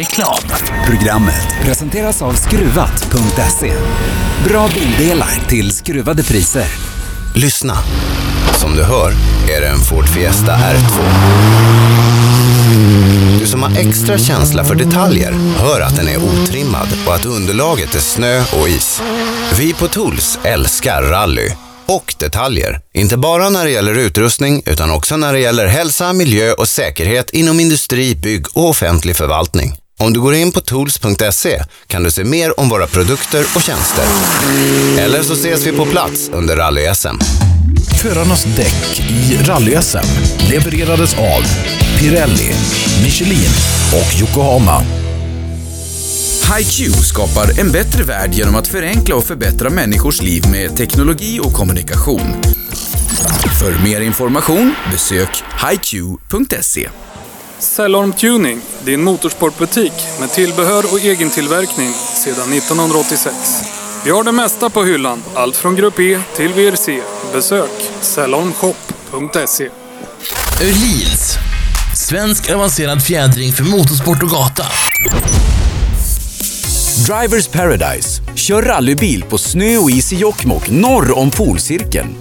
Reklam. Programmet presenteras av Skruvat.se. Bra bildelar till skruvade priser. Lyssna. Som du hör är det en Ford Fiesta R2. Du som har extra känsla för detaljer hör att den är otrimmad och att underlaget är snö och is. Vi på Tools älskar rally och detaljer. Inte bara när det gäller utrustning utan också när det gäller hälsa, miljö och säkerhet inom industri, bygg och offentlig förvaltning. Om du går in på tools.se kan du se mer om våra produkter och tjänster. Eller så ses vi på plats under rally-SM. Förarnas däck i rally-SM levererades av Pirelli, Michelin och Yokohama. HiQ skapar en bättre värld genom att förenkla och förbättra människors liv med teknologi och kommunikation. För mer information besök hiq.se. Cellorm Tuning, din motorsportbutik med tillbehör och egentillverkning sedan 1986. Vi har det mesta på hyllan, allt från Grupp E till VRC. Besök cellormshop.se. Öhlins. Svensk avancerad fjädring för motorsport och gata. Drivers Paradise. Kör rallybil på snö och is i Jokkmokk norr om polcirkeln.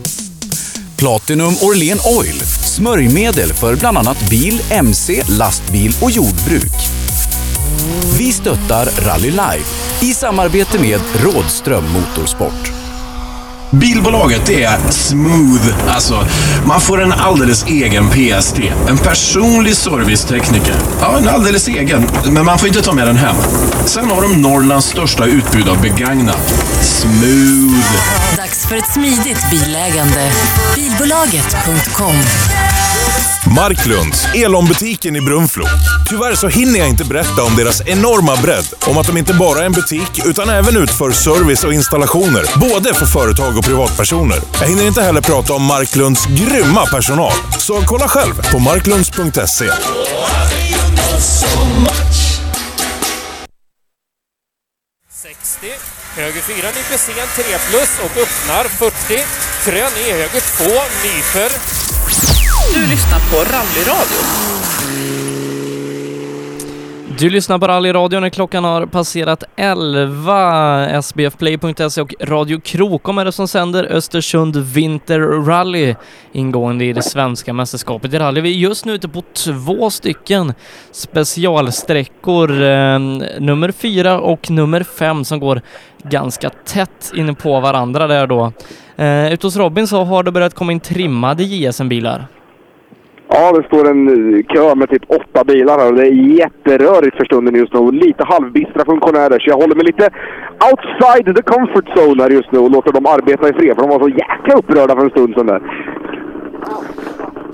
Platinum Orlen Oil. Smörjmedel för bland annat bil, mc, lastbil och jordbruk. Vi stöttar Rally Life i samarbete med Rådström Motorsport. Bilbolaget är smooth. Alltså, man får en alldeles egen PST. En personlig servicetekniker. Ja, en alldeles egen. Men man får inte ta med den hem. Sen har de Norrlands största utbud av begagnat. Smooth. Dags för ett smidigt bilägande. Bilbolaget.com Marklunds, Elon-butiken i Brunflo. Tyvärr så hinner jag inte berätta om deras enorma bredd. Om att de inte bara är en butik, utan även utför service och installationer. Både för företag och privatpersoner. Jag hinner inte heller prata om Marklunds grymma personal. Så kolla själv på marklunds.se. Höger 4 nyper sen 3 plus och öppnar 40. Krön i höger 2 nyper. Du lyssnar på Rallyradio. Du lyssnar på rallyradion när klockan har passerat 11. SBFplay.se och Radio Krokom är det som sänder Östersund Winter Rally ingående i det svenska mästerskapet i rally. Vi är just nu ute på två stycken specialsträckor, eh, nummer fyra och nummer fem som går ganska tätt inne på varandra där då. Eh, ute hos Robin så har det börjat komma in trimmade JSM-bilar. Ja, det står en eh, kö med typ åtta bilar här och det är jätterörigt för stunden just nu. Lite halvbistra funktionärer, så jag håller mig lite outside the comfort zone här just nu och låter dem arbeta i fred, för de var så jäkla upprörda för en stund sedan där.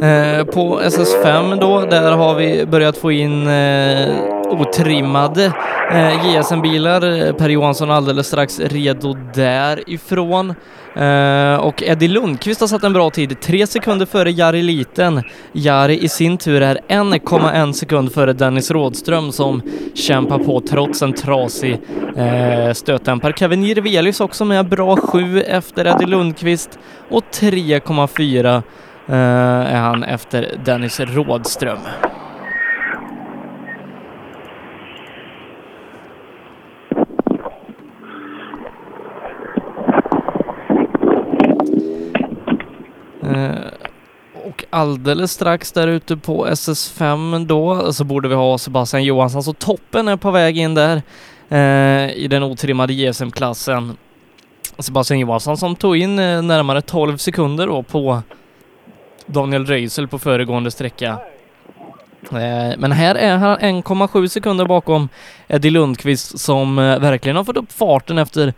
Eh, på SS5 då, där har vi börjat få in eh, otrimmade eh, JSM-bilar. Per Johansson alldeles strax redo därifrån. Eh, och Eddie Lundqvist har satt en bra tid, tre sekunder före Jari Liten. Jari i sin tur är 1,1 sekund före Dennis Rådström som kämpar på trots en trasig eh, stötdämpare. Kevin Jirvelius också med bra sju efter Eddie Lundqvist och 3,4 Eh, är han efter Dennis Rådström. Eh, och alldeles strax där ute på SS5 då så borde vi ha Sebastian Johansson, så toppen är på väg in där eh, i den otrimmade JSM-klassen. Sebastian Johansson som tog in eh, närmare 12 sekunder då på Daniel Röisel på föregående sträcka. Eh, Men här är han 1,7 sekunder bakom Eddie Lundqvist som eh, verkligen har fått upp farten efter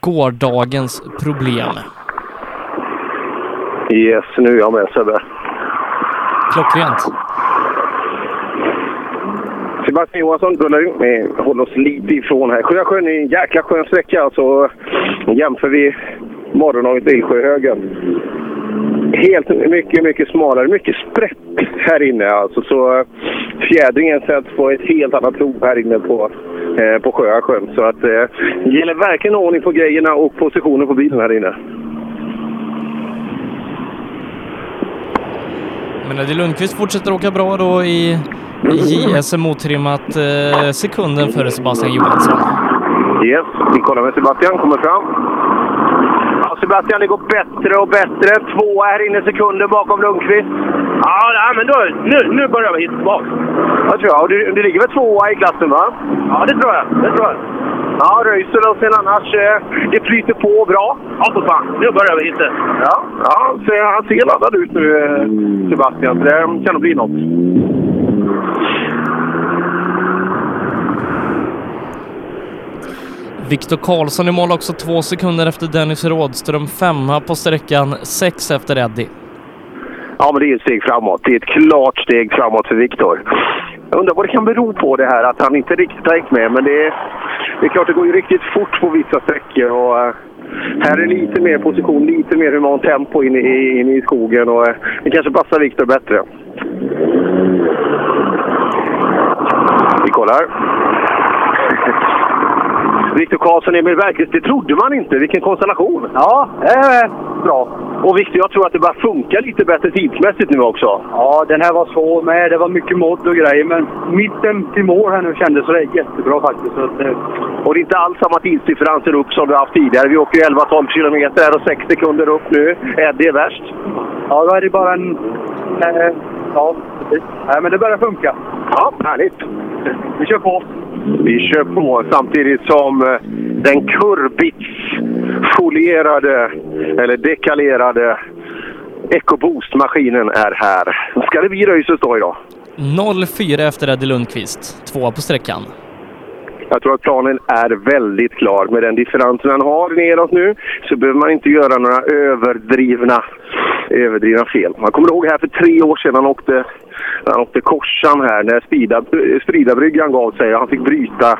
gårdagens problem. Yes, nu är jag med Sebbe. Klockrent. Sebastian Johansson rullar. Vi håller oss lite ifrån här. Sjösjön är en jäkla skön sträcka. Alltså, jämför vi morgondagens i Sjöhögen. Helt mycket, mycket smalare. Mycket sprätt här inne. Alltså, så fjädringen sätts på ett helt annat prov här inne på, eh, på Sjösjön. Så att, eh, det gäller verkligen ordning på grejerna och positionen på bilen här inne. Men Eddie Lundqvist fortsätter åka bra då i i JSM otrimmat eh, sekunden före Sebastian Johansson. Yes, vi kollar med Sebastian. Kommer fram. Ja, Sebastian, det går bättre och bättre. Tvåa här inne sekunden bakom Lundqvist. Ja, men då, nu, nu börjar vi hitta tillbaka. Jag tror jag. Du, du ligger väl tvåa i klassen, va? Ja, det tror jag. Det tror jag. Ja, Röisel och sen annars, eh, det flyter på bra. Ja, för fan. Nu börjar vi hitta. Ja, ja så han ser laddad ut nu, eh, Sebastian. Så det kan nog bli något. Viktor Karlsson i mål också två sekunder efter Dennis Rådström, femma på sträckan, sex efter Eddie. Ja, men det är ett steg framåt. Det är ett klart steg framåt för Viktor. Jag undrar vad det kan bero på det här att han inte riktigt har hängt med. Men det är, det är klart, det går ju riktigt fort på vissa sträckor. Och, eh, här är lite mer position, lite mer humant tempo in i, in i skogen och eh, det kanske passar Viktor bättre. Vi kollar. Viktor Karlsson, Emil Bergqvist, det trodde man inte. Vilken konstellation! Ja, eh, bra. Och Viktor, jag tror att det börjar funka lite bättre tidsmässigt nu också. Ja, den här var svår med. Det var mycket modd och grejer, men mitten till mål här nu kändes det jättebra faktiskt. Så att, eh, Och det är inte alls samma tidsdifferenser upp som vi har haft tidigare. Vi åker ju 11-12 kilometer här och 6 sekunder upp nu. Eddie är värst. ja, då är det bara en... Eh, ja, precis. Nej, men det börjar funka. Ja, härligt. Vi kör på. Vi kör på samtidigt som eh, den kurbitsfolierade, eller dekalerade EcoBoost-maskinen är här. Ska det bli Röisels då idag? 0-4 efter Eddie Lundqvist, tvåa på sträckan. Jag tror att planen är väldigt klar. Med den differensen han har neråt nu så behöver man inte göra några överdrivna, överdrivna fel. Man kommer ihåg här för tre år sedan han åkte, han åkte korsan här när Sprida, Spridabryggan gav sig. och Han fick bryta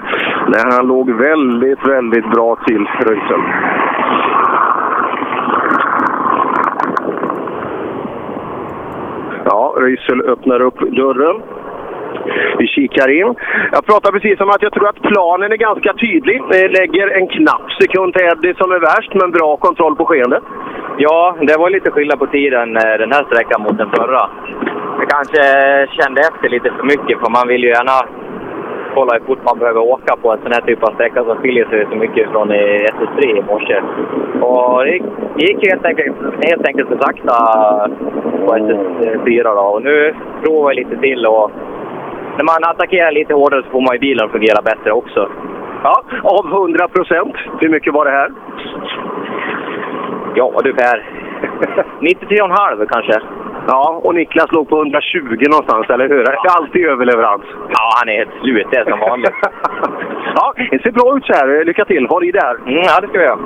när han låg väldigt, väldigt bra till Röisel. Ja, Röisel öppnar upp dörren. Vi kikar in. Jag pratar precis om att jag tror att planen är ganska tydlig. Lägger en knapp sekund till Eddie som är värst, men bra kontroll på skeendet. Ja, det var lite skillnad på tiden eh, den här sträckan mot den förra. Jag kanske eh, kände efter lite för mycket för man vill ju gärna kolla hur fort man behöver åka på en sån här typ av sträcka som skiljer sig så mycket från eh, SS3 i morse. Och det gick, helt, enkelt, helt enkelt för sakta på SS4 då. Och nu provar jag lite till och när man attackerar lite hårdare så får man ju bilen att fungera bättre också. Ja, av 100 procent. Hur mycket var det här? Ja du Per, 93,5 kanske. Ja, och Niklas låg på 120 någonstans, eller hur? Det är alltid överleverans. Ja, han är helt slut, det är som vanligt. ja, det ser bra ut så här. Lycka till. Ha i där. Mm, ja, det ska vi göra.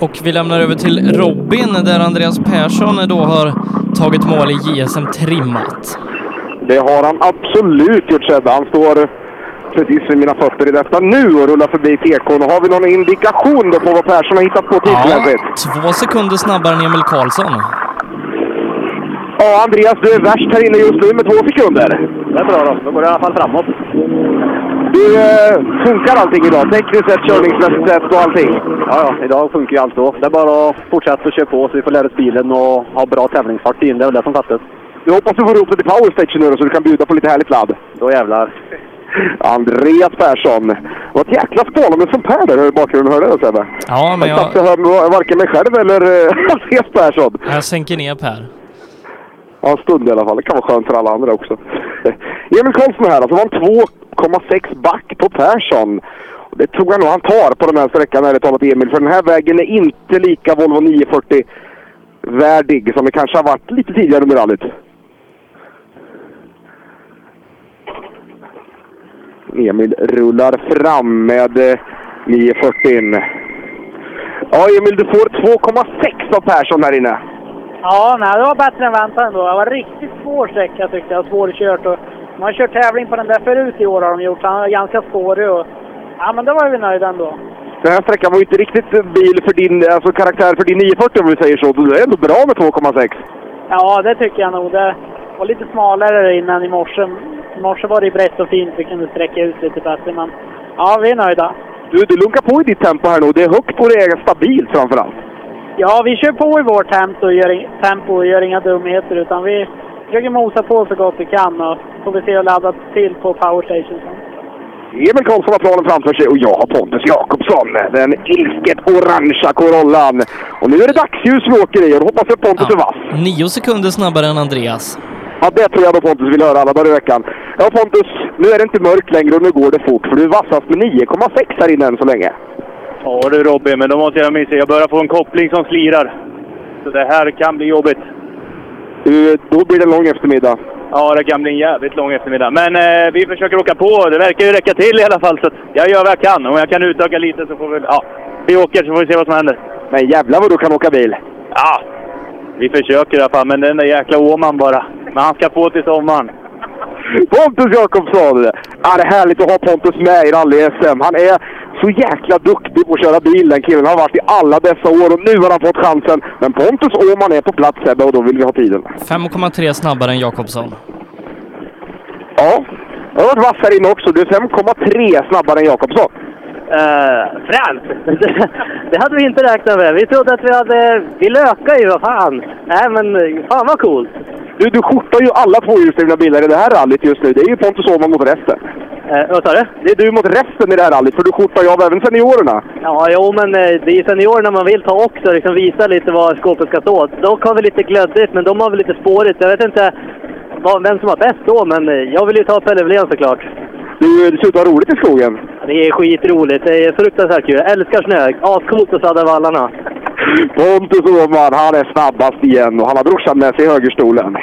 Och vi lämnar över till Robin där Andreas Persson då har tagit mål i JSM trimmat. Det har han absolut gjort Sebbe. Han står precis vid mina fötter i detta nu och rullar förbi tekon. Har vi någon indikation då på vad Persson har hittat på tidsmässigt? Två sekunder snabbare än Emil Karlsson. Ja, Andreas, du är värst här inne just nu med två sekunder. Det är bra då. Då går det i alla fall framåt. Du, eh, funkar allting idag? Tekniskt sett, körningsmässigt sett och allting? Ja, ja. Idag funkar ju allt då. Det är bara att fortsätta köra på så vi får lära oss bilen och ha bra tävlingsfart in. Det är väl det som fattas. Du hoppas du får ihop det till power station nu då, så du kan bjuda på lite härligt ladd? Då jävlar. Andreas Persson. Vad ett jäkla spålande som Per där i bakgrunden. Hörde du det Sebbe? Ja, men jag... jag, Jag hör varken mig själv eller eh, Andreas Persson. jag sänker ner Per. Ja, en stund i alla fall. Det kan vara skönt för alla andra också. Eh, Emil Karlsson här alltså. var en 2,6 back på Persson. Det tror jag nog han tar på den här sträckan, ärligt talat Emil. För den här vägen är inte lika Volvo 940 värdig som det kanske har varit lite tidigare under rallyt. Emil rullar fram med eh, 940. Ja, Emil, du får 2,6 av Persson här inne. Ja, nej, det var bättre än väntat ändå. Det var riktigt svår sträcka tyckte jag. Svårkört. Och man har kört tävling på den där förut i år har de gjort. Han är ganska spårig och... Ja, men då var vi nöjda ändå. Den här sträckan var ju inte riktigt bil för din, alltså karaktär för din 940 om vi säger så. Du är ändå bra med 2,6. Ja, det tycker jag nog. Det var lite smalare innan i morse. I morse var det brett och fint. Vi kunde sträcka ut lite bättre, men... Ja, vi är nöjda. Du, du lunkar på i ditt tempo här nu. Det är högt och det är stabilt framförallt. Ja, vi kör på i vårt tempo och gör, tempo och gör inga dumheter utan vi försöker mosa på så gott vi kan och får vi se och ladda till på powerstation sen. Emil Karlsson har planen framför sig och jag har Pontus Jakobsson. Den ilsket orangea Corollan. Och nu är det dagsljus vi åker i och då hoppas jag att Pontus är vass. Nio sekunder snabbare än Andreas. Ja, det tror jag då Pontus vill höra alla dagar i veckan. Ja Pontus, nu är det inte mörkt längre och nu går det fort för du är vassast med 9,6 här inne än så länge. Ja du Robin, men då måste jag missa. Jag börjar få en koppling som slirar. Så det här kan bli jobbigt. Du, då blir det en lång eftermiddag. Ja, det kan bli en jävligt lång eftermiddag. Men eh, vi försöker åka på. Det verkar ju räcka till i alla fall. Så jag gör vad jag kan. Om jag kan utöka lite så får vi... Ja, vi åker så får vi se vad som händer. Men jävlar vad du kan åka bil! Ja, vi försöker i alla fall. Men den där jäkla Åman bara. Men han ska få till sommaren. Pontus Jakobsson! Ja, det är härligt att ha Pontus med i rally-SM. Han är så jäkla duktig på att köra bil den killen. Han har varit i alla dessa år och nu har han fått chansen. Men Pontus Åhman är på plats Sebbe och då vill vi ha tiden. 5,3 snabbare än Jakobsson. Ja, jag har varit vass här inne också. Du är 5,3 snabbare än Jakobsson. Uh, fränt! Det, hade vi inte räknat med. Vi trodde att vi hade... Vi lökar ju, vad fan! Nej men, fan vad coolt! Du, du skjortar ju alla tvåhjulsdrivna bilar i det här rallyt just nu. Det är ju Pontus Åhman mot resten. Uh, vad sa du? Det är du mot resten i det här rallyt, för du skjortar ju av även seniorerna. Ja, jo men eh, det är ju seniorerna man vill ta också, liksom visa lite var skåpet ska stå. Dock har vi lite glöddigt, men de har väl lite spårigt. Jag vet inte vad, vem som har bäst då, men eh, jag vill ju ta Pelle Wilén såklart. Du, det ser ut att ha roligt i skogen. Det är skitroligt. Det är fruktansvärt kul. Jag älskar snö. Ascoolt att sadda vallarna. Pontus Åhman, han är snabbast igen och han har brorsan med sig i högerstolen.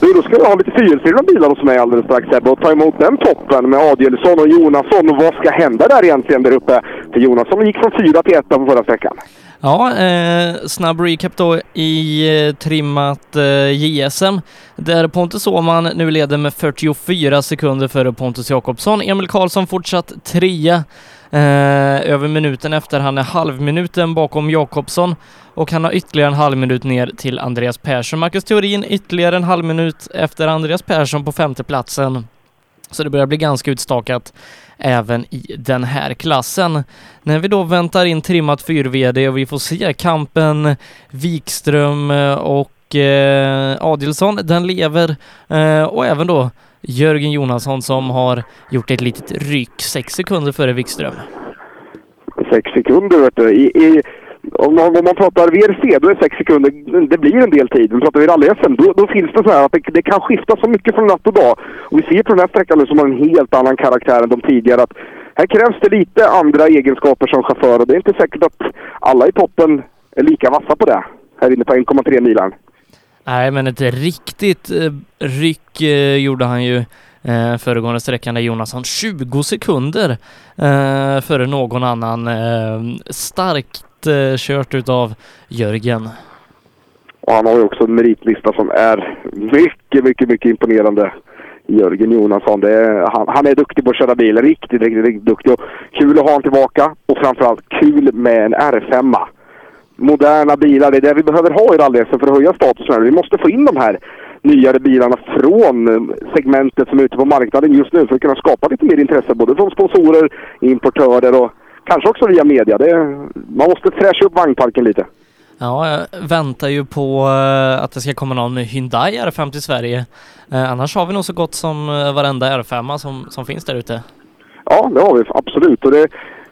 Du, då ska vi ha lite fyrhjulsdrivna bilar hos mig alldeles strax Sebbe och ta emot den toppen med Adielsson och Jonasson. Och vad ska hända där egentligen där uppe? För Jonasson gick från fyra till etta på förra sträckan. Ja, eh, snabb recap då i eh, trimmat eh, JSM där Pontus Åhman nu leder med 44 sekunder före Pontus Jakobsson. Emil Karlsson fortsatt trea eh, över minuten efter. Han är halvminuten bakom Jakobsson och han har ytterligare en halv minut ner till Andreas Persson. Marcus Theorin ytterligare en halv minut efter Andreas Persson på femteplatsen. Så det börjar bli ganska utstakat även i den här klassen. När vi då väntar in trimmat 4VD och vi får se kampen Wikström eh, och eh, Adilsson, den lever eh, och även då Jörgen Jonasson som har gjort ett litet ryck, sex sekunder före Wikström. Sex sekunder vet du. I, i, om, man, om man pratar VRC då är sex sekunder, det blir en del tid. Men pratar vi rally-SM då, då finns det så här att det, det kan skifta så mycket från natt och dag. Och vi ser på den här sträckan nu som har en helt annan karaktär än de tidigare. Att här krävs det lite andra egenskaper som chaufför och det är inte säkert att alla i toppen är lika vassa på det. Här inne på 1,3 milen. Nej, men ett riktigt eh, ryck eh, gjorde han ju eh, föregående sträckan där Jonasson 20 sekunder eh, före någon annan. Eh, starkt eh, kört utav Jörgen. Och han har ju också en meritlista som är mycket, mycket, mycket imponerande. Jörgen Jonasson. Det är, han, han är duktig på att köra bil. Riktigt, riktigt, riktigt duktig. Och kul att ha honom tillbaka. Och framförallt kul med en R5. Moderna bilar, det är det vi behöver ha i rally för att höja statusen. här. Vi måste få in de här nyare bilarna från eh, segmentet som är ute på marknaden just nu för att kunna skapa lite mer intresse både från sponsorer, importörer och kanske också via media. Det, man måste fräscha upp vagnparken lite. Ja, jag väntar ju på eh, att det ska komma någon Hyundai R5 till Sverige. Eh, annars har vi nog så gott som eh, varenda R5 som, som finns där ute. Ja, det har vi absolut. Och det,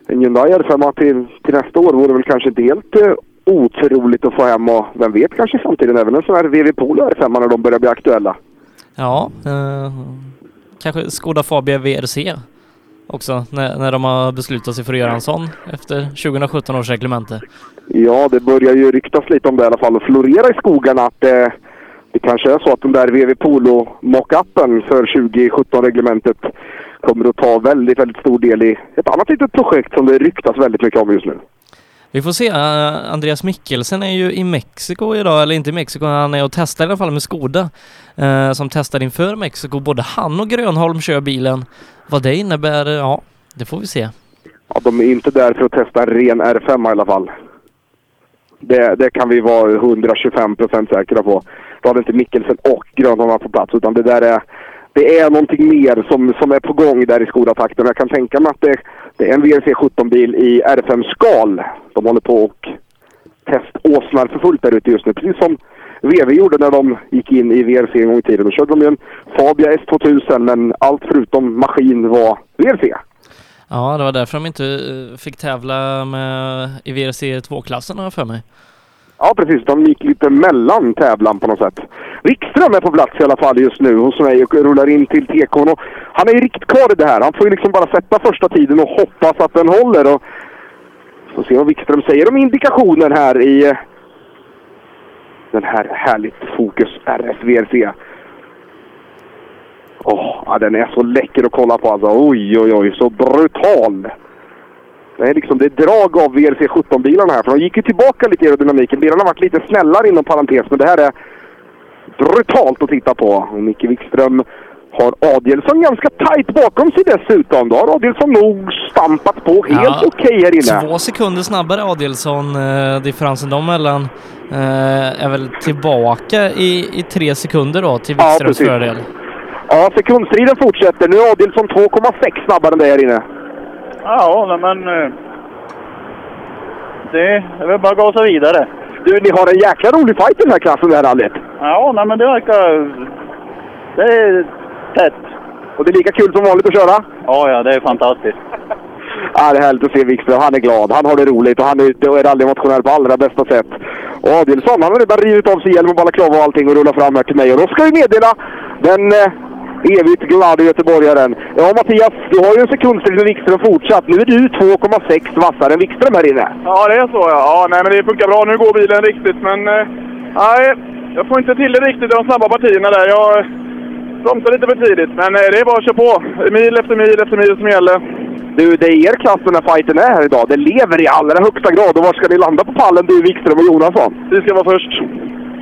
en Hyundai R5 till, till nästa år vore väl kanske inte helt eh, otroligt att få hem och vem vet kanske i framtiden även en sån här VW Polo R5 när de börjar bli aktuella. Ja, eh, kanske Skoda Fabia VRC också när, när de har beslutat sig för att göra en sån efter 2017 års reglemente. Ja, det börjar ju ryktas lite om det i alla fall och florera i skogarna att eh, det kanske är så att den där VW Polo mockupen för 2017-reglementet kommer att ta väldigt, väldigt stor del i ett annat litet projekt som det ryktas väldigt mycket om just nu. Vi får se. Uh, Andreas Mikkelsen är ju i Mexiko idag, eller inte i Mexiko, han är och testar i alla fall med Skoda. Uh, som testar inför Mexiko. Både han och Grönholm kör bilen. Vad det innebär, ja, det får vi se. Ja, de är inte där för att testa en ren R5 i alla fall. Det, det kan vi vara 125 procent säkra på. Då hade inte Mikkelsen och Grönholm varit på plats, utan det där är det är någonting mer som, som är på gång där i Skodatakten. Jag kan tänka mig att det Det är en VRC 17-bil i R5 Skal. De håller på och teståsnar för fullt där ute just nu. Precis som VW gjorde när de gick in i VRC en gång i tiden. Då körde de ju en Fabia S2000 men allt förutom maskin var VRC. Ja, det var därför de inte eh, fick tävla med i VRC 2-klassen har jag för mig. Ja, precis. De gick lite mellan tävlan på något sätt. Wikström är på plats i alla fall just nu hos mig och rullar in till. Och han är ju riktigt kvar i det här. Han får ju liksom bara sätta första tiden och hoppas att den håller. Och så se vad Wikström säger om indikationen här i eh, den här härligt Fokus RS VRC. Åh, ja, den är så läcker att kolla på alltså. Oj, oj, oj, så brutal! Det är liksom det är drag av VRC 17-bilarna här, för de gick ju tillbaka lite i aerodynamiken. Bilarna har varit lite snällare inom parentes, men det här är brutalt att titta på. Och Micke Wikström har Adielsson ganska tajt bakom sig dessutom. Då har Adielsson nog stampat på helt Ja, okej här inne. Två sekunder snabbare Adielsson, eh, differensen dem emellan eh, är väl tillbaka i, i tre sekunder då till Ja, Wikströms precis. fördel. Ja, sekundstriden fortsätter. Nu är Adielsson 2,6 snabbare än det här inne. Ja, men... eh, Det är väl bara att gasa vidare. Du, ni har en jäkla rolig fight i den här klassen, det här rallyt. Ja, nej, men det verkar... Det är tätt. Och det är lika kul som vanligt att köra? Ja, ja, det är fantastiskt. Ja, det är härligt att se Wikström. Han är glad. Han har det roligt och han är är rallymotionär på allra bästa sätt. Och Adielsson, han har redan rivit av sig hjälm och balaklava och allting och rullar fram här till mig. Och då ska vi meddela den eh, evigt glada göteborgaren. Ja, Mattias, du har ju en sekundstrid med Wikström fortsatt. Nu är du 2,6 vassare än Wikström här inne. Ja, det är så ja. ja nej, men det funkar bra. Nu går bilen riktigt, men... eh, Nej, jag får inte till det riktigt i de snabba partierna där. Jag eh, bromsar lite för tidigt, men eh, det är bara att köra på. Mil efter mil efter mil som gäller. Du, det är er klass den här fighten är här idag. Det lever i allra högsta grad. Och var ska ni landa på pallen, du, Wikström och Jonasson? Vi ska vara först.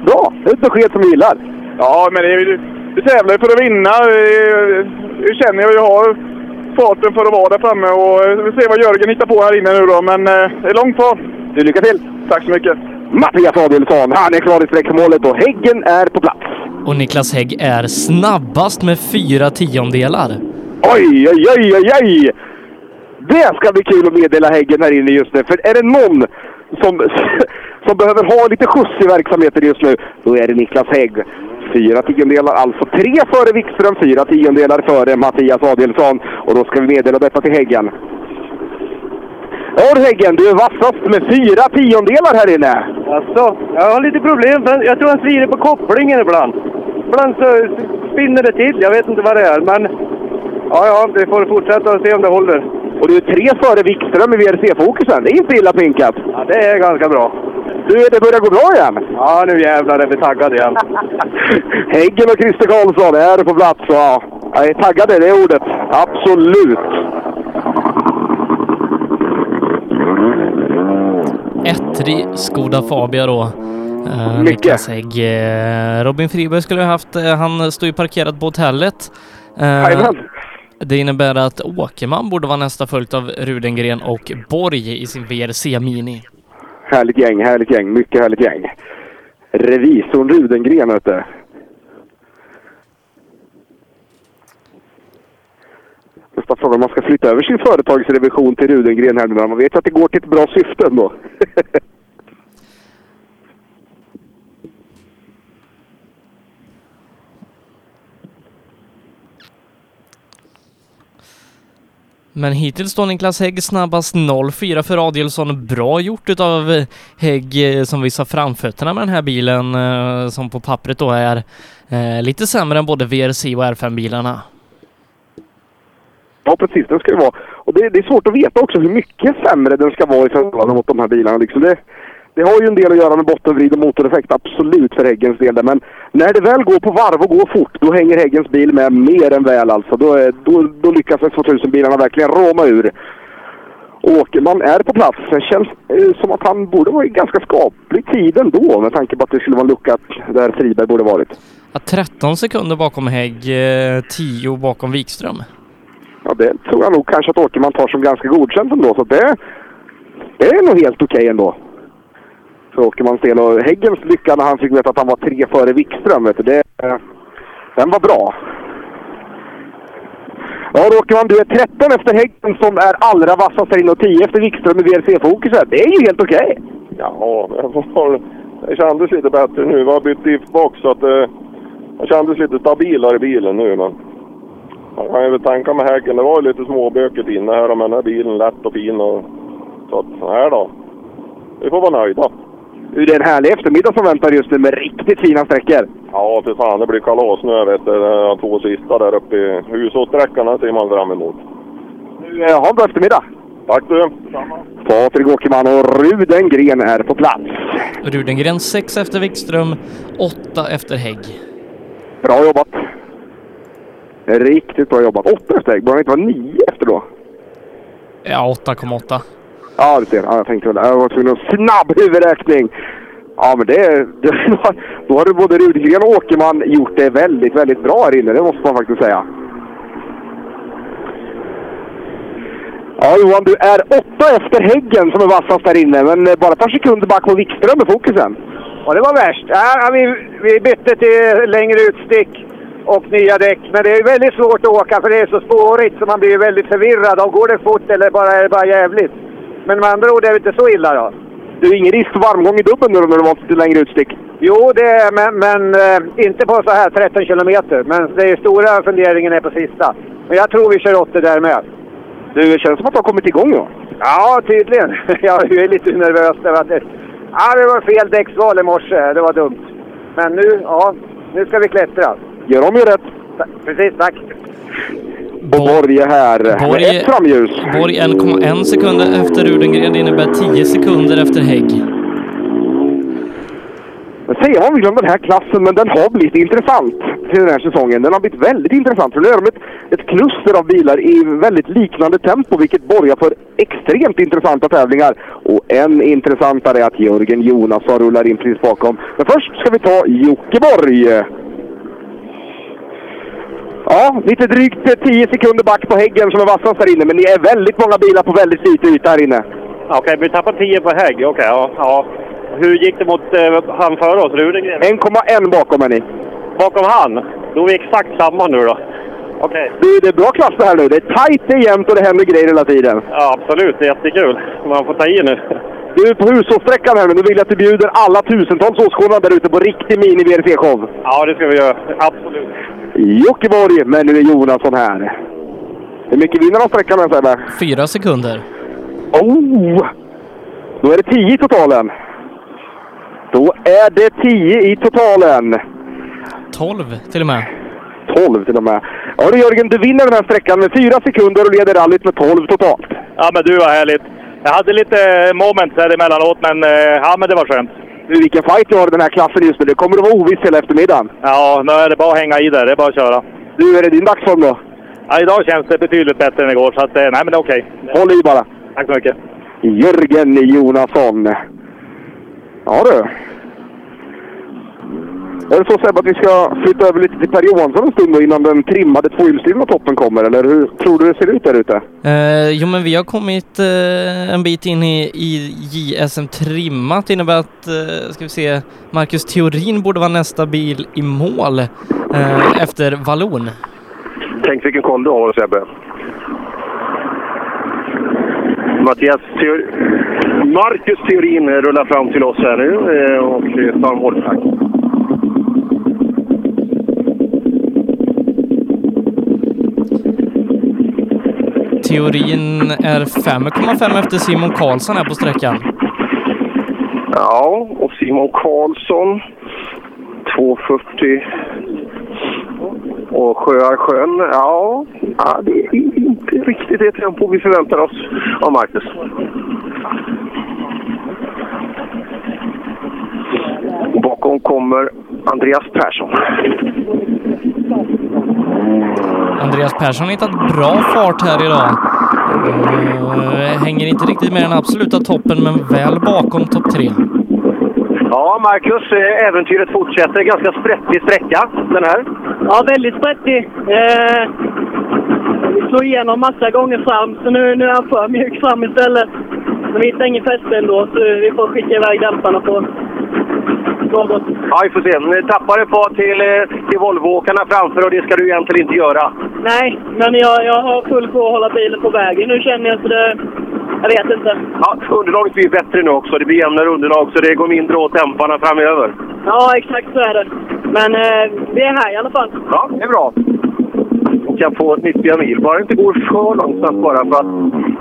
Bra! Det är ett besked som vi gillar. Ja, men det är, vi tävlar ju för att vinna. Vi, vi känner att vi har farten för att vara där framme. Och eh, vi ser vad Jörgen hittar på här inne nu då, men eh, det är långt kvar. Du, lycka till! Tack så mycket! Mattias Adielsson, han är klar i sträckmålet och Häggen är på plats. Och Niklas Hägg är snabbast med fyra tiondelar. Oj, oj, oj, oj, oj! Det ska bli kul att meddela Häggen här inne just nu. För är det någon som, som behöver ha lite skjuts i verksamheten just nu, då är det Niklas Hägg. Fyra tiondelar, alltså tre före Wikström, fyra tiondelar före Mattias Adielsson. Och då ska vi meddela detta till Häggen. Ja du Häggen, du är vassast med fyra tiondelar här inne. Alltså, jag har lite problem. Jag tror han svider på kopplingen ibland. Ibland så spinner det till. Jag vet inte vad det är, men... Ja, ja, vi får fortsätta och se om det håller. Och du är tre före Wikström i VRC-fokusen. Det är inte illa pinkat. Ja, det är ganska bra. Du, det börjar gå bra igen. Ja, nu jävlar är vi taggade igen. Häggen och Christer Karlsson är på plats. Ja, jag är taggade, det är ordet. Absolut. Ettrig Skoda Fabia då. Eh, Mycket. Niklas Hägg. Eh, Robin Friberg skulle ha haft, eh, han står ju parkerad på hotellet. Jajamän det innebär att Åkerman borde vara nästa följt av Rudengren och Borg i sin VRC Mini. Härligt gäng, härligt gäng. Mycket härligt gäng. Revisorn Rudengren, vet du. Nästa fråga om man ska flytta över sin företagsrevision till Rudengren här nu man vet att det går till ett bra syfte ändå. Men hittills står Niklas Hägg snabbast 0,4 för Adielsson. Bra gjort utav Hägg eh, som visar framfötterna med den här bilen eh, som på pappret då är eh, lite sämre än både VRC och R5-bilarna. Ja, precis. Den ska ju vara. Och det, det är svårt att veta också hur mycket sämre den ska vara i förhållande mot de här bilarna. Liksom det, det har ju en del att göra med bottenvrid och motoreffekt, absolut, för Häggens del. där. Men när det väl går på varv och går fort, då hänger Häggens bil med mer än väl alltså. Då, är- då, då lyckas S2000-bilarna verkligen råma ur. Åkerman är på plats. Det känns eh, som att han borde vara i ganska skaplig tid ändå, med tanke på att det skulle vara en lucka där Friberg borde varit. Ja, 13 sekunder bakom Hägg, eh, 10 bakom Wikström. Ja, det tror jag nog kanske att Åkerman tar som ganska godkänt ändå. Så det, det är nog helt okej ändå. För Åkermans del. Och Häggens lycka när han fick veta att han var tre före Wikström, vet du, det, den var bra. Ja, Åkerman, du är 13 efter Häggen som är allra vassast här inne och 10 efter Wikström i VRC-fokuset. Det är ju helt okej. Ja, var, det kändes lite bättre nu. Vi har bytt diffbox så att det, det kändes lite stabilare i bilen nu. Men man kan ju väl tänka med Häggen. Det var ju lite småbökigt inne här men den här bilen lätt och fin. Och, så att, nej då. Vi får vara nöjda. Det är en härlig eftermiddag som väntar just nu med riktigt fina sträckor. Ja, för fan det blir kalas nu vet du. De två sista där uppe i Husåsträckan, den ser man fram emot. Du, eh, ha en bra eftermiddag! Tack du! Patrik Åkerman och Rudengren är på plats. Rudengren 6 efter Wikström, 8 efter Hägg. Bra jobbat! Riktigt bra jobbat. 8 efter Hägg. Borde han inte vara 9 efter då? Ja, 8,8. Ja, du ser. Ja, jag tänkte väl det. Jag var tvungen att snabb huvudräkning. Ja, men det, det, då har både Rudgren och Åkerman gjort det väldigt, väldigt bra här inne. Det måste man faktiskt säga. Ja, Johan, du är åtta efter Häggen som är vassast där inne, men bara ett par sekunder back på Wikström med fokusen. Ja, det var värst. Ja, vi, vi bytte till längre utstick och nya däck. Men det är väldigt svårt att åka för det är så spårigt så man blir väldigt förvirrad. Går det fort eller bara, är det bara jävligt? Men med andra ord är det inte så illa då. Du är ingen risk för varmgång i dubben nu när du valt till längre utstick? Jo, det är, men, men eh, inte på så här 13 kilometer. Men det är stora funderingen är på sista. Men jag tror vi kör 80 där med. Du, det känns som att du har kommit igång då. Ja, tydligen. jag är lite nervös över att det... Ja, det var fel däcksval i morse. Det var dumt. Men nu, ja, nu ska vi klättra. Gör om ju rätt. Precis, tack. Och Borg är här Borg- ett framljus. Borg 1,1 sekunder efter Rudengren. Det innebär 10 sekunder efter Hägg. Men säger man vill om den här klassen, men den har blivit intressant till den här säsongen. Den har blivit väldigt intressant. För nu är de ett, ett kluster av bilar i väldigt liknande tempo, vilket borgar för extremt intressanta tävlingar. Och än intressantare är att Jörgen Jonasson rullar in precis bakom. Men först ska vi ta Jocke Borg. Ja, lite drygt 10 sekunder back på Häggen som är vassast där inne, men det är väldigt många bilar på väldigt lite yta här inne. Okej, vi tappar 10 på Hägg. Okej, ja, ja. Hur gick det mot eh, han före oss, Rudengren? 1,1 bakom är ni. Bakom han? Då är vi exakt samma nu då. Okej. Du, det är bra klass det här nu. Det är tajt, det är jämnt och det händer grejer hela tiden. Ja, absolut. Det är jättekul. Man får ta i nu. Du, på Husåssträckan här nu, nu vill jag att du bjuder alla tusentals åskådare där ute på riktig mini-VRC-show. Ja, det ska vi göra. Absolut. Jockeborg, men nu är Jonasson här. Hur mycket vinner han sträckan med Sebbe? 4 sekunder. Oh! Då är det 10 i totalen. Då är det 10 i totalen. 12 till och med. 12 till och med. Ja du Jörgen, du vinner den här sträckan med 4 sekunder och leder rallyt med 12 totalt. Ja, men du var härligt. Jag hade lite moments här emellanåt, men, eh, ja, men det var skönt. Du, vilken fight du har i den här klassen just nu. Det kommer att vara ovisst hela eftermiddagen. Ja, nu är det bara att hänga i där. Det är bara att köra. Du, är det din dagsform då? Ja, idag känns det betydligt bättre än igår, så att, eh, nej men det är okej. Håll i bara. Tack så mycket. Jörgen Jonasson. Ja du. Är det så Sebbe att vi ska flytta över lite till Per Johansson en stund då innan den trimmade tvåhjulsdrivna toppen kommer? Eller hur tror du det ser ut där ute? Eh, jo, men vi har kommit eh, en bit in i, i JSM trimmat. innebär att, eh, ska vi se, Marcus Theorin borde vara nästa bil i mål eh, efter Vallon. Tänk vilken koll du har Sebbe. Mattias Theor... Marcus Theorin rullar fram till oss här nu eh, och tar målplats. Teorin är 5,5 efter Simon Karlsson här på sträckan. Ja, och Simon Karlsson 2.40. Och Sjöar sjön, ja, ja, det är inte riktigt det tempo vi förväntar oss av Marcus. Bakom kommer Andreas Persson. Andreas Persson har hittat bra fart här idag. Eh, hänger inte riktigt med den absoluta toppen, men väl bakom topp tre. Ja, Marcus, eh, äventyret fortsätter. Ganska sprättig sträcka, den här. Ja, väldigt sprättig. Eh, vi slår igenom massa gånger fram, så nu, nu är han för mjuk fram istället. Men vi hittar ingen fäste ändå, så vi får skicka iväg dämparna på något. Ja, vi får se. Nu tappar ett par till, eh, till Volvoåkarna framför och det ska du egentligen inte göra. Nej, men jag, jag har full på att hålla bilen på vägen. Nu känner jag så det... Jag vet inte. Ja, underlaget blir bättre nu också. Det blir jämnare underlag så det går mindre åt dämparna framöver. Ja, exakt så är det. Men eh, vi är här i alla fall. Ja, det är bra. Kan få nyttiga mil. Bara det inte går för långsamt bara för att,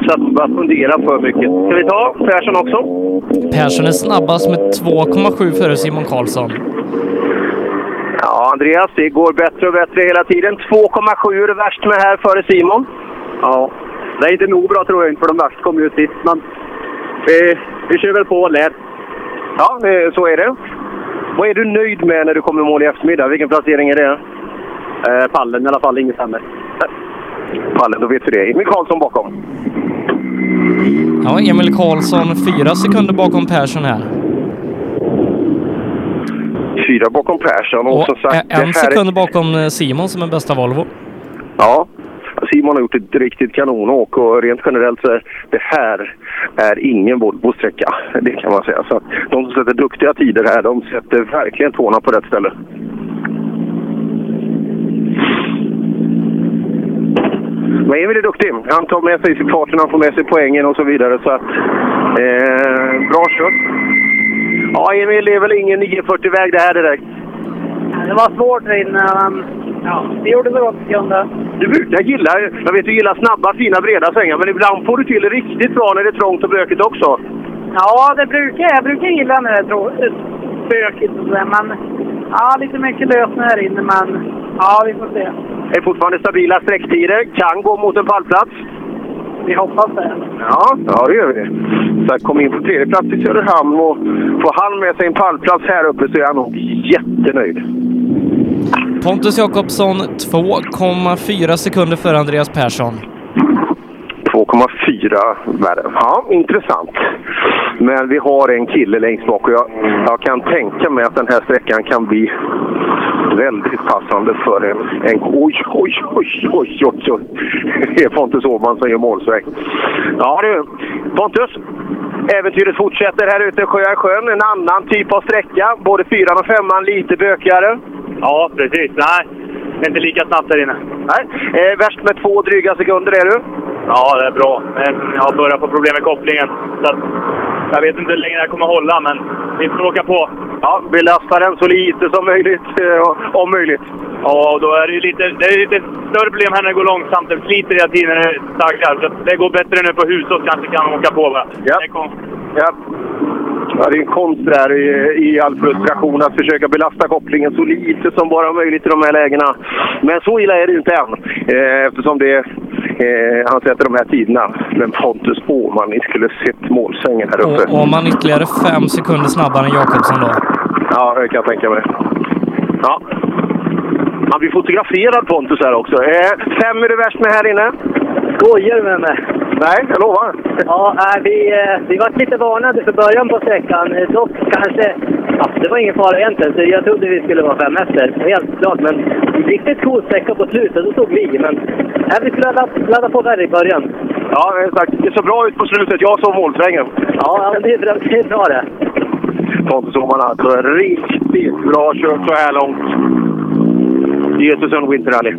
så att man börjar fundera för mycket. Ska vi ta Persson också? Persson är snabbast med 2,7 före Simon Karlsson. Ja, Andreas, det går bättre och bättre hela tiden. 2,7 är det värst med här före Simon. Ja, det är inte nog bra tror jag inte, för de värsta kommer ju sist. Men vi, vi kör väl på lär. Ja, eh, så är det. Vad är du nöjd med när du kommer i mål i eftermiddag? Vilken placering är det? Eh, pallen i alla fall, inget sämre. Pallen, då vet vi det. Emil Karlsson bakom. Ja, Emil Karlsson fyra sekunder bakom Persson här. Fyra bakom Persson. Och, Och som sagt, en sekund bakom eh, Simon som är bästa Volvo. Ja, Simon har gjort ett riktigt kanonåk och rent generellt så är det här är ingen Volvo-sträcka. Det kan man säga. Så att de som sätter duktiga tider här, de sätter verkligen tårna på rätt ställe. Men Emil är duktig. Han tar med sig farten, han får med sig poängen och så vidare. Så att, eh, bra kört. Ja, Emil, det är väl ingen 940-väg det här direkt. Det var svårt där inne, men ja, vi gjorde så gott vi kunde. Du brukar gilla, jag vet du gillar snabba, fina, breda svängar, men ibland får du till det riktigt bra när det är trångt och bökigt också. Ja, det brukar jag. brukar gilla när det är bökigt och sådär, men ja, lite mycket löst här inne, men ja, vi får se. Det är fortfarande stabila sträcktider, kan gå mot en pallplats. Vi hoppas det. Ja, ja det gör vi. Så att komma in på tredje plats i Söderhamn och får han med sig en pallplats här uppe så är han nog jättenöjd. Pontus Jakobsson 2,4 sekunder före Andreas Persson. 2,4 värre. Ja, intressant. Men vi har en kille längst bak och jag, jag kan tänka mig att den här sträckan kan bli väldigt passande för en... en oj, oj, oj, oj, oj, oj. Det är Pontus Åhman som gör målsväng. Ja du, Pontus. Äventyret fortsätter här ute i Sjöasjön. En annan typ av sträcka. Både fyran och femman lite bökigare. Ja, precis. Nej, inte lika snabbt där inne. Nej. Eh, värst med två dryga sekunder är du. Ja, det är bra. Men jag börjar få problem med kopplingen. Så jag vet inte hur länge det här kommer hålla, men vi får åka på. Ja, belasta den så lite som möjligt, eh, om möjligt. Ja, då är det ju lite, det är lite större problem här när det går långsamt. Det sliter hela tiden när det staggar. Det går bättre nu på Husås kanske kan åka på. Va? Ja. Det kom. Ja. Ja, det är en konst där i, i all frustration att försöka belasta kopplingen så lite som bara möjligt i de här lägena. Men så illa är det inte än eh, eftersom det, eh, han sätter de här tiderna. Men Pontus Åhman, ni skulle sett målsvängen här uppe. Och om man ytterligare fem sekunder snabbare än Jakobsson då. Ja, det kan jag tänka mig. Ja. Han blir fotograferad Pontus här också. Eh, fem är det värst med här inne. Skojar du med mig? Nej, jag lovar. Ja, vi, eh, vi var lite varnade för början på sträckan. Eh, Dock kanske... Ja, det var ingen fara egentligen, så jag trodde vi skulle vara fem efter. Helt klart, men riktigt cool sträcka på slutet, då tog vi. Men nej, vi skulle ladda, ladda på värre i början. Ja, exakt. Det såg bra ut på slutet. Jag såg målsvängen. Ja, det är bra det. Är bra det. Alltså riktigt bra kört så här långt. I Östersund Winter Rally.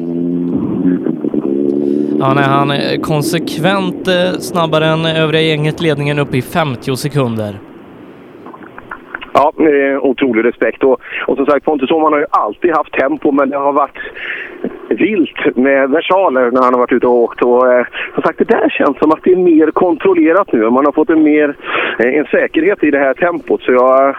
Ja, nej, han är konsekvent eh, snabbare än övriga gänget, ledningen upp i 50 sekunder. Ja, otrolig respekt. Och, och som sagt, Pontus Åhman har ju alltid haft tempo, men det har varit vilt med versaler när han har varit ute och åkt. Och, eh, som sagt, det där känns som att det är mer kontrollerat nu. Man har fått en, mer, eh, en säkerhet i det här tempot. Så jag,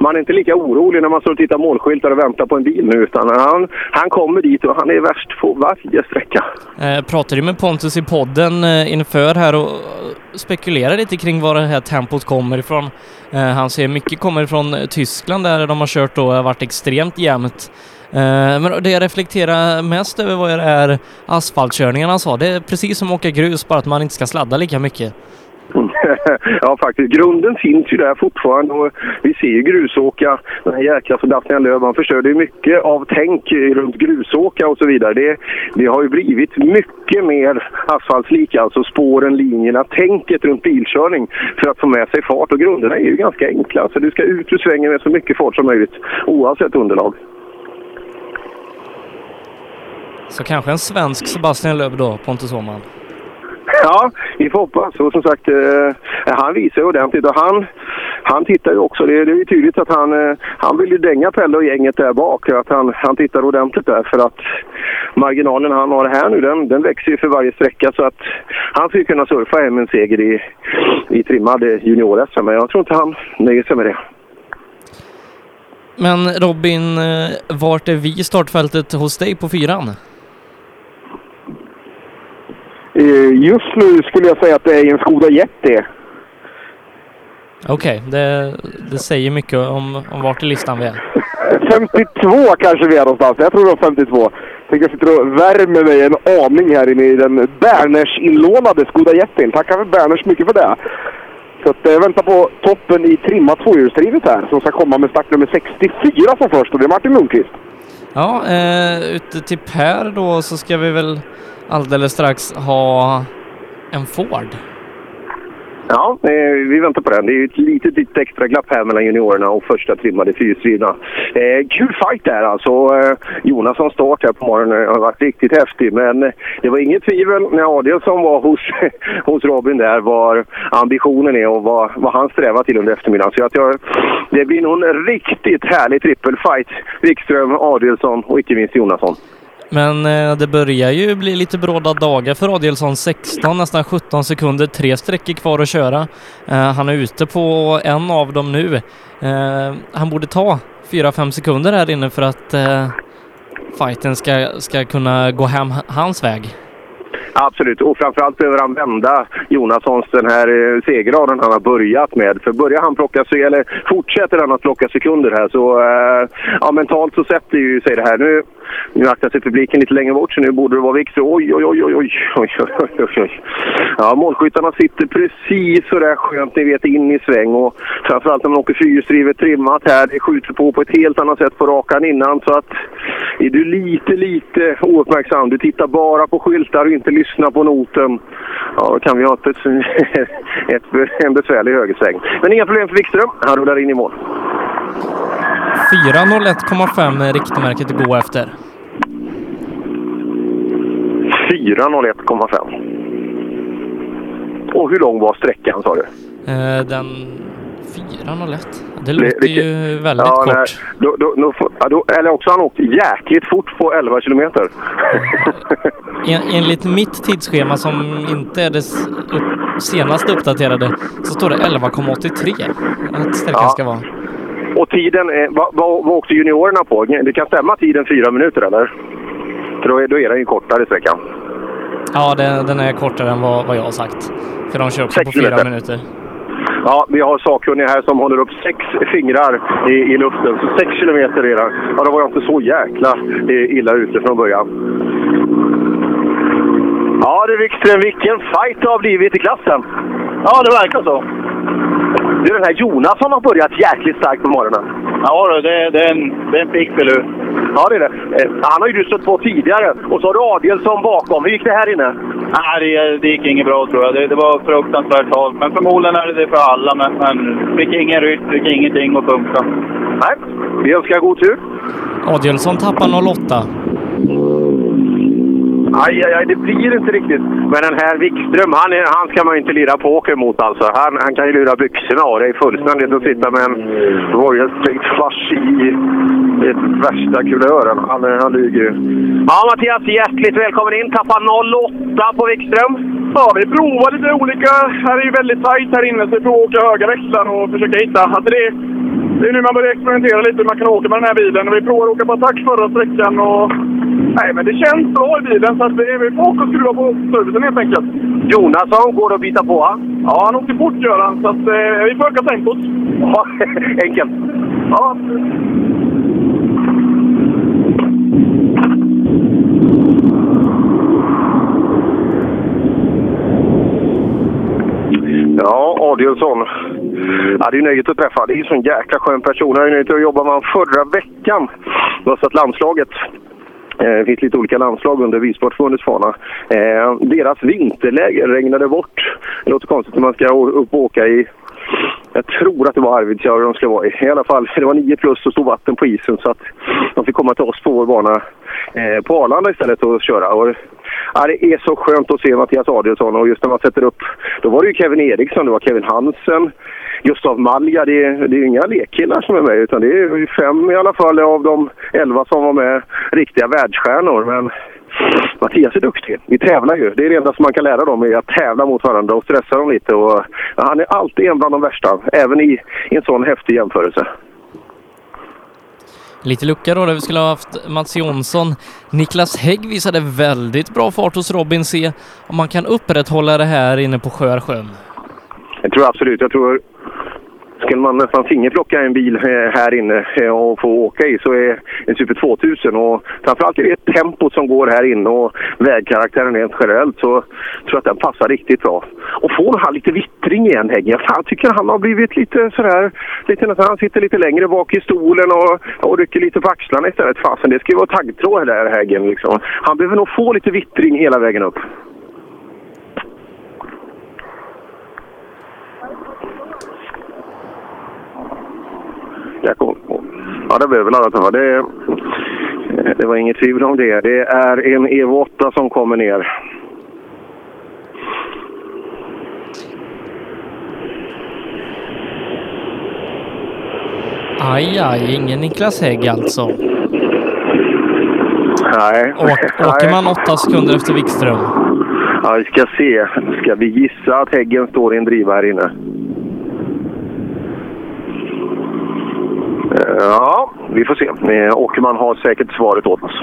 man är inte lika orolig när man står och tittar målskyltar och väntar på en bil nu. Utan han, han kommer dit och han är värst på varje sträcka. Eh, pratade ju med Pontus i podden eh, inför här och eh, spekulerar lite kring var det här tempot kommer ifrån. Eh, han säger mycket kommer ifrån Tyskland där de har kört då har varit extremt jämnt. Eh, men det jag reflekterar mest över vad det är asfaltkörningarna sa. Det är precis som att åka grus, bara att man inte ska sladda lika mycket. ja, faktiskt. Grunden finns ju där fortfarande och vi ser ju grusåka. Den här jäkla Sebastian Löf, han förstörde ju mycket av tänk runt grusåka och så vidare. Det, det har ju blivit mycket mer asfaltslik, alltså spåren, linjerna, tänket runt bilkörning för att få med sig fart. Och grunderna är ju ganska enkla, så du ska ut ur svängen med så mycket fart som möjligt oavsett underlag. Så kanske en svensk Sebastian Loeb då, Pontus Åhman? Ja, vi får hoppas. Och som sagt, eh, han visar ju ordentligt och han, han tittar ju också. Det, det är ju tydligt att han, eh, han vill ju dänga Pelle och gänget där bak. Att han, han tittar ordentligt där för att marginalen han har här nu den, den växer ju för varje sträcka så att han ju kunna surfa hem en seger i, i trimmad junior Men jag tror inte han nöjer sig med det. Men Robin, eh, vart är vi i startfältet hos dig på fyran? Eh, Just nu skulle jag säga att det är en Skoda Yeti. Okej, det, det säger mycket om, om vart i listan vi är. 52 kanske vi är någonstans. Jag tror det var 52. Tänker jag sitter och värmer mig en aning här inne i den Berners-inlånade Skoda Yetin. Tackar för Berners mycket för det. Så att jag väntar på toppen i trimmat tvåhjulsdrivet här som ska komma med startnummer 64 som först och det är Martin Lundqvist. Ja, eh, ute till Per då så ska vi väl alldeles strax ha en Ford. Ja, vi väntar på den. Det är ju ett litet, litet extra glapp här mellan juniorerna och första trimmade fyrhjulsdrivna. Eh, kul fight där alltså. Eh, Jonasson start här på morgonen har varit riktigt häftig. Men det var inget tvivel när Adielsson var hos, hos Robin där var ambitionen är och vad, vad han strävar till under eftermiddagen. Så jag tror det blir nog en riktigt härlig trippelfight. Wikström, Adielsson och icke minst Jonasson. Men eh, det börjar ju bli lite bråda dagar för Adielsson. 16, nästan 17 sekunder, tre sträckor kvar att köra. Eh, han är ute på en av dem nu. Eh, han borde ta 4-5 sekunder här inne för att eh, fighten ska, ska kunna gå hem hans väg. Absolut, och framförallt behöver han vända Jonassons den här eh, segerraden han har börjat med. För börjar han plocka sig, eller fortsätter han att plocka sekunder här så, eh, ja mentalt så sätter ju sig det här. Nu, nu aktar sig publiken lite längre bort, så nu borde det vara Wikström. Oj, oj, oj, oj, oj, oj, oj, oj. Ja, målskyttarna sitter precis så där skönt, ni vet, in i sväng. Och framförallt när man åker fyrhjulsdrivet trimmat här, det skjuter på på ett helt annat sätt på rakan innan. Så att är du lite, lite ouppmärksam, du tittar bara på skyltar och inte lyssnar på noten, ja, då kan vi ha ett, ett en besvärlig högersväng. Men inga problem för Wikström, han rullar in i mål. 4.01,5 är riktmärket att gå efter. 4.01,5. Och hur lång var sträckan sa du? Eh, den 4.01. Det låter ju väldigt ja, kort. nej, då, då, då, då, eller också har han åkt jäkligt fort på 11 kilometer. En, enligt mitt tidsschema som inte är det upp, senaste uppdaterade så står det 11,83 att sträckan Ja. ska vara. Och tiden, vad, vad, vad åkte juniorerna på? Det kan stämma tiden fyra minuter eller? För då är, då är den ju kortare sträckan. Ja, den, den är kortare än vad, vad jag har sagt. För de kör också Sex på fyra minuter. minuter. Ja, vi har sakkunniga här som håller upp sex fingrar i, i luften. Så sex kilometer är det. Ja, då var jag inte så jäkla eh, illa ute från början. Ja du Wikström, vilken fight det har blivit i klassen. Ja, det verkar så. Du, den här Jonasson har börjat jäkligt starkt på morgonen. Ja, det, det är en, det är en pigg filur. Ja, det är det. Eh, Han har ju du stött på tidigare. Och så har du Adielsson bakom. Hur gick det här inne? Nej, det, det gick inget bra tror jag. Det, det var fruktansvärt halt. Men förmodligen är det det för alla. Men, men fick ingen rytm, fick ingenting att funka. Nej, vi önskar god tur. Adielsson tappar 08. Aj, aj, aj, det blir inte riktigt. Men den här Wikström, han, är, han ska man ju inte lira poker mot alltså. Han, han kan ju lura byxorna av dig fullständigt och sitta med en Royal Straight Flush i, i värsta kulören. Han, han lyger ju. Ja, Mattias, hjärtligt välkommen in. Tappa 08 på Wikström. Ja, vi provar lite olika. Här är ju väldigt tajt här inne så vi provar att åka höga växlar och försöka hitta. Alltså det, är, det är nu man börjar experimentera lite hur man kan åka med den här bilen. Vi provar att åka på attack förra sträckan och... Nej, men det känns bra i bilen så att vi får åka och skruva på servicen helt enkelt. Jonasson, går det att byta på han? Ja, han åkte fort gör han. Så att, eh, vi får öka tempot. Ja, enkelt. Ja. Ja, Adielsson. Ja, det är nöjet att träffa. Det är en sån jäkla skön person. Jag är nöjd att jobba med honom förra veckan. Det var så att landslaget det finns lite olika landslag under Bilsportförbundets fana. Eh, deras vinterläger regnade bort. Det låter konstigt när man ska upp och åka i jag tror att det var Arvidsjaur de skulle vara i. I alla fall, det var 9 plus och stod vatten på isen så att de fick komma till oss på vår bana eh, på Arlanda istället och köra. Och, ja, det är så skönt att se Mattias Adielsson och just när man sätter upp, då var det ju Kevin Eriksson, det var Kevin Hansen, Gustav Malja. Det är, det är inga lekkillar som är med utan det är fem i alla fall av de elva som var med riktiga världsstjärnor. Men Mattias är duktig. Vi tävlar ju. Det är det enda som man kan lära dem är att tävla mot varandra och stressa dem lite. Och, han är alltid en bland de värsta, även i, i en sån häftig jämförelse. Lite lucka då där vi skulle ha haft Mats Jonsson. Niklas Hägg visade väldigt bra fart hos Robin C. Om man kan upprätthålla det här inne på Sjörsjön. Jag tror absolut. Jag tror skulle man nästan fingerplocka en bil eh, här inne eh, och få åka i så är en Super 2000 och framförallt är det tempot som går här inne och vägkaraktären rent generellt så tror jag att den passar riktigt bra. Och får han lite vittring igen Häggen. Jag fan, tycker han har blivit lite sådär, lite nästan, han sitter lite längre bak i stolen och, och rycker lite på axlarna istället. Fasen, det ska ju vara taggtråd där Häggen liksom. Han behöver nog få lite vittring hela vägen upp. Jag kom. Ja, det behöver alla ta. Det, det var inget tvivel om det. Det är en Evo 8 som kommer ner. Aj, aj, ingen Niklas Hägg alltså. Nej. Åk, åker man åtta sekunder efter Wikström? Ja, vi ska se. Ska vi gissa att Häggen står i en driva här inne? Eh, ja, vi får se. Eh, Åkerman har säkert svaret åt oss.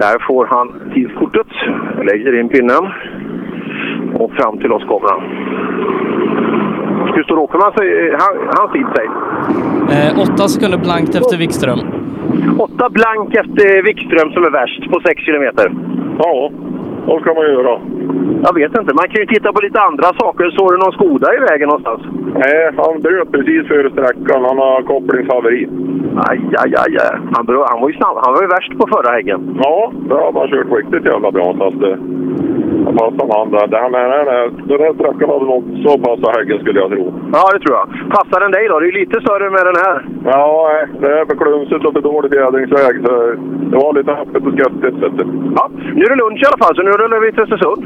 Där får han tidskortet, lägger in pinnen och fram till oss kommer han. Hur Åkerman sig? Han, han tid sig? Eh, åtta sekunder blankt efter Wikström. Åtta blank efter Wikström som är värst på 6 kilometer. Ja, vad ska man göra? Jag vet inte. Man kan ju titta på lite andra saker. Såg du någon Skoda i vägen någonstans? Nej, han bröt precis före sträckan. Han har kopplingshaveri. Aj, aj, aj. aj. Han, bro- han var ju snabb. Han var ju värst på förra häggen. Ja, det har man kört riktigt jävla bra. Så att passar med han där. Det här med den här, den här sträckan hade nog så passat häggen skulle jag tro. Ja, det tror jag. Passar den dig då? Det är ju lite större med den här. Ja, det är för klumsigt och för dålig fjädringsväg. Så det var lite öppet och göttigt. Ja, nu är det lunch i alla fall, så nu rullar vi till Östersund.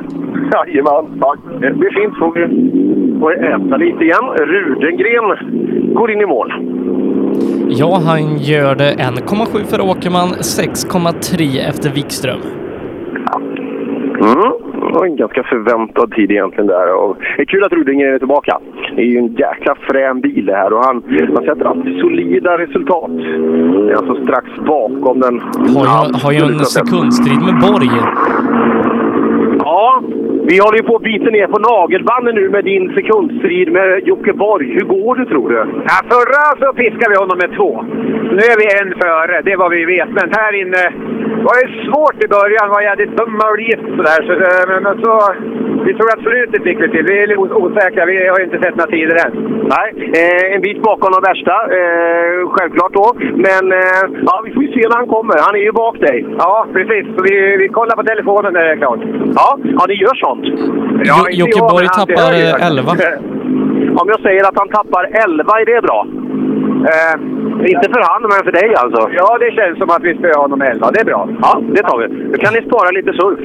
Jajamän, tack. Det blir fint. Får vi får vi äta lite igen. Rudengren går in i mål. Ja, han gör det 1,7 för Åkerman, 6,3 efter Wikström. Mm. Det var en ganska förväntad tid egentligen där. Och det är kul att Rudengren är tillbaka. Det är ju en jäkla frän bil det här och han, han sätter alltid solida resultat. Det är alltså strax bakom den. Har ju, har ju en sekundstrid med Borg. Ja, vi håller ju på att bita ner på nagelbanden nu med din sekundstrid med Jocke Borg. Hur går det tror du? Ja, förra så piskade vi honom med två. Nu är vi en före, det är vad vi vet. Men här inne var det svårt i början. var jävligt bummarligt sådär. Så, eh, men, så, vi tror att slutet fick vi till. Vi är lite os- osäkra. Vi har inte sett några tider än. Nej, eh, en bit bakom de värsta. Eh, självklart då. Men eh, ja, vi får ju se när han kommer. Han är ju bak dig. Ja, precis. Så vi, vi kollar på telefonen när det är klart. Ja, ja ni gör Jo- Jocke Borg tappar eh, 11. Om jag säger att han tappar 11, är det bra? Eh, Inte för han, men för dig alltså? Ja, det känns som att vi spöar honom 11. Det är bra. Ja, det tar vi. Då kan ni spara lite surf.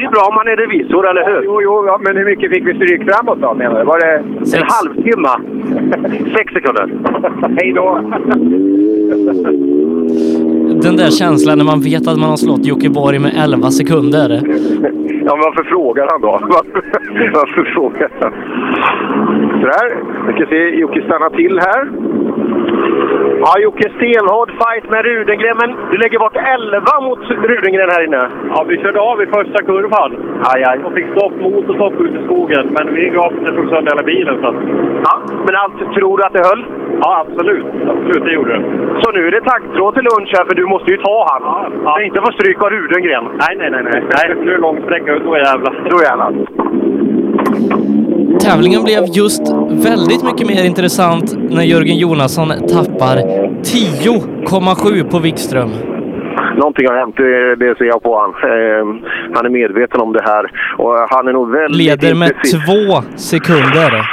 Det är bra om man är revisor, eller hur? Jo, jo, ja, men hur mycket fick vi stryk framåt då menar du? Var det... En halvtimme. Sex sekunder. Hej då! Den där känslan när man vet att man har slått Jocke Borg med 11 sekunder. Ja, men varför frågar han då? Varför, varför frågar han? Sådär. Vi ska se Jocke stanna till här. Ja, Jocke, stenhård fight med Rudengren, men du lägger bort 11 mot Rudengren här inne. Ja, vi körde av i första kurvan. Aj, aj. Och fick stopp, motorstopp ute i skogen. Men vi gav det slog sönder hela bilen. Så. Ja, men allt tror du att det höll? Ja, absolut. Absolut, det gjorde det. Så nu är det taggtråd till lunch här, för du måste ju ta han. Ja, Inte få stryk av Rudengren. Nej, nej, nej. nej. nej nu är det lång sträcka och då jävlar. Då jävlar. Tävlingen blev just väldigt mycket mer intressant när Jörgen Jonasson tappar 10,7 på Wikström. Någonting har hänt, det, ser jag på han. Eh, han är medveten om det här och han är nog väldigt Leder med intresserad. två sekunder.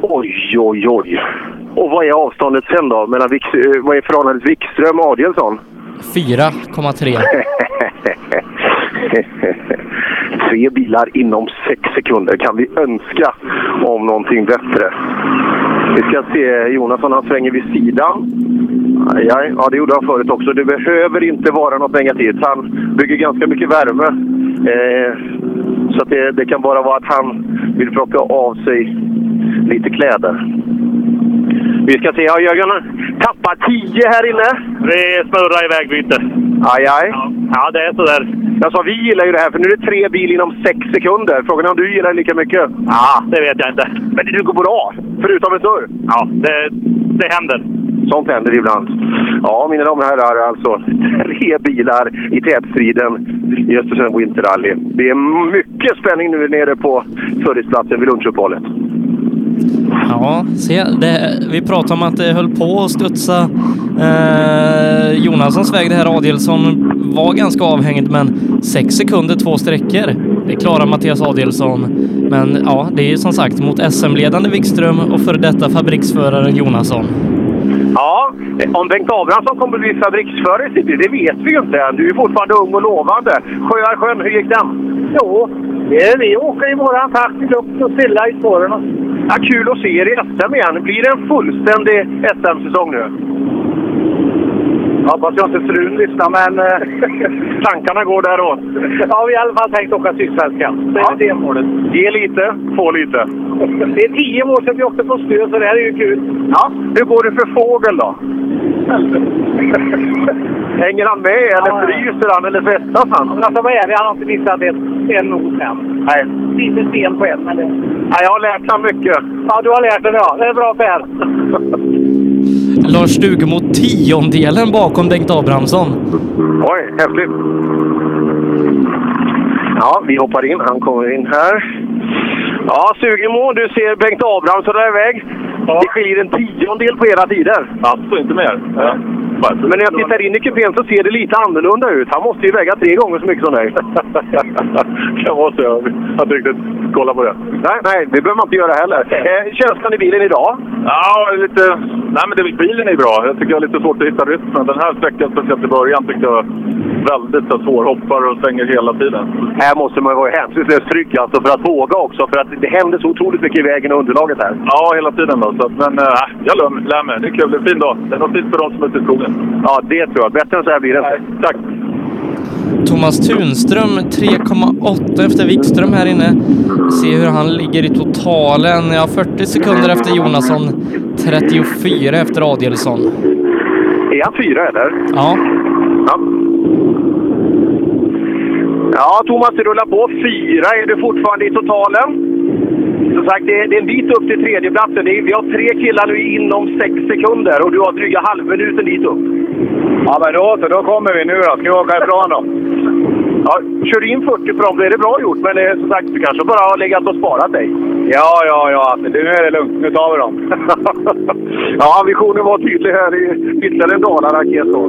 Oj, oj, oj. Och vad är avståndet sen då? Mellan Wix, eh, vad är förhållandet Wikström och Adielsson? 4,3. Tre bilar inom sex sekunder. Kan vi önska om någonting bättre? Vi ska se. Jonasson han svänger vid sidan. Aj, aj. Ja, det gjorde han förut också. Det behöver inte vara något negativt. Han bygger ganska mycket värme. Eh, så det, det kan bara vara att han vill plocka av sig lite kläder. Vi ska se. Ja, Jörgen tappar 10 här inne. Det snurrar iväg byte. Aj, aj. Ja, det är sådär. Jag sa vi gillar ju det här, för nu är det tre bil inom sex sekunder. Frågan är om du gillar det lika mycket? Ja, det vet jag inte. Men det går bra, förutom en snurr. Ja, det, det händer. Sånt händer ibland. Ja, mina damer och herrar, alltså tre bilar i tätstriden i Östersund Winter Rally. Det är mycket spänning nu nere på serviceplatsen vid lunchuppehållet. Ja, se, det, vi pratade om att det höll på att studsa eh, Jonassons väg det här. Adielsson var ganska avhängigt, men sex sekunder, två sträckor. Det klarar Mattias Adielsson. Men ja, det är ju som sagt mot SM-ledande Wikström och för detta fabriksföraren Jonasson. Ja, om Bengt Abrahamsson kommer att bli fabriksförare i det vet vi ju inte än. Du är fortfarande ung och lovande. Sjöarsjön, hur gick den? Jo, vi åker i våran takt luft och stilla i spåren. Ja, kul att se er i SM igen. Blir det en fullständig SM-säsong nu? Jag hoppas jag inte frun lyssnar, men... eh, Tankarna går däråt. Ja, vi har i alla fall tänkt åka Sydsvenskan. Det är det målet. Ge lite, få lite. Det är tio år sedan vi åkte på snö, så det här är ju kul. Ja, hur går det för fågel då? Hänger han med eller fryser han eller svettas han? Men alltså, vad är det? Han har inte missat ett, en nos än. Nej. Lite sten på en, men det... Ja, jag har lärt mig mycket. Ja, du har lärt dig det, ja. Det är bra Per. Lars Stugemo tiondelen bakom Bengt Abrahamsson. Oj, häftigt. Ja, vi hoppar in. Han kommer in här. Ja, Sugemo, du ser Bengt Abrahamsson där iväg. Det skiljer en tiondel på era tider. Alltså, inte mer. Ja. Men när jag tittar in i kupén så ser det lite annorlunda ut. Han måste ju väga tre gånger så mycket som dig. kan vara så. Jag har inte riktigt kollat på det. Nej, nej, det behöver man inte göra heller. Eh, känslan i bilen idag? Ja, lite... Nej, men det, bilen är bra. Jag tycker jag har lite svårt att hitta rytmen. Den här sträckan, speciellt i början, tyckte jag väldigt så, svår. Hoppar och svänger hela tiden. Här måste man vara hänsynslöst trygg alltså för att våga också. För att det händer så otroligt mycket i vägen och underlaget här. Ja, hela tiden. Då. Så, att- men äh, jag lär, mig. Det är kul. Det är en fin dag. Det är något fint för de som är ute i skogen. Ja, det tror jag. Bättre än så här blir det inte. Tack! Thomas Tunström 3,8 efter Wikström här inne. Se hur han ligger i totalen. Ja, 40 sekunder efter Jonasson. 34 efter Adielsson. Är han fyra eller? Ja. Ja. Ja, Thomas, det rullar på. Fyra är du fortfarande i totalen. Som sagt, det är, det är en bit upp till tredjeplatsen. Är- Vi har tre killar nu inom sex sekunder och du har dryga halvminuten dit upp. Ja, men då så. Då kommer vi nu då. Ska vi åka ifrån då? Ja, kör in 40 på dem, det är det bra gjort. Men eh, som sagt, du kanske bara har legat och sparat dig. Ja, ja, ja. Nu är det lugnt. Nu tar vi dem. ja, visionen var tydlig här i ytterligare en Dala-raket då.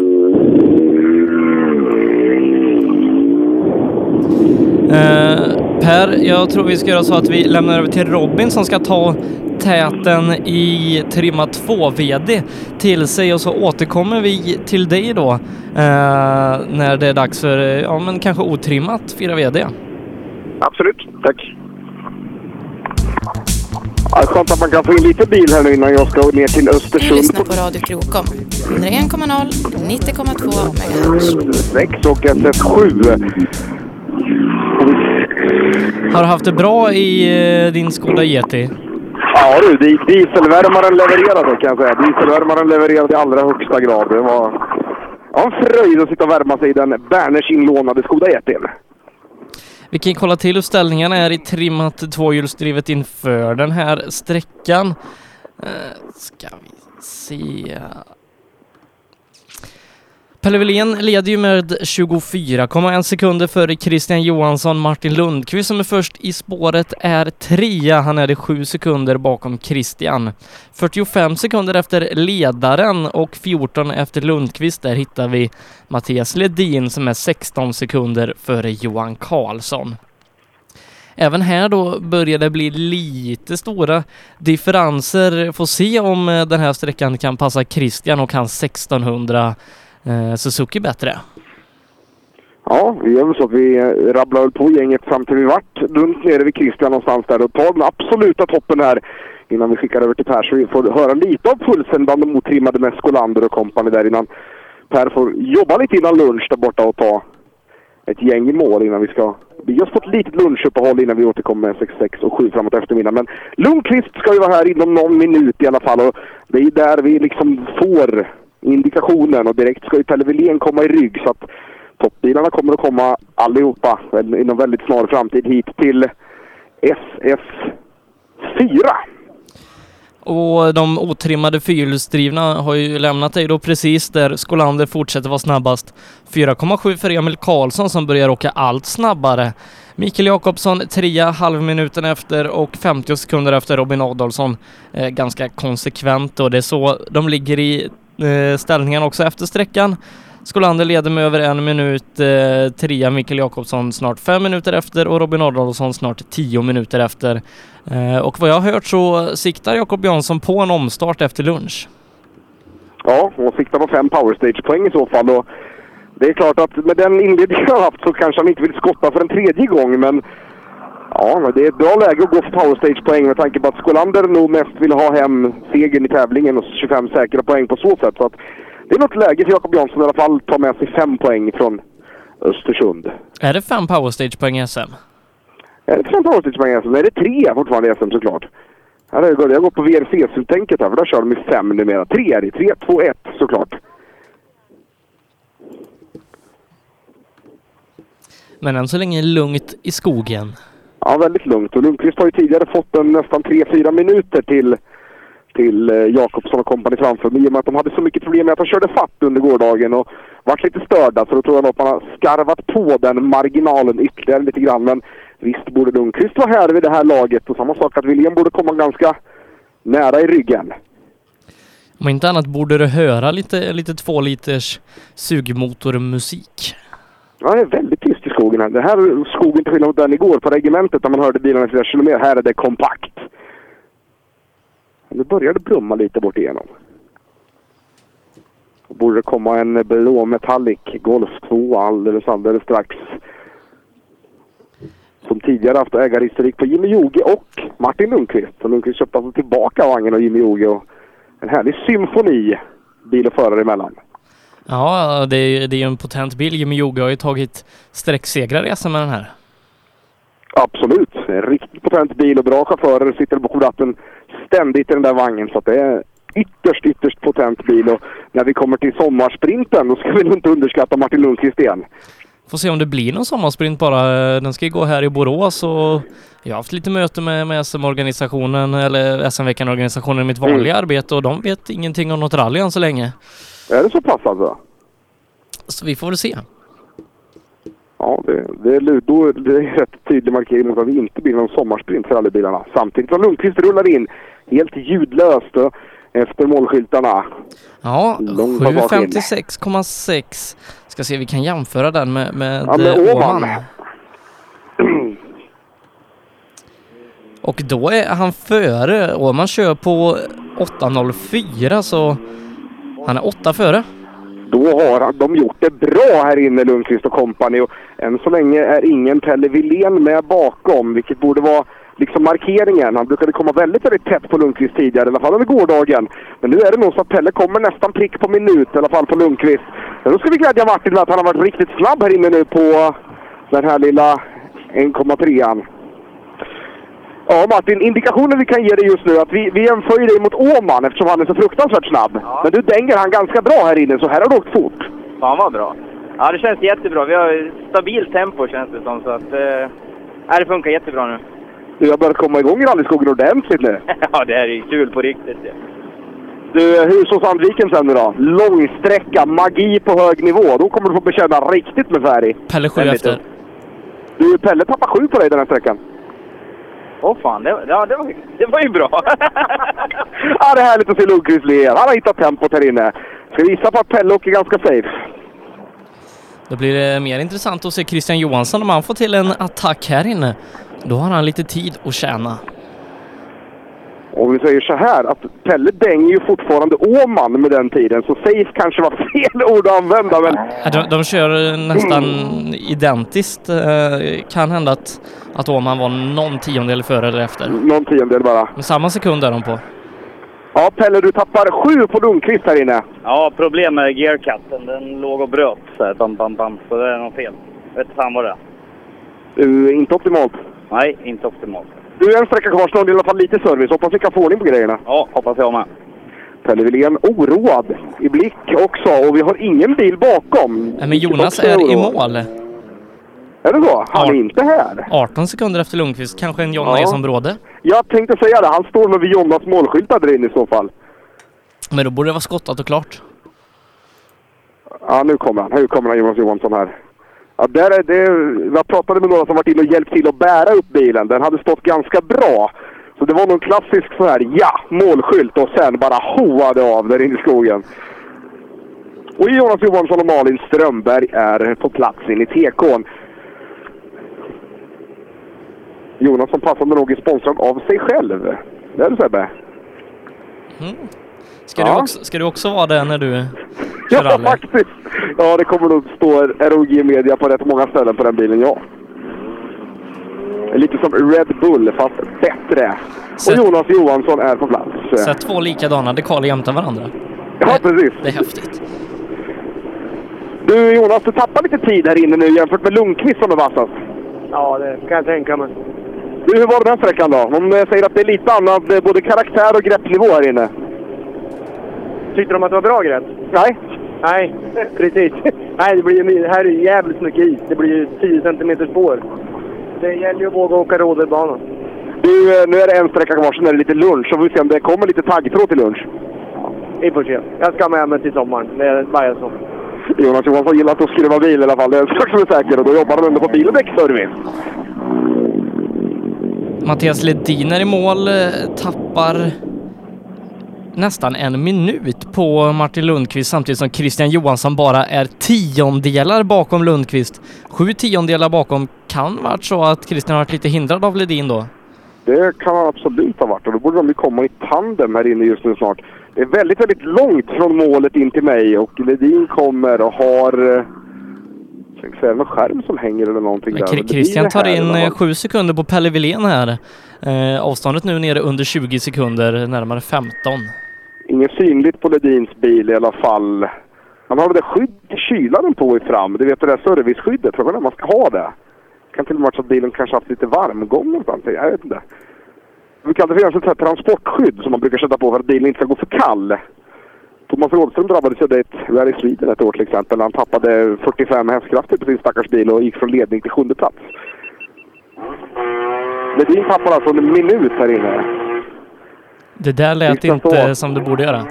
Eh, per, jag tror vi ska göra så att vi lämnar över till Robin som ska ta täten i trimma 2-VD till sig och så återkommer vi till dig då eh, när det är dags för, eh, ja men kanske otrimmat 4-VD. Absolut, tack. Ja, skönt att man kan få in lite bil här nu innan jag ska ner till Du Östersund. lyssnar på Radio Krokom. 101,0, 90,2 MHz. 6 och SF7. Har du haft det bra i eh, din Skoda Yeti? Ja du, di- dieselvärmaren levererade kan jag säga. Dieselvärmaren levererade i allra högsta grad. Det var ja, en fröjd att sitta och värma sig i den Berners inlånade Skoda ET'n. Vi kan kolla till hur ställningarna är i trimmat tvåhjulsdrivet inför den här sträckan. Eh, ska vi se. Pelle Wilén leder ju med 24,1 sekunder före Christian Johansson. Martin Lundqvist som är först i spåret är trea. Han är det sju sekunder bakom Christian. 45 sekunder efter ledaren och 14 efter Lundqvist. Där hittar vi Mattias Ledin som är 16 sekunder före Johan Karlsson. Även här då börjar det bli lite stora differenser. Får se om eh, den här sträckan kan passa Christian och hans 1600 eh, Suzuki bättre. Ja, vi gör väl så att vi eh, rabblar väl på gänget fram till vi vart runt nere vid Christian någonstans där och tar den absoluta toppen här innan vi skickar över till Per så vi får höra lite av pulsen bland de otrimmade med Skolander och kompani där innan Per får jobba lite innan lunch där borta och ta ett gäng i mål innan vi ska vi har fått ett litet lunchuppehåll innan vi återkommer med 66 och 7 framåt eftermiddagen. Men Lundqvist ska ju vara här inom någon minut i alla fall och det är där vi liksom får indikationen och direkt ska ju Pelle Wilén komma i rygg så att toppbilarna kommer att komma allihopa inom väldigt snar framtid hit till SS4. Och de otrimmade fyrhjulsdrivna har ju lämnat dig då precis där Skolander fortsätter vara snabbast. 4,7 för Emil Karlsson som börjar åka allt snabbare. Mikael Jakobsson trea halvminuten efter och 50 sekunder efter Robin Adolfsson. Eh, ganska konsekvent och det är så de ligger i Eh, ställningen också efter sträckan. Skolander leder med över en minut, eh, trea Mikael Jakobsson snart fem minuter efter och Robin Adolfsson snart tio minuter efter. Eh, och vad jag har hört så siktar Jakob Jansson på en omstart efter lunch. Ja, och siktar på fem powerstage-poäng i så fall. Och det är klart att med den inledning jag har haft så kanske han inte vill skotta för en tredje gång, men ja, men det är ett bra läge att gå för power stage-poäng med tanke på att Skolander nog mest vill ha hem segern i tävlingen och 25 säkra poäng på så sätt. Så att det är något läge för Jakob Jansson i alla fall ta med sig fem poäng från Östersund. Är det fem power stage-poäng i SM? Är det fem power stage-poäng i SM? Nej, det är tre fortfarande i SM såklart. Här är det, jag går på VRC-tänket här, för där kör de i fem numera. Tre är det. Tre, två, ett såklart. Men än så länge lugnt i skogen. Ja, väldigt lugnt. Och Lundqvist har ju tidigare fått en nästan 3-4 minuter till, till eh, Jakobsson och kompani framför. Men i och med att de hade så mycket problem med att de körde fatt under gårdagen och vart lite störda så då tror jag att man har skarvat på den marginalen ytterligare lite grann. Men visst borde Lundqvist vara här vid det här laget och samma sak att William borde komma ganska nära i ryggen. Om inte annat borde du höra lite, lite två liters sugmotormusik. Ja, det är väldigt tyst skogen här. Det här skogen till skillnad mot den igår på regementet där man hörde bilarna i flera kilometer. Här är det kompakt. Nu börjar det brumma lite bort igenom. Då borde det komma en blå Metallic Golf 2 alldeles, alldeles strax. Som tidigare haft ägarhistorik på Jimmy Joge och Martin Lundqvist. Så Lundqvist köpte alltså tillbaka vagnen av Jimmy Joge och en härlig symfoni bil och förare emellan. Ja, det är, det är en potent bil. Jimmy Joge har ju tagit sträcksegrar i med den här. Absolut. En riktigt potent bil och bra chaufförer sitter bakom ratten ständigt i den där vagnen. Så det är ytterst, ytterst potent bil. Och när vi kommer till sommarsprinten då ska vi nog inte underskatta Martin Lundqvist igen. Får se om det blir någon sommarsprint bara. Den ska ju gå här i Borås och jag har haft lite möte med, med SM-organisationen eller SM-veckan-organisationen i mitt vanliga arbete och de vet ingenting om något rally än så länge. Är det så pass alltså? Så vi får väl se. Ja, det, det, är, då, det är rätt tydlig markering mot att det inte blir någon sommarsprint för rallybilarna. Samtidigt som Lundqvist rullar in helt ljudlöst och efter målskyltarna. Ja, Långt bak in. 756,6. Ska se, vi kan jämföra den med, med, Ja, med eh, Åman. Och då är han före. Åman kör på 8.04 så han är åtta före. Då har de gjort det bra här inne, Lundqvist och kompani. Och än så länge är ingen Pelle Wilén med bakom, vilket borde vara liksom markeringen. Han brukade komma väldigt, väldigt tätt på Lundqvist tidigare, i alla fall under gårdagen. Men nu är det nog så att Pelle kommer nästan prick på minut, i alla fall på Lundqvist. Men då ska vi glädja Martin med att han har varit riktigt snabb här inne nu på den här lilla 1,3an. Ja, Martin, indikationen vi kan ge dig just nu är att vi, vi jämför ju dig mot Åman eftersom han är så fruktansvärt snabb. Men du dänger han ganska bra här inne, så här har du åkt fort. Fan vad bra. Ja, det känns jättebra. Vi har stabilt tempo känns det som. Så att, eh, ja, det funkar jättebra nu. Du har börjat komma igång i rallyskogen ordentligt nu. ja, det här är ju kul på riktigt. Ja. Du, Husås-Sandviken sen nu då? Långsträcka, magi på hög nivå. Då kommer du få bekänna riktigt med färg. Pelle sju efter. Du, Pelle tappar sju på dig den här sträckan. Åh fan, det, ja, det, var, det var ju bra. Ja, det är härligt att se Lundqvist le. Han har hittat tempot här inne. Ska vi gissa på att Pelle åker ganska safe? Då blir det mer intressant att se Christian Johansson om han får till en attack här inne. Då har han lite tid att tjäna. Om vi säger så här att Pelle dänger ju fortfarande Åman med den tiden, så safe kanske var fel ord att använda. Men De, de kör nästan identiskt. Eh, Kan hända att, att Åman var någon tiondel före eller efter. någon tiondel bara. Men samma sekund är de på. Ja, Pelle, du tappar sju på Lundqvist här inne. Ja, problem med gearcutten. Den låg och bröt så här, bam, bam, bam. Så det är något fel. Jag vet fan vad det är. Uh, inte optimalt. Nej, inte optimalt. Du, en sträcka kvar, snart i alla fall lite service. Hoppas vi kan få ordning på grejerna. Ja, hoppas jag med. Pelle Wilén oroad i blick också och vi har ingen bil bakom. Nej, Men Jonas också är i mål. Är det så? Han är inte här. 18 sekunder efter Lundqvist. Kanske en John Ja. Nilsson Bråde. Jag tänkte säga det, han står med vid Jonas målskyltar där inne i så fall. Men då borde det vara skottat och klart. Ja, nu kommer han. Nu kommer han, Jonas Johansson här. Ja, där är det, jag pratade med några som varit inne och hjälpt till att bära upp bilen. Den hade stått ganska bra. Så det var någon klassisk sån här, ja, målskylt och sen bara hoade av där inne i skogen. Och Jonas Johansson och Malin Strömberg är på plats in i TK'n. Jonas som passande nog är sponsrad av sig själv. Det är du Sebbe? Mm. Ska, Ja. du också, ska du också vara det när du Ja, kör rally? faktiskt. Ja, det kommer nog stå ROG Media på rätt många ställen på den bilen, ja. Lite som Red Bull, fast bättre. Sätt- Och Jonas Johansson är på plats. Sätt två likadana dekaler jämte varandra. Ja, precis. Det är häftigt. Du Jonas, du tappar lite tid här inne nu jämfört med Lundqvist som är vassast. Ja, det kan jag tänka mig. Du, hur var den här sträckan då? Om jag säger att det är lite annat, både karaktär och greppnivå här inne. Tyckte de att det var bra grepp? Nej. Nej, precis. Nej, det, blir ju, här är ju jävligt mycket is. Det blir ju 10 cm spår. Det gäller ju att våga åka rodelbana. Du, eh, nu är det en sträcka kvar, sen är det lite lunch. Så får vi se om det kommer lite taggtråd till lunch. Vi får se. Jag ska med mig till sommaren. Det är bara så. Jonas Johansson gillar att skruva bil i alla fall. Det är en sak som är säker. Och då jobbar han ändå på bil och däckservice. Mattias Ledin är i mål, eh, tappar nästan en minut på Martin Lundqvist samtidigt som Christian Johansson bara är tiondelar bakom Lundqvist. Sju tiondelar bakom kan varit så att Christian har varit lite hindrad av Ledin då. Det kan han absolut ha varit och då borde de ju komma i tandem här inne just nu snart. Det är väldigt, väldigt långt från målet in till mig och Ledin kommer och har... eh, Ska vi säga någon skärm som hänger eller någonting där. Men det Christian tar in eh, sju sekunder på Pelle Wilén här. Eh, avståndet nu nere under 20 sekunder, närmare 15. Inget synligt på Ledins bil i alla fall. Han har det där skyddet i kylan på i fram. Du vet det där serviceskyddet. Frågan är om man ska ha det. Kan till och med vara så att bilen kanske haft lite varmgång någonstans. Jag vet inte. Vi kan det finnas ett transportskydd som man brukar sätta på för att bilen inte ska gå för kall. Thomas Rådström drabbades av det i ett Rally Sweden ett år till exempel. Han tappade 45 hästkrafter på sin stackars bil och gick från ledning till sjunde plats. Ledin tappar alltså en minut här inne. Det där lät Vi ska inte stå. som det borde göra.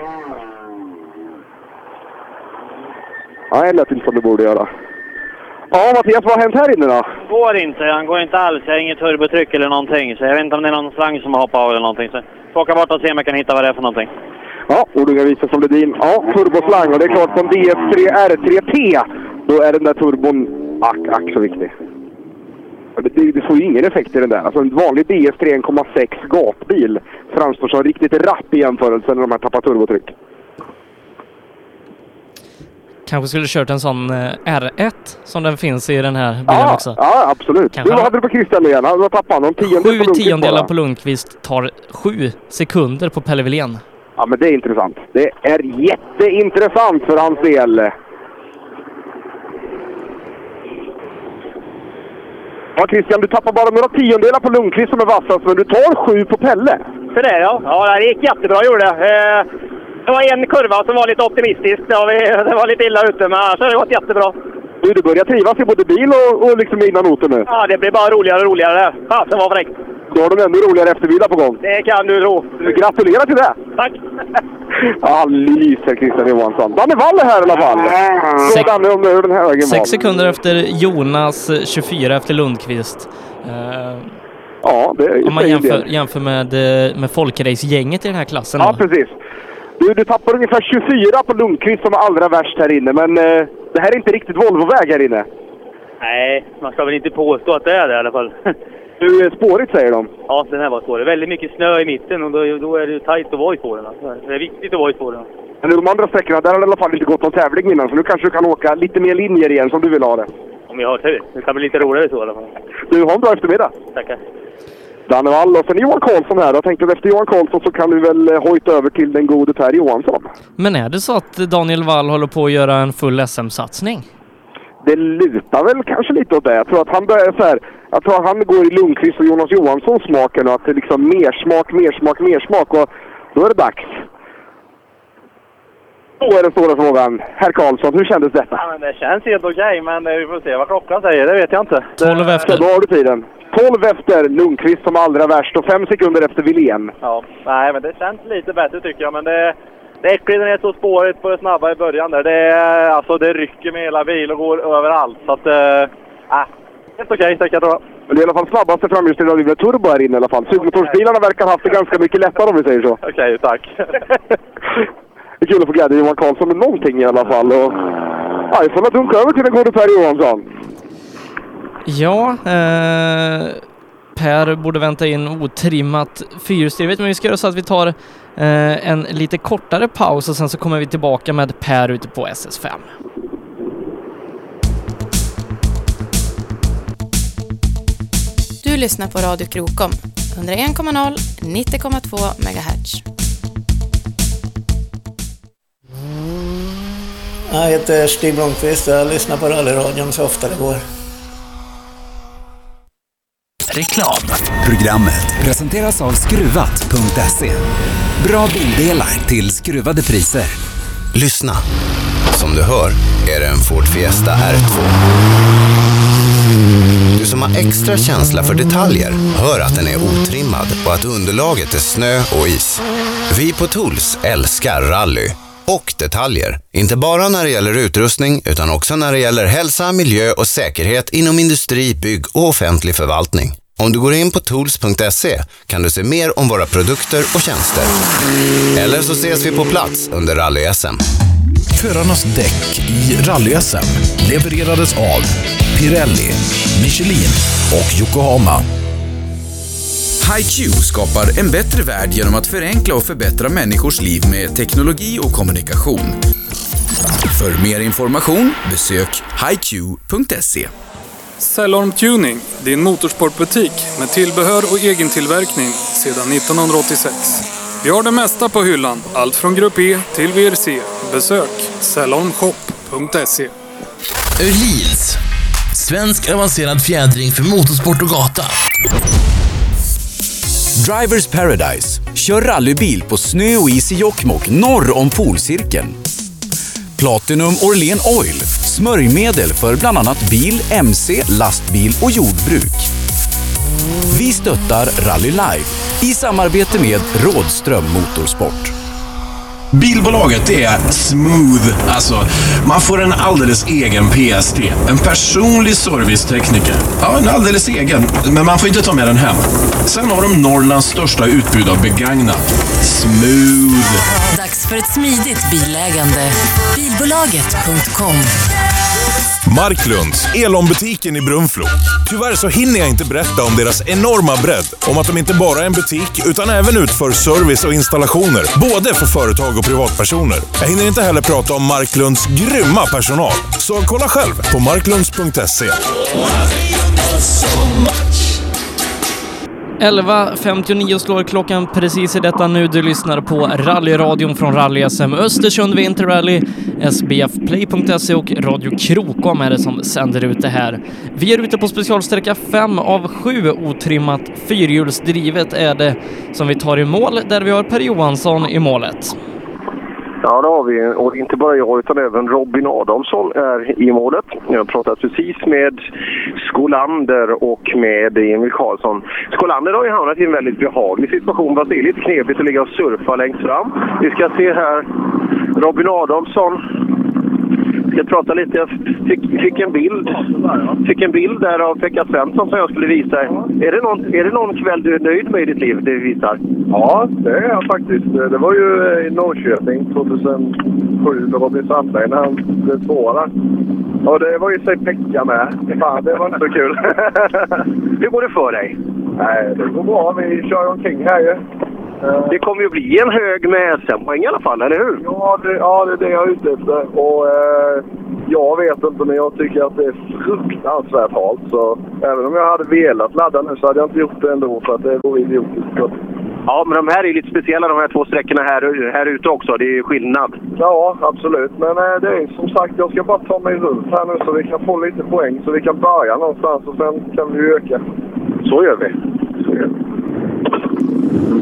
Nej, det lät inte som det borde göra. Ja, Mattias, vad har hänt här inne då? Går inte. Han går inte alls. Jag har inget turbotryck eller någonting. Så jag vet inte om det är någon slang som har hoppat av eller någonting. Så får åka bort och se om jag kan hitta vad det är för någonting. Ja, Ordunga visar från Ledin. Ja, turboslang och det är klart på en DS3 R3T då är den där turbon ack, ack så viktig. Ja, Det, får ju ingen effekt i den där. Alltså en vanlig DS3 1,6 gatbil framstår som riktigt rapp i jämförelse när de här tappar turbotryck. Kanske skulle kört en sån eh, R1 som den finns i den här bilen Ja, också. ja, absolut. Kanske Du, vad hade du på Christian igen? Vad tappade han? Någon tiondel Sju på tiondelar bara? på Lundqvist tar sju sekunder på Pelle Wilén. Ja, men det är intressant. Det är jätteintressant för hans del. Ja, Christian, du tappar bara några tiondelar på Lundqvist som är vassast, men du tar sju på Pelle. Så det ja. Ja, det gick jättebra gjorde det. Eh, Det var en kurva som var lite optimistisk. Det var, det var lite illa ute, men annars har det gått jättebra. Du, du börjar trivas i både bil och, och liksom innan noten nu. Ja, det blir bara roligare och roligare. Ja, det var fräckt. Då har du en ännu roligare eftermiddag på gång. Det kan du tro. Gratulerar till det! Tack! Ja, lyser Christian Johansson. Danne Wall är här i alla fall. Sex- Danne om hur den här vägen. Sex sekunder efter Jonas, eh, 24 efter Lundqvist. Eh, Ja, det om man jämför, jämför med, eh, med folkrace-gänget i den här klassen. Ja, då. precis. Du, du tappar ungefär 24 på Lundqvist som är allra värst här inne, men eh, det här är inte riktigt Volvoväg här inne. Nej, man ska väl inte påstå att det är det i alla fall. Du, är spårigt säger de. Ja, den här var är väldigt mycket snö i mitten och då, då är det tajt att vara i spåren. Alltså. Det är viktigt att vara i spåren. Men de andra sträckorna, där har det i alla fall inte gått någon tävling innan, så nu kanske du kan åka lite mer linjer igen som du vill ha det. Om jag har tur. Det kan bli lite roligare så i alla fall. Du, ha en bra eftermiddag! Tackar. Danne Wall och sen Johan Karlsson här. Jag tänkte att efter Johan Karlsson så kan du väl eh, hojta över till den gode Per Johansson. Men är det så att Daniel Wall håller på att göra en full SM-satsning? Det lutar väl kanske lite åt det. Jag tror att han börjar så här. Jag tror att han går i Lundqvist och Jonas Johanssons smaken och att det är liksom mer smak, mer smak, mer smak och då är det dags. Då är den stora frågan. Herr Karlsson, hur kändes detta? Ja, men det känns helt okej, men eh, vi får se vad klockan säger. Det vet jag inte. 12 Så då har du tiden. 12 efter Lundqvist som allra värst och 5 sekunder efter Wilén. Ja, nej, men det känns lite bättre tycker jag. Men det, det är det är så spårigt på det snabba i början där. Det, är- alltså, det rycker med hela bil och går överallt. Så att, äh, äh, helt okej jag. tror jag. Men det är i alla fall snabbaste framhjulsdrivna med turbo här inne i alla fall. Supermotorsbilarna verkar ha haft det ganska mycket lättare om vi säger så. Okej, tack. Det är kul att få glädja Johan Karlsson med någonting i alla fall. Och, ja, vi får väl dunka över till den gode Per Johansson. Ja, eh, Per borde vänta in otrimmat fyrhjulsdrivet, men vi ska göra så att vi tar eh, en lite kortare paus och sen så kommer vi tillbaka med Per ute på SS5. Du lyssnar på Radio Krokom. 101,0, 90,2 MHz. Jag heter Stig Blomqvist och jag lyssnar på rallyradion så ofta det går. Reklam. Programmet presenteras av Skruvat.se. Bra bildelar till skruvade priser. Lyssna. Som du hör är det en Ford Fiesta R2. Du som har extra känsla för detaljer hör att den är otrimmad och att underlaget är snö och is. Vi på Tools älskar rally och detaljer. Inte bara när det gäller utrustning utan också när det gäller hälsa, miljö och säkerhet inom industri, bygg och offentlig förvaltning. Om du går in på tools.se kan du se mer om våra produkter och tjänster. Eller så ses vi på plats under rally-SM. Förarnas däck i rally-SM levererades av Pirelli, Michelin och Yokohama. HiQ skapar en bättre värld genom att förenkla och förbättra människors liv med teknologi och kommunikation. För mer information besök hiq.se. Cellorm Tuning, din motorsportbutik med tillbehör och egen tillverkning sedan 1986. Vi har det mesta på hyllan, allt från Grupp E till VRC. Besök cellormshop.se. Öhlins. Svensk avancerad fjädring för motorsport och gata. Drivers Paradise. Kör rallybil på snö och is i Jokkmokk norr om polcirkeln. Platinum Orlen Oil. Smörjmedel för bland annat bil, mc, lastbil och jordbruk. Vi stöttar Rally Life i samarbete med Rådström Motorsport. Bilbolaget det är smooth. Alltså, man får en alldeles egen PST. En personlig servicetekniker. Ja, en alldeles egen. Men man får inte ta med den hem. Sen har de Norrlands största utbud av begagnat. Smooth. Dags för ett smidigt bilägande. Bilbolaget.com Marklunds, Elon-butiken i Brunflo. Tyvärr så hinner jag inte berätta om deras enorma bredd. Om att de inte bara är en butik utan även utför service och installationer. Både för företag och privatpersoner. Jag hinner inte heller prata om Marklunds grymma personal. Så kolla själv på marklunds.se. 11.59 slår klockan precis i detta nu. Du lyssnar på rallyradion från Rally SM Östersund vinterrally, SBFplay.se och Radio Krokom är det som sänder ut det här. Vi är ute på specialsträcka 5 av 7 otrimmat fyrhjulsdrivet är det som vi tar i mål där vi har Per Johansson i målet. Ja, det har vi. Och inte bara jag utan även Robin Adolfsson är i målet. Jag har pratat precis med Skolander och med Emil Karlsson. Skolander har ju hamnat i en väldigt behaglig situation. Fast det är lite knepigt att ligga och surfa längst fram. Vi ska se här. Robin Adolfsson ska prata lite. Jag fick, fick, en bild, fick en bild där av Pekka Svensson som jag skulle visa. Är det, någon, är det någon kväll du är nöjd med i ditt liv, det vi visar? Ja, det är jag faktiskt. Det var ju i Norrköping 2007 med Robin Sandberg när han blev tvåa Och det var ju sig Pekka med. Fan, det var inte så kul. Hur går det för dig? Nej, det går bra. Vi kör omkring här ju. Det kommer ju bli en hög med SM-poäng i alla fall, eller hur? Ja, det, ja, det är det jag är ute efter. Och, eh, jag vet inte, men jag tycker att det är fruktansvärt halt. Så även om jag hade velat ladda nu så hade jag inte gjort det ändå för att det vore idiotiskt. Så. Ja, men de här är lite speciella de här två sträckorna här, här ute också. Det är ju skillnad. Ja, absolut. Men eh, det är som sagt, jag ska bara ta mig runt här nu så vi kan få lite poäng. Så vi kan börja någonstans och sen kan vi öka. Så gör vi. Så gör vi.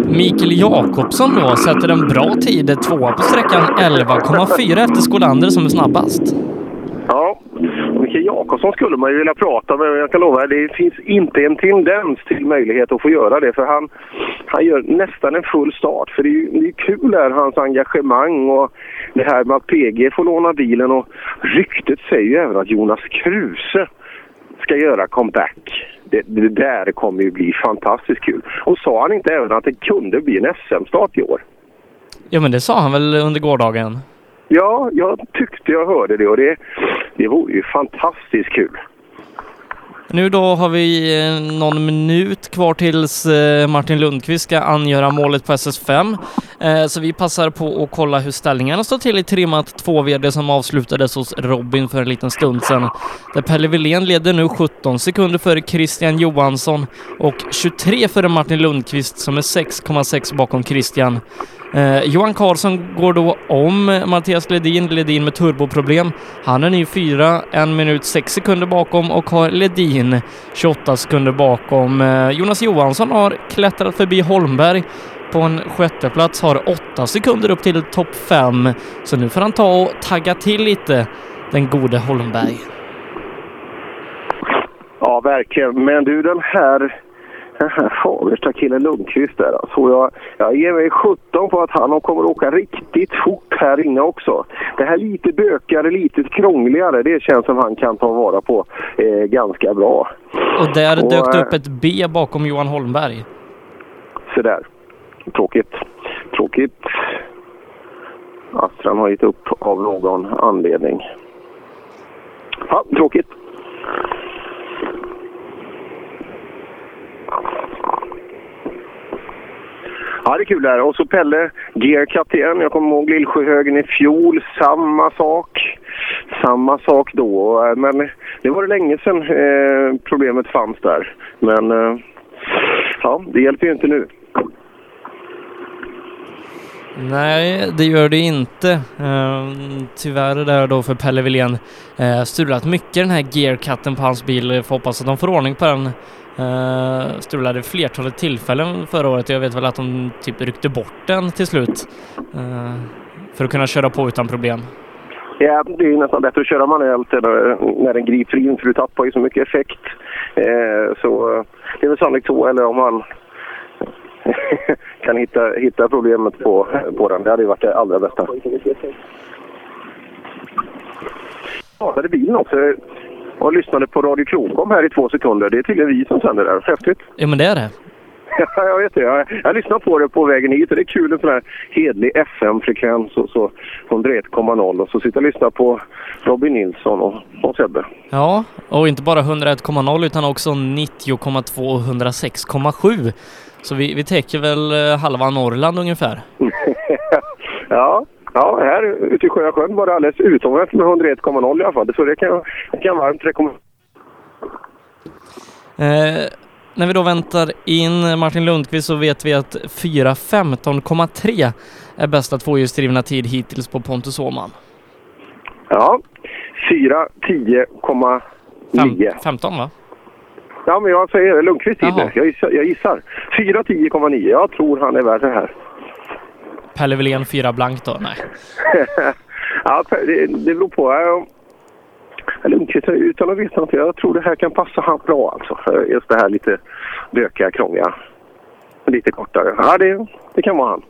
Mikael Jakobsson då sätter en bra tid, tvåa på sträckan 11,4 efter Skolander som är snabbast. Ja, Mikael Jakobsson skulle man ju vilja prata med, men jag kan lova det finns inte en tendens till möjlighet att få göra det. För han, han gör nästan en full start. För det är ju det är kul där, hans engagemang och det här med att PG får låna bilen. Och ryktet säger ju även att Jonas Kruse ska göra comeback. Det, det där kommer ju bli fantastiskt kul. Och sa han inte även att det kunde bli en SM-start i år? Ja, men det sa han väl under gårdagen? Ja, jag tyckte jag hörde det och det, det vore ju fantastiskt kul. Nu då har vi eh, någon minut kvar tills eh, Martin Lundqvist ska angöra målet på SS5. Eh, så vi passar på att kolla hur ställningarna står till i trimmat 2-VD som avslutades hos Robin för en liten stund sedan. Där Pelle Wilén leder nu 17 sekunder före Christian Johansson och 23 före Martin Lundqvist som är 6,6 bakom Christian. Eh, Johan Karlsson går då om Mattias Ledin, Ledin med turboproblem. Han är ny fyra, en minut sex sekunder bakom och har Ledin 28 sekunder bakom. Eh, Jonas Johansson har klättrat förbi Holmberg på en sjätteplats, har åtta sekunder upp till topp fem. Så nu får han ta och tagga till lite, den gode Holmberg. Ja, verkligen. Men du, den här den här Fagersta-killen Lundqvist där alltså. Jag, jag ger mig 17 på att han kommer att åka riktigt fort här inne också. Det här lite bökigare, lite krångligare, det känns som han kan ta vara på eh, ganska bra. Och där Och, dök det eh, upp ett B bakom Johan Holmberg. Så där. Tråkigt. Tråkigt. Astran har gett upp av någon anledning. Ja, tråkigt. Ja, det är kul där. Och så Pelle, Gearcut igen. Jag kommer ihåg Lillsjöhögen i fjol. Samma sak. Samma sak då. Eh, men det var det länge sedan eh, problemet fanns där. Men eh, ja, det hjälper ju inte nu. Nej, det gör det inte. Eh, tyvärr där då för Pelle Wilén eh, strulat mycket den här gearcutten på hans bil. Får hoppas att de får ordning på den. Uh, strulade flertalet tillfällen förra året. Jag vet väl att de typ ryckte bort den till slut. Eh, för att kunna köra på utan problem. Ja, det är nästan bättre att köra manuellt än när- när den griper in för du tappar ju så mycket effekt. Eh, så eh, det är väl sannolikt så, eller om man kan hitta, hitta problemet på, på den. Det hade ju varit det allra bästa. Startade bilen också och lyssnade på Radio Krokom här i två sekunder. Det är tydligen vi som sänder där. Häftigt! Ja, men det är det. Ja, jag vet det. Jag, jag lyssnar på det på vägen hit och det är kul en sån här hedlig FM-frekvens och så 101,0 och så sitter jag och lyssnar på Robin Nilsson och, och Sebbe. Ja, och inte bara 101,0 utan också 90,2 och 106,7. Så vi, vi täcker väl eh, halva Norrland ungefär. ja, ja, här ute i Sjösjön var det alldeles utomordentligt med 101,0 i alla fall. Så det kan jag, det kan jag varmt rekommendera. Eh, När vi då väntar in Martin Lundqvist så vet vi att 4.15,3 är bästa tvåhjulsdrivna tid hittills på Pontus Åhman. Ja, 4.10,9. 15 va? Ja, men jag säger Lundqvist tid. Jag gissar. Jag gissar. 4.10,9. Jag tror han är värd det här. Pelle Wilén 4 blankt då? Nej. ja, det, det beror på. Lundqvist, utan att veta något, jag tror det här kan passa han bra alltså. Just det här lite bökiga, krångliga. Lite kortare. Ja, det, det kan vara han.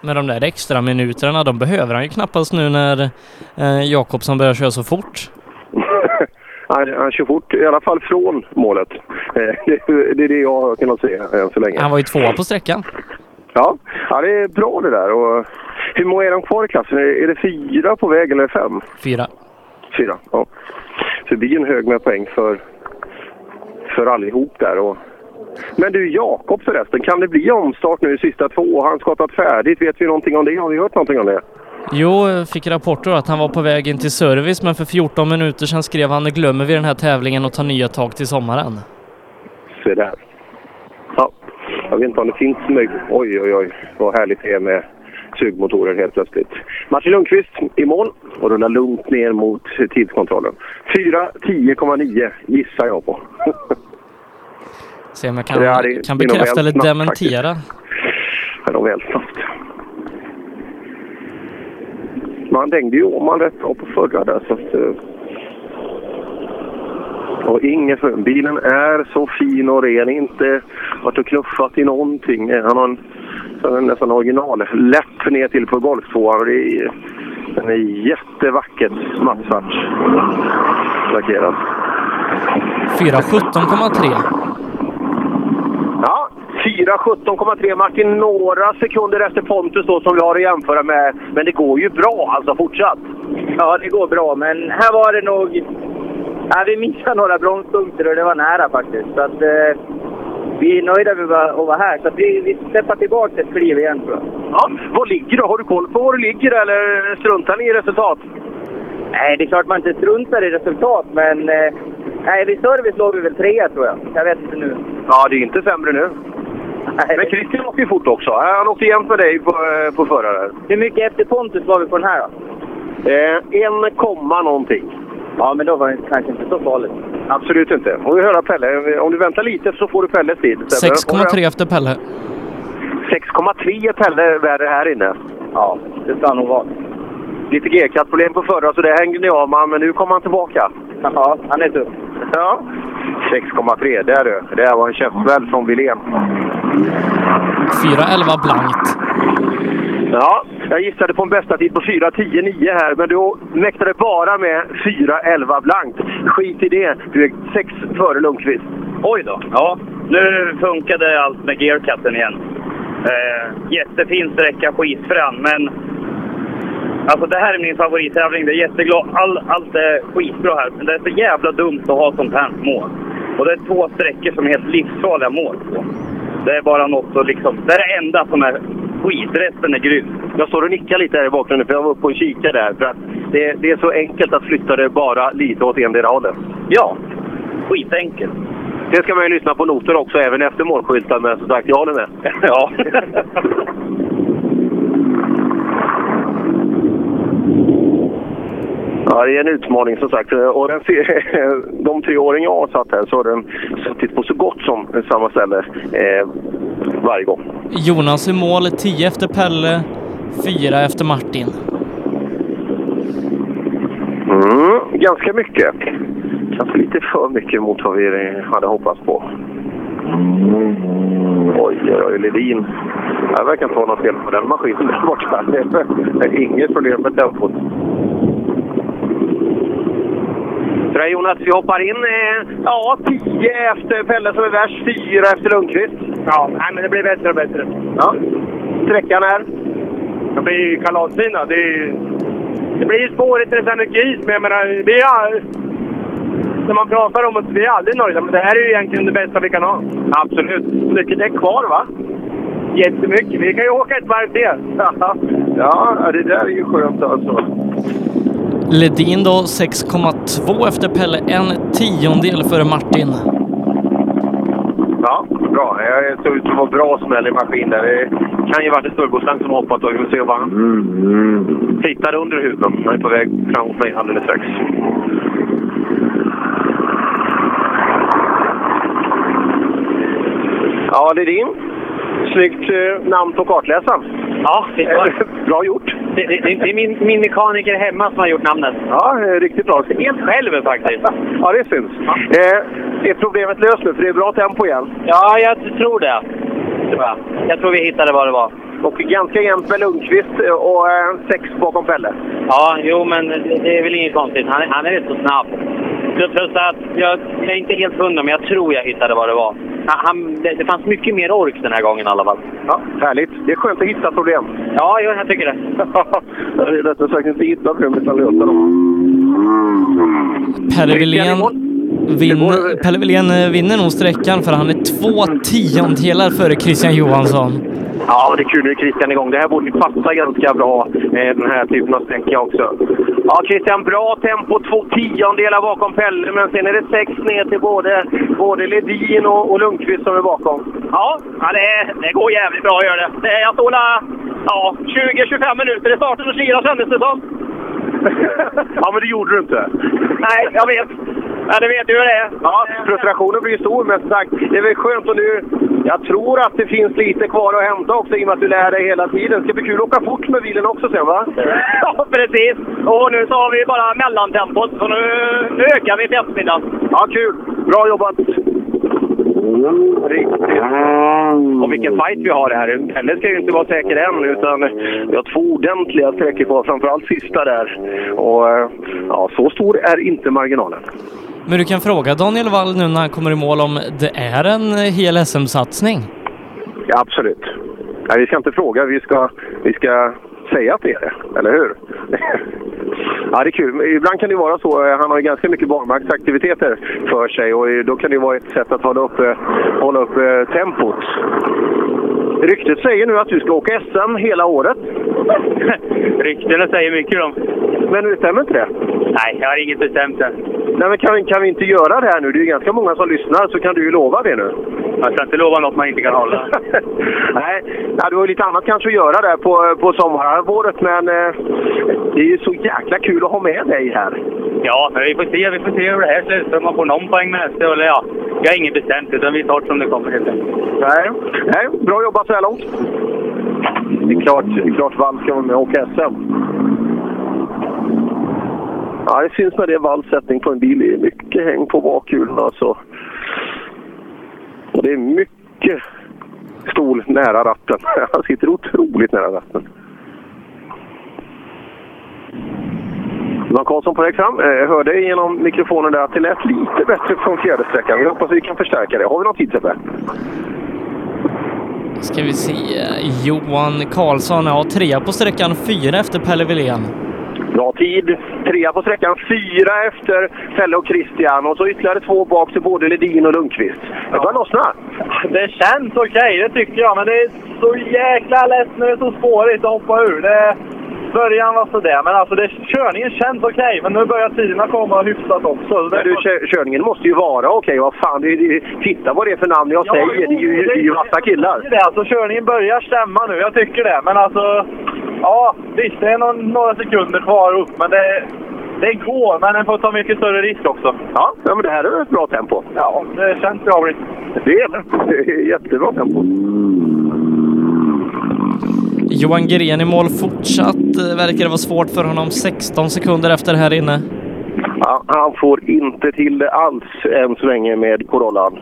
Men de där extra minuterna, de behöver han ju knappast nu när eh, Jakobsson börjar köra så fort. Han, han kör fort, i alla fall från målet. Det, är det jag har kunnat se än så länge. Han var ju tvåa på sträckan. Ja, ja det är bra det där. Och hur många är de kvar i klassen? Är, är det fyra på väg eller fem? Fyra. Fyra, ja. Så det blir en hög med poäng för, för allihop där. Och... Men du, Jakob förresten, kan det bli omstart nu i sista två? Har han skottat färdigt? Vet vi någonting om det? Har vi hört någonting om det? Jo, jag fick rapporter att han var på väg in till service men för 14 minuter sedan skrev han glömmer vi den här tävlingen och tar nya tag till sommaren. Se där. Ja, jag vet inte om det finns möjlighet. Oj, oj, oj. Vad härligt det är med sugmotorer helt plötsligt. Martin Lundqvist i mål och rullar lugnt ner mot tidskontrollen. 4.10,9 gissar jag på. Se om jag kan, kan bekräfta eller dementera. Det är nog väl snabbt. Man dängde ju Åman rätt bra på förra där så att... eh, Och inget för Bilen är så fin och ren. Inte varit och knuffat i någonting. Han har en, en nästan original läpp ner till på golftvåan. Den är jättevackert mattsvart lackerad. 4.17,3. Ja, 4.17,3 Martin. Några sekunder efter Pontus då som vi har att jämföra med. Men det går ju bra alltså fortsatt. Ja, det går bra, men här var det nog... Ja, vi missade några bromspunkter och det var nära faktiskt. Så att, eh, vi är nöjda med att vara här, så vi, vi steppar tillbaka ett kliv igen tror jag. Ja, var ligger du? Har du koll på var du ligger eller struntar ni i resultat? Nej, det är klart man inte struntar i resultat, men... Eh, nej, vid service låg vi väl trea tror jag. Jag vet inte nu. Ja, det är inte sämre nu. Men Christian åker ju fort också. Han åkte jämt med dig på, eh, på förra där. Hur mycket efter Pontus var vi på den här då? Eh, en komma någonting. Ja, men då var det kanske inte så farligt. Absolut inte. Får vi höra Pelle. Om du väntar lite så får du Pelles tid. 6,3 efter Pelle. 6,3 är Pelle värre här inne. Ja, det ska nog vara. Lite G-kattproblem på förra, så det hängde ni av med, men nu kommer han tillbaka. Ja, han är tuff. Ja. 6,3, där du. Det här var en käftsmäll från Wilén. 4.11 blankt. Ja, jag gissade på en bästa tid på 4.10,9 här, men du mäktade bara med 4.11 blankt. Skit i det. Du är sex före Lundqvist. Oj då. Ja, nu funkade allt med gearcutten igen. Eh, jättefin sträcka, skitfrän, men alltså det här är min favorittävling. Det är jätteglad. All, allt är skitbra här, men det är så jävla dumt att ha sånt här mål. Och det är två sträckor som är helt livsfarliga mål på. Det är bara något att liksom... Det är det enda som är skit. Resten är grymt. Jag står och nickar lite här i bakgrunden, för jag var uppe och kikade där. För att det, det är så enkelt att flytta det bara lite åt endera hållet. Ja, skitenkelt. Det ska man ju lyssna på noter också, även efter målskylten. Men som sagt, jag håller med. Ja. Ja, det är en utmaning som sagt. Och den, de tre åren jag har satt här så har den suttit på så gott som samma ställe eh, varje gång. Jonas i mål, 10 efter Pelle, 4 efter Martin. Mm, ganska mycket. Kanske lite för mycket mot vad vi hade hoppats på. Oj, oj, oj, Ledin. Jag verkar inte ha något fel på den maskinen där borta. Det är inget problem med tempot. Så där, Jonas, vi hoppar in. Eh, ja, 10 efter Pelle som är värst, 4 efter Lundqvist. Ja, nej, men det blir bättre och bättre. Ja. Sträckan är? Det blir kalasfina. Det, är- det blir ju spårigt när det är så mycket is, men jag menar, vi är... När man pratar om att vi är aldrig nöjda, men det här är ju egentligen det bästa vi kan ha. Absolut. Mycket däck kvar, va? Jättemycket. Vi kan ju åka ett varv till. Ja, det där är ju skönt alltså. Ledin då 6,2 efter Pelle, en tiondel före Martin. Ja, bra. Jag såg ut som en bra smäll i maskin där. Det kan ju varit en turboslang som hoppat och vi får se vad han hittar under huven. Han är på väg fram mot mig alldeles strax. Ja, Ledin. Snyggt eh, namn på kartläsaren. Ja, det är Bra gjort. Det, det, det är min, min mekaniker hemma som har gjort namnet. Ja, riktigt bra. Helt själv faktiskt. Ja, det syns. Eh, är problemet löst nu? För det är bra tempo igen. Ja, jag tror det. Jag. tror vi hittade vad det var. Och ganska jämnt med Lundqvist eh, och eh, sex bakom Pelle. Ja, jo, men det, är väl inget konstigt. Han, är- han är rätt så snabb. Plus att jag, jag är inte helt hundra, men jag tror jag hittade vad det var. Han, han, det, det fanns mycket mer ork den här gången i alla fall. Ja, härligt. Det är skönt att hitta problem. Ja, jo, jag tycker det. det är rättare sagt inte hitta problem utan lösa dem. Pelle Wilén, vinner, Pelle Wilén eh, vinner nog sträckan för han är två tiondelar före Christian Johansson. Ja, det är kul nu är Christian igång. Det här borde passa ganska bra med den här typen av sträcka också. Ja, Christian, bra tempo. Två tiondelar bakom Pelle, men sen är det sex ner till både, både Ledin och, och Lundqvist som är bakom. Ja, ja det, det går jävligt bra göra det. det jag där, ja, 20-25 minuter i starten och slirade kändes det som. ja, men det gjorde du inte. Nej, jag vet. Ja, det vet du hur det är. Ja, frustrationen blir stor, men sagt, det är väl skönt och nu... Jag tror att det finns lite kvar att hämta också i och med att du lär dig hela tiden. Det ska bli kul att åka fort med bilen också sen, va? Ja, precis. Och nu så har vi bara mellantempot, så nu, nu ökar vi till eftermiddagen. Ja, kul! Bra jobbat! Riktigt. Och vilken fight vi har här. Pelle ska ju inte vara säker än, utan vi har två ordentliga sträckor kvar. Framförallt sista där. Och ja, så stor är inte marginalen. Men du kan fråga Daniel Wall nu när han kommer i mål om det är en hel SM-satsning. Ja, absolut. Nej, vi ska inte fråga, vi ska, vi ska säga att det är det. Eller hur? ja, det är kul. Ibland kan det vara så. Eh, han har ju ganska mycket barmarksaktiviteter för sig och då kan det vara ett sätt att hålla upp, eh, hålla upp eh, tempot. Ryktet säger nu att du ska åka SM hela året. Ryktena säger mycket om. Men det stämmer inte det? Nej, jag har inget bestämt än. Nej, men kan, vi- kan vi inte göra det här nu? Det är ju ganska många som lyssnar, så kan du ju lova det nu. Jag ska inte lova något man inte kan hålla. Nej, du har ju lite annat kanske att göra där på, på sommarhalvåret, men eh, det är ju så jäkla kul att ha med dig här. Ja, men vi får se. Vi får se hur det här slutar. Om man får någon poäng med nästa. Eller ja, jag har inget bestämt utan vi tar det som det kommer helt enkelt. Nej, Nej bra jobbat så här långt. Det är klart, det är klart Wall ska vara med och åka SM. Ja, det syns när det är Walls sättning på en bil. Det är mycket häng på bakhjulen alltså. Och det är mycket stol nära ratten. Han sitter otroligt nära ratten. Johan Karlsson på väg fram. Eh, Jag hörde genom mikrofonen där att det lät lite bättre från fjärde sträckan. Vi hoppas vi kan förstärka det. Har vi någon tid Sebbe? Ska vi se. Johan Karlsson, ja trea på sträckan, fyra efter Pelle Wilén. Bra tid. Trea på sträckan, fyra efter Felle och Christian och så ytterligare två bak till både Ledin och Lundqvist. Det börjar lossna. Det känns okej, det tycker jag. Men det är så jäkla lätt när det är så spårigt att hoppa ur. Det, början var sådär, men alltså det, körningen känns okej. Men nu börjar tiderna komma hyfsat också. Men du, kö- körningen måste ju vara okej. Vad fan, det, det, titta vad det är för namn jag säger. Det är ju, det är ju massa killar. Det, alltså, körningen börjar stämma nu, jag tycker det. Men alltså, ja visst det är någon, några sekunder kvar upp. Men det, det går, men den får ta mycket större risk också. Ja, ja men det här är ett bra tempo. Ja, det känns bra. Det är det. Det är jättebra tempo. Johan Gren i mål fortsatt. Eh, verkar det vara svårt för honom 16 sekunder efter här inne. Ja, han får inte till det alls än så länge med Corollan.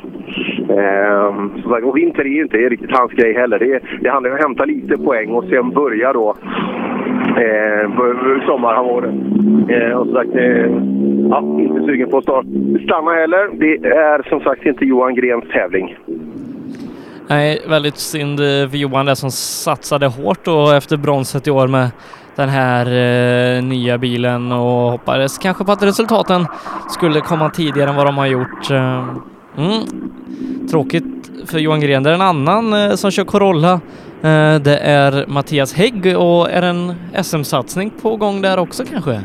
Ehm, och vinter är ju inte riktigt hans grej heller. Det, det handlar om att hämta lite poäng och sen börja då eh, sommarhalvåret. Eh, och som sagt, eh, ja, inte sugen på att start, stanna heller. Det är som sagt inte Johan Grens tävling. Nej, väldigt synd eh, för Johan där som satsade hårt då efter bronset i år med den här eh, nya bilen och hoppades kanske på att resultaten skulle komma tidigare än vad de har gjort. Eh, mm. Tråkigt för Johan Gren. Det är en annan eh, som kör Corolla. Eh, det är Mattias Hägg och är en SM-satsning på gång där också kanske?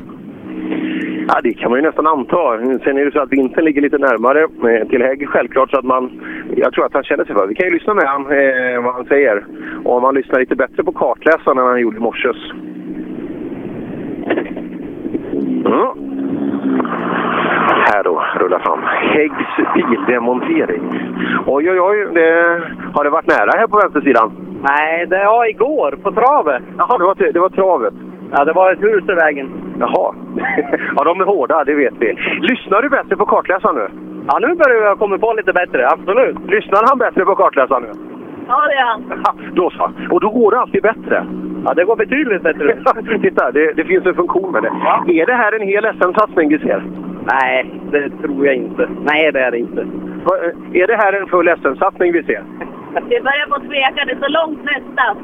Ja, det kan man ju nästan anta. Sen är det så att vintern ligger lite närmare eh, till Hägg självklart så att man... Jag tror att han känner sig för. Vi kan ju lyssna med han, eh, vad han säger. Och om han lyssnar lite bättre på kartläsaren än han gjorde i morses. Mm. Här då, rullar fram. Häggs bildemontering. Oj, oj, oj. Det, har det varit nära här på vänstersidan? Nej, det var igår på travet. Jaha, det var, det var travet. Ja, det var ett hus i vägen. Jaha. ja, de är hårda, det vet vi. Lyssnar du bättre på kartläsaren nu? Ja, nu börjar jag komma på lite bättre. Absolut. Lyssnar han bättre på kartläsaren nu? Ja, det är han. Då så. Och då går det alltid bättre. Ja, det går betydligt bättre. Titta, det, det finns en funktion med det. Är det här en hel SM-satsning vi ser? Nej, det tror jag inte. Nej, det är det inte. Va, är det här en full SM-satsning vi ser? Det börjar på tveka. Det är så långt nästa.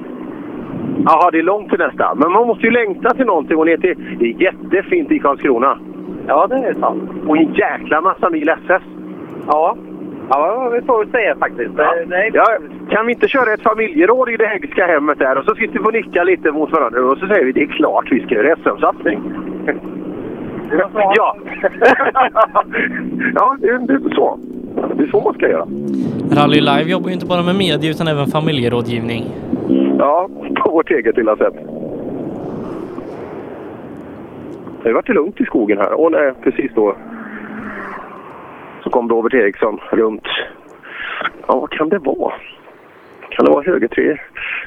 Jaha, det är långt till nästa. Men man måste ju längta till någonting och ner till... Det är jättefint i Karlskrona. Ja, det är sant. Och en jäkla massa mil SS. Ja. Ja, vi får väl se faktiskt. Ja. Är... Ja, kan vi inte köra ett familjeråd i det häggska hemmet där och så sitter vi och nickar lite mot varandra och så säger vi det är klart vi ska göra SM-satsning. Ja. ja, det, det är så. Det är så man ska göra. Rally Live jobbar ju inte bara med media utan även familjerådgivning. Ja, på vårt eget lilla sätt. Det har varit lugnt i skogen här. Och nej, precis då så kom Robert Eriksson runt. Ja, vad kan det vara? Kan det vara höger tre?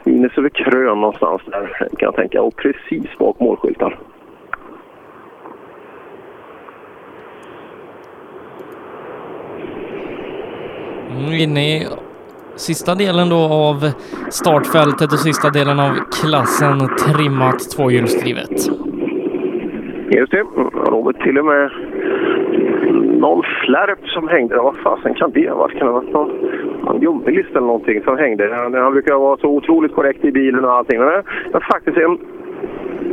Minus över krön någonstans där kan jag tänka. Och precis bak målskylten. Mm, Inne i sista delen då av startfältet och sista delen av klassen trimmat tvåhjulsdrivet. Just det. Robert till och med någon flärp som hängde. Vad fasen kan det ha varit? Kan det ha varit någon, någon gummilist eller någonting som hängde? Han, han brukar vara så otroligt korrekt i bilen och allting. Men eh, det är faktiskt en,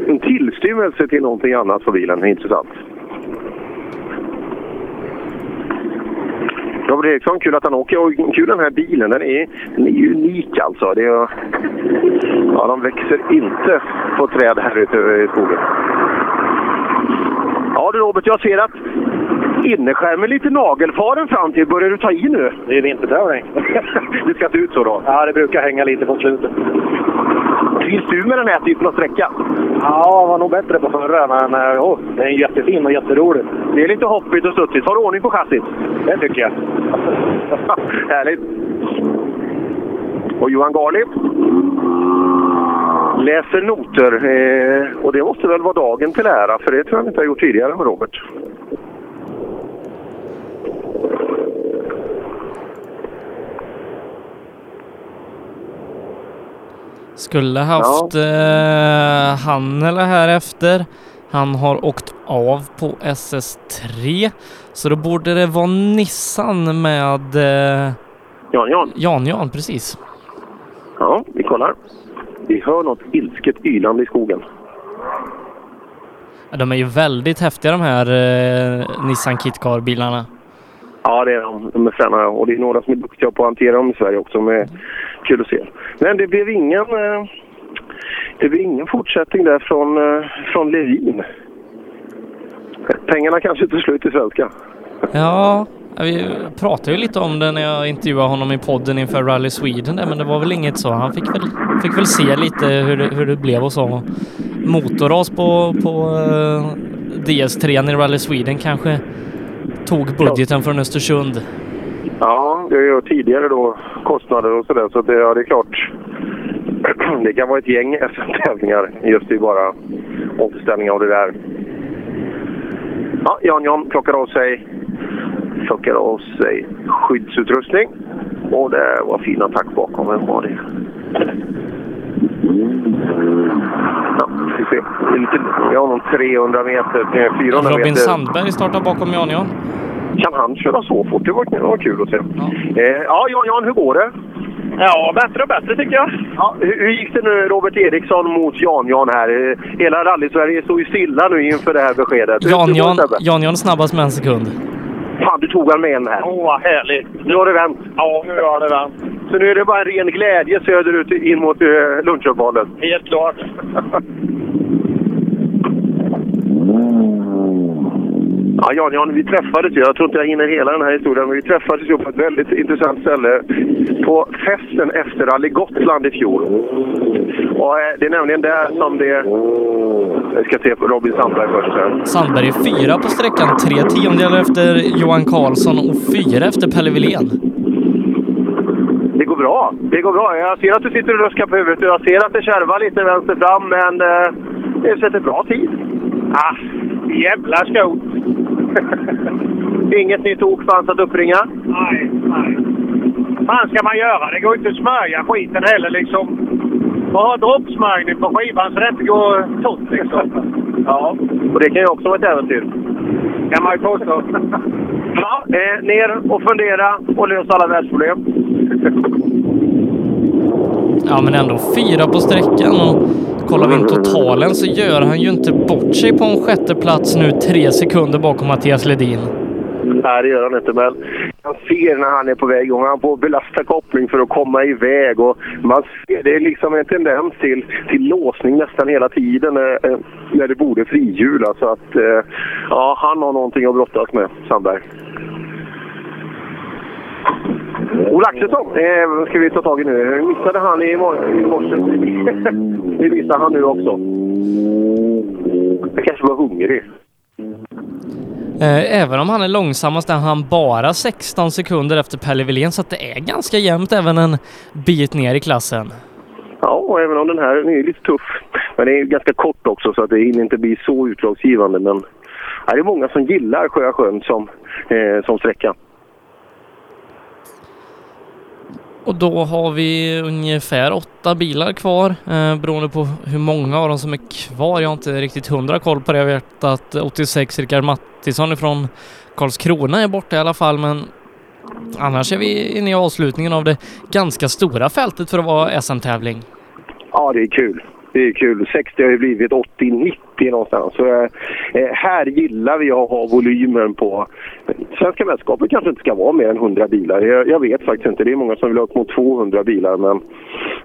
en tillstymmelse till någonting annat på bilen. Intressant. Robert Eriksson, kul att han åker och kul den här bilen. Den är, den är unik alltså. Det är, ja, de växer inte på träd här ute i skogen. Ja du Robert, jag ser att innerskärmen är lite nagelfaren fram till. Börjar du ta i nu? Det är vintertävling. det ska se ut så då? Ja, det brukar hänga lite på slutet. Trivs du med den här typen av sträcka? Ja, jag var nog bättre på förra, men oh, det är jättefin och jätterolig. Det är lite hoppigt och studsigt. Har du ordning på chassit? Det tycker jag. Härligt. Och Johan Garli läser noter. Eh, och det måste väl vara dagen till ära, för det tror jag inte har gjort tidigare med Robert. Skulle haft eh, han eller här efter. Han har åkt av på SS3. Så då borde det vara Nissan med eh, Jan Jan. Jan Jan, precis. Ja, vi kollar. Vi hör något ilsket ylande i skogen. Ja, De är ju väldigt häftiga de här eh, Nissan Kitcar-bilarna. Ja, det är de. De är fräna och det är några som är duktiga på att hantera dem i Sverige också. Med kul att se. Men det blev ingen, eh, det blev ingen fortsättning där från, eh, från Levin. Pengarna kanske till slut i svenska. Ja, vi pratade ju lite om det när jag intervjuade honom i podden inför Rally Sweden där, men det var väl inget så. Han fick väl, fick väl se lite hur det, hur det blev och så. Motorras på, på eh, DS3 i Rally Sweden kanske tog budgeten från Östersund. Ja, det är ju tidigare då kostnader och sådär. Så det, ja, det är klart. Det kan vara ett gäng SM-tävlingar just i bara omställning av det där. Ja, Jan Jan plockar av sig, plockar av sig skyddsutrustning. Och det var fin attack bakom. Vem var det? Ja, vi ser. Det är lite, vi har någon 300 meter, eh, 400 Robin meter. Sandberg startar bakom Jan Jan. Kan han köra så fort? Det var, det var kul att se. Ja, eh, ja Jan, Jan, hur går det? Ja, bättre och bättre tycker jag. Ja, hur, hur gick det nu Robert Eriksson mot Jan Jan här? Eh, Hela rally-Sverige står ju stilla nu inför det här beskedet. Hur- Jan hur går Jan, det, Sebbe? Jan, Jan snabbast med en sekund. Fan, du tog han med en här. Åh, vad härligt. Nu har det vänt. Ja, nu har det vänt. Så nu är det bara en ren glädje söderut in mot uh, lunchuppehållet. Helt klart. Ja, Jan, Jan, vi träffades ju. Jag tror inte jag hinner hela den här historien, men vi träffades ju på ett väldigt intressant ställe. På festen efter Rally Gotland i fjol. Och eh, det är nämligen där som det... Jag ska se på Robin Sandberg först. Här. Sandberg är fyra på sträckan, tre tiondelar efter Johan Karlsson och fyra efter Pelle Wilén. Det går bra. Det går bra. Jag ser att du sitter och ruskar på huvudet och jag ser att det kärvar lite vänster fram, men eh, det en bra tid. Ah, jävla skot! Inget nytt ok fanns att uppringa? Nej, nej. fan ska man göra? Det går inte att smörja skiten heller liksom. Man har droppsmörjning på skivan så det inte går torrt liksom. Ja, och det kan ju också vara ett äventyr. kan man ju påstå. Ja, eh, ner och fundera och lösa alla världsproblem. Ja, men ändå fyra på sträckan och kollar vi in totalen så gör han ju inte bort sig på en sjätte plats nu tre sekunder bakom Mattias Ledin. Nej, det gör han inte, men man ser när han är på väg igång. Han får belasta koppling för att komma iväg. Och man ser, det är liksom en tendens till, till låsning nästan hela tiden när, när det borde frihjula. Så att, eh, ja, han har någonting att brottas med, Sandberg. Ola Axelsson eh, ska vi ta tag i nu. Missade han i, mor- i morse. Det missar han nu också. Han kanske var hungrig. Eh, Även om han är långsammast är han bara 16 sekunder efter Pelle Wilén så att det är ganska jämnt även en bit ner i klassen. Ja, och även om den här den är lite tuff. Men det är ganska kort också så att det hinner inte bli så utslagsgivande. Men ja, det är många som gillar Sjösjön som, eh, som sträcka. Och då har vi ungefär åtta bilar kvar eh, beroende på hur många av dem som är kvar. Jag har inte riktigt hundra koll på det. Jag vet att 86 Rickard Mattisson från Karlskrona är borta i alla fall men annars är vi inne i avslutningen av det ganska stora fältet för att vara SM-tävling. Ja, det är kul. Det är kul. 60 har ju blivit 80-90 någonstans. Så, eh, här gillar vi att ha volymen på... Svenska mästerskapet kanske inte ska vara mer än 100 bilar. Jag, jag vet faktiskt inte. Det är många som vill ha upp mot 200 bilar. Men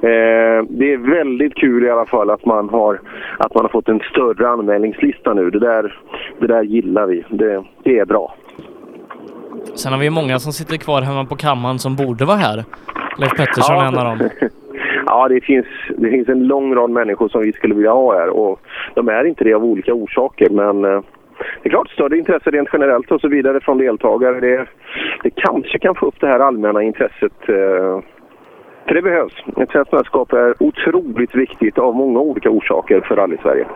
eh, det är väldigt kul i alla fall att man har, att man har fått en större anmälningslista nu. Det där, det där gillar vi. Det, det är bra. Sen har vi många som sitter kvar hemma på kammaren som borde vara här. Leif Pettersson är en av dem. Ja, det finns, det finns en lång rad människor som vi skulle vilja ha här och de är inte det av olika orsaker men eh, det är klart större intresse rent generellt och så vidare från deltagare. Det, det kanske kan få upp det här allmänna intresset eh, för det behövs. Ett svenskt mästerskap är otroligt viktigt av många olika orsaker för Rally-Sverige.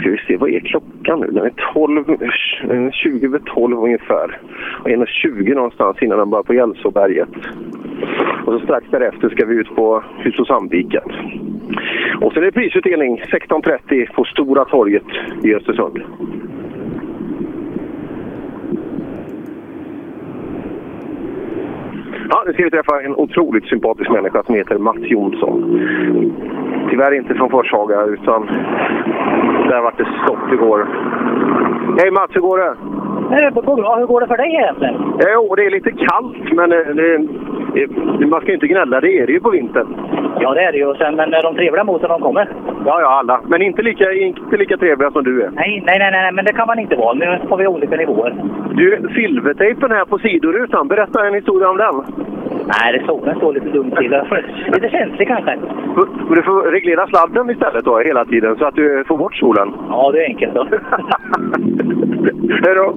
Ska vi se, vad är klockan nu? Den är 12, 20 eh, över 12 ungefär. Och 1.20 någonstans innan den börjar på Hjälsåberget. Och så strax därefter ska vi ut på Hus och Sandviken. Och sen är det prisutdelning 16.30 på Stora torget i Östersund. Ja, nu ska vi träffa en otroligt sympatisk människa som heter Mats Jonsson. Tyvärr inte från Forshaga, utan där vart det stopp igår. Hej Mats, hur går det? Det går bra. Hur går det för dig egentligen? Jo, det är lite kallt, men eh, det, det, man ska ju inte gnälla. Det är det ju på vintern. Ja, det är det ju. Sen, men de trevliga motorn, de kommer. Ja, ja, alla. Men inte lika, inte lika trevliga som du är. Nej, nej, nej, nej, men det kan man inte vara. Nu har vi olika nivåer. Du, silvertejpen här på sidorutan. Berätta en historia om den. Nej, det den står lite dumt till. Lite känslig kanske. Du får reglera sladden istället då, hela tiden, så att du får bort solen. Ja, det är enkelt då. Hej då!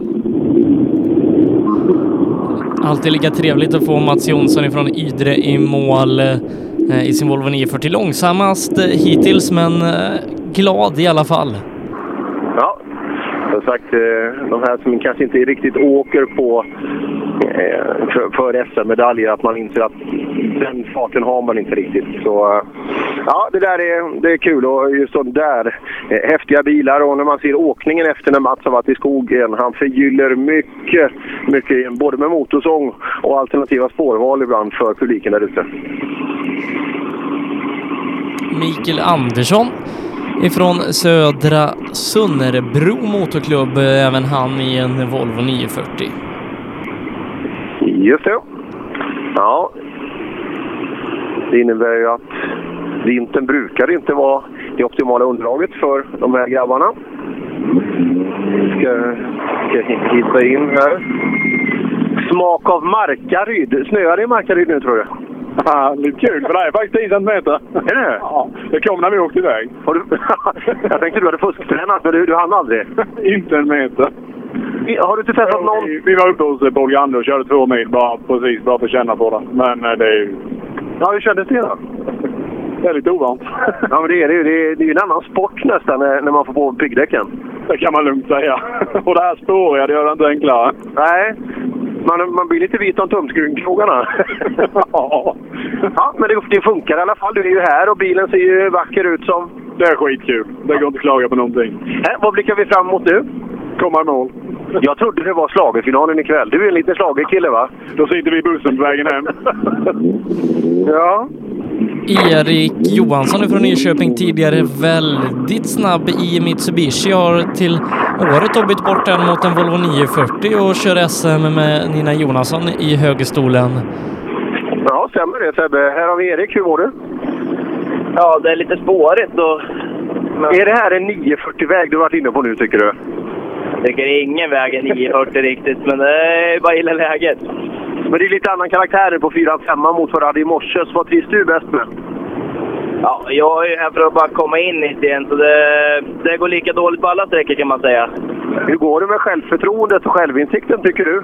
Alltid lika trevligt att få Mats Jonsson ifrån Ydre i mål eh, i sin Volvo 940. Långsammast eh, hittills, men eh, glad i alla fall. Ja, som sagt, eh, de här som kanske inte riktigt åker på eh, för, för SM-medaljer, att man inser att den farten har man inte riktigt. Så eh, ja, det där är, det är kul och just de där häftiga bilar och när man ser åkningen efter när Mats har varit i skogen. Han förgyller mycket, mycket både med motorsång och alternativa spårval ibland för publiken där ute. Mikael Andersson ifrån Södra Sunnerbro Motorklubb, eh, även han i en Volvo 940. Just det. Ja. Det innebär ju att vintern brukar inte vara det optimala underlaget för de här grabbarna. Ska, ska hitta in här. Smak av Markaryd. Snöar det i Markaryd nu tror du? Lite kul, för det är faktiskt 10 centimeter. Är det? Ja, det kom när vi åkte iväg. Har du... Jag tänkte du hade fusktränat, men du, du hann aldrig. inte en meter. Har du inte testat någon? Vi, vi var uppe hos eh, Paul Grande och körde två mil bara, precis, bara för att känna på det. Men eh, det är ju... Ja, hur kändes det då? Det är lite ovant. Ja, men det är det ju. Det är, det är ju en annan sport nästan när, när man får på piggdäcken. Det kan man lugnt säga. Och det här spåriga, det gör det inte enklare. Nej, man, man blir lite vit om tumskrogarna. ja. ja, men det, det funkar i alla fall. Du är ju här och bilen ser ju vacker ut som... Det är skitkul. Det går inte att klaga på någonting. Äh, vad blickar vi fram emot nu? Komma i mål. Jag trodde det var schlagerfinalen ikväll. Du är en liten schlagerkille va? Då sitter vi i bussen på vägen hem. ja. Erik Johansson från Nyköping tidigare väldigt snabb i Mitsubishi har till året då bytt bort den mot en Volvo 940 och kör SM med Nina Jonasson i högerstolen. Ja, stämmer det Sebbe. Här har vi Erik. Hur mår du? Ja, det är lite spårigt och... Men... Är det här en 940-väg du varit inne på nu tycker du? Jag tycker ingen väg är 940 riktigt, men det är bara gilla läget. Men det är lite annan karaktär på 4-5 mot vad du hade i morse. Så vad trivs du bäst med? Ja, jag är ju här för att bara komma in i det igen, så det, det går lika dåligt på alla sträckor kan man säga. Hur går det med självförtroendet och självinsikten tycker du?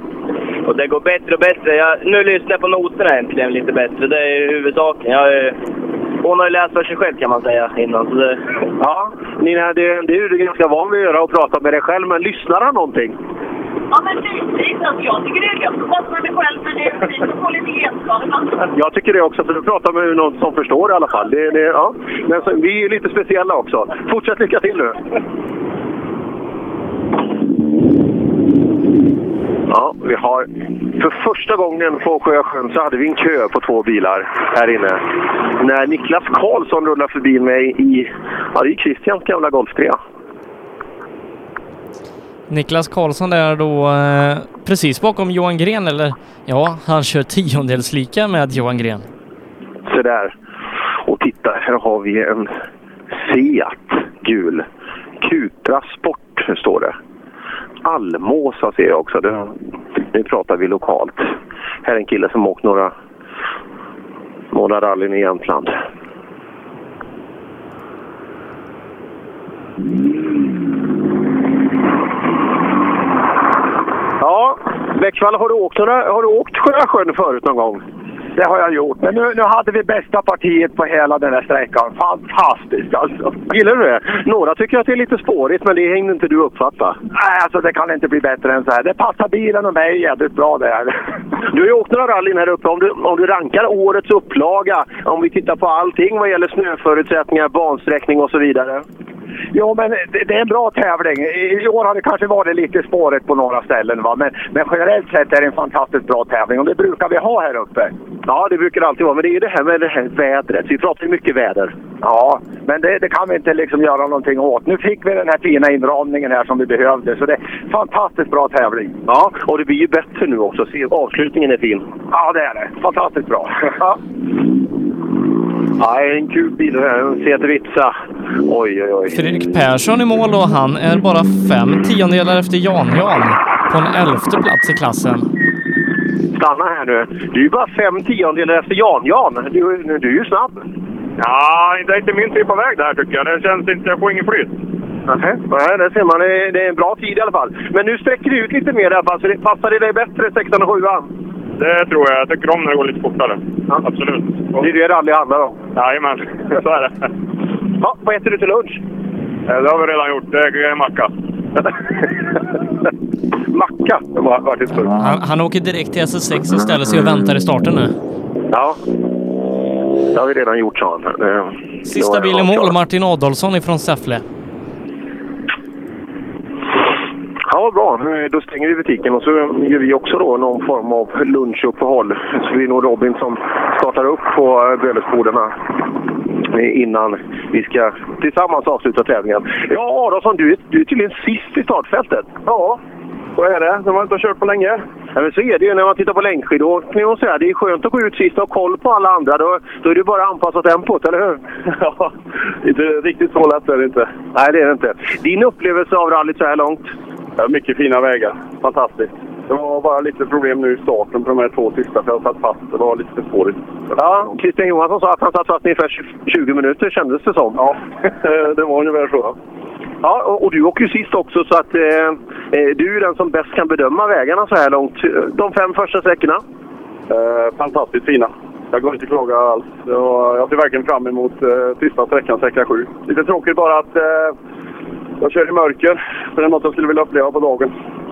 Och det går bättre och bättre. Jag, nu lyssnar jag på noterna äntligen lite bättre. Det är huvudsaken. Jag, hon har ju läst för sig själv kan man säga innan. Så det... Ja, Nina, det, det är du ganska van vid att göra och prata med dig själv, men lyssnar han någonting? Ja, men precis. Alltså, jag tycker det är gött att prata med mig själv, men det är fint att få lite genskap. Jag tycker det också, för du pratar med någon som förstår i alla fall. Det, det, ja. Men så, vi är lite speciella också. Fortsätt lycka till nu! Ja, vi har för första gången på Sjösjön så hade vi en kö på två bilar här inne. När Niklas Karlsson rullar förbi mig i, ja det är Christians gamla Golf 3. Niklas Karlsson där då eh, precis bakom Johan Gren, eller ja, han kör tiondels lika med Johan Gren. Så där. Och titta, här har vi en Seat gul. Cupra Sport står det. Almåsa ser jag också. Det, nu pratar vi lokalt. Här är en kille som åkt några, några rallyn i Jämtland. Ja, Växvall, har du åkt, några, har du åkt Sjösjön förut någon gång? Det har jag gjort. Men nu, nu hade vi bästa partiet på hela den här sträckan. Fantastiskt alltså. Gillar du det? Några tycker att det är lite spårigt, men det hinner inte du uppfatta. Nej, alltså det kan inte bli bättre än så här. Det passar bilen och mig jävligt bra det här. Du har ju åkt några rallyn här uppe. Om du, om du rankar årets upplaga, om vi tittar på allting vad gäller snöförutsättningar, bansträckning och så vidare. Jo, men det, det är en bra tävling. I år har det kanske varit lite spåret på några ställen, va? Men, men generellt sett är det en fantastiskt bra tävling och det brukar vi ha här uppe. Ja, det brukar det alltid vara. Men det är ju det här med det här vädret. Vi pratar ju mycket väder. Ja, men det, det, kan vi inte liksom göra någonting åt. Nu fick vi den här fina inramningen här som vi behövde. Så det är fantastiskt bra tävling. Ja, och det blir ju bättre nu också. Avslutningen är fin. Ja, det är det. Fantastiskt bra. Ja. Ja, en kul bil det här. En Vitsa. Oj, oj, oj. Fredrik Persson i mål och han är bara fem tiondelar efter Jan-Jan på en elfte plats i klassen. Stanna här nu. Du är ju bara fem tiondelar efter Jan-Jan. Du, du är ju snabb. Ja, det är inte min typ av väg det här tycker jag. Det känns inte... Jag får ingen flyt. Nej, Nej, det ser man. Det är, en bra tid i alla fall. Men nu sträcker vi ut lite mer i alla fall. Så det passar det dig bättre, 16 och 7 Det tror jag. Jag tycker om när det går lite fortare. Ja. Absolut. Det är det rally handlar om. Jajamän, så är det. Ja, vad äter du till lunch? Det har vi redan gjort. Det är macka. macka? Var, var det? Han, han åker direkt till SS6 och ställer sig och väntar i starten nu. Ja, det har vi redan gjort, sa han. Sista bil i mål, Martin Adolfsson ifrån Säffle. Ja, bra. Då stänger vi butiken och så gör vi också då någon form av lunchuppehåll. Så det är nog Robin som startar upp på Bölesbodarna innan vi ska tillsammans avsluta tävlingen. Ja, Adolfsson, du är, du är tydligen sist i startfältet. Ja, Så är det. De har inte kört på länge. Ja, men så är det ju när man tittar på längdskidåkning och så här. Det är skönt att gå ut sist och ha koll på alla andra. Då, då är det bara att anpassa tempot, eller hur? Ja, inte riktigt så lätt är det inte. Nej, det är det inte. Din upplevelse av rallyt så här långt? Ja, mycket fina vägar. Fantastiskt. Det var bara lite problem nu i starten på de här två sista, för jag satt fast. Det var lite för spårigt. Ja, Christian Johansson sa att han satt fast ungefär 20 minuter kändes det som. Ja, det var ungefär så. Ja, och, och du åker ju sist också så att eh, eh, du är den som bäst kan bedöma vägarna så här långt. De fem första sträckorna? Eh, fantastiskt fina. Jag går inte klaga alls. Jag ser verkligen fram emot eh, sista sträckan, sträcka 7. Lite tråkigt bara att eh, jag kör i mörker. Det är något jag skulle vilja uppleva på dagen.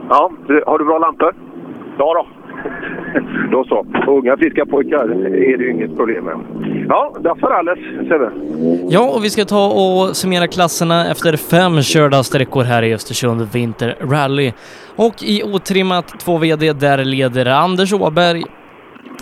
Ja, har du bra lampor? Ja då. Då så. Unga friska pojkar är det ju inget problem med. Ja, dags för alles, Sebbe. Ja, och vi ska ta och summera klasserna efter fem körda sträckor här i Östersund Vinter Rally. Och i otrimmat 2 VD, där leder Anders Åberg.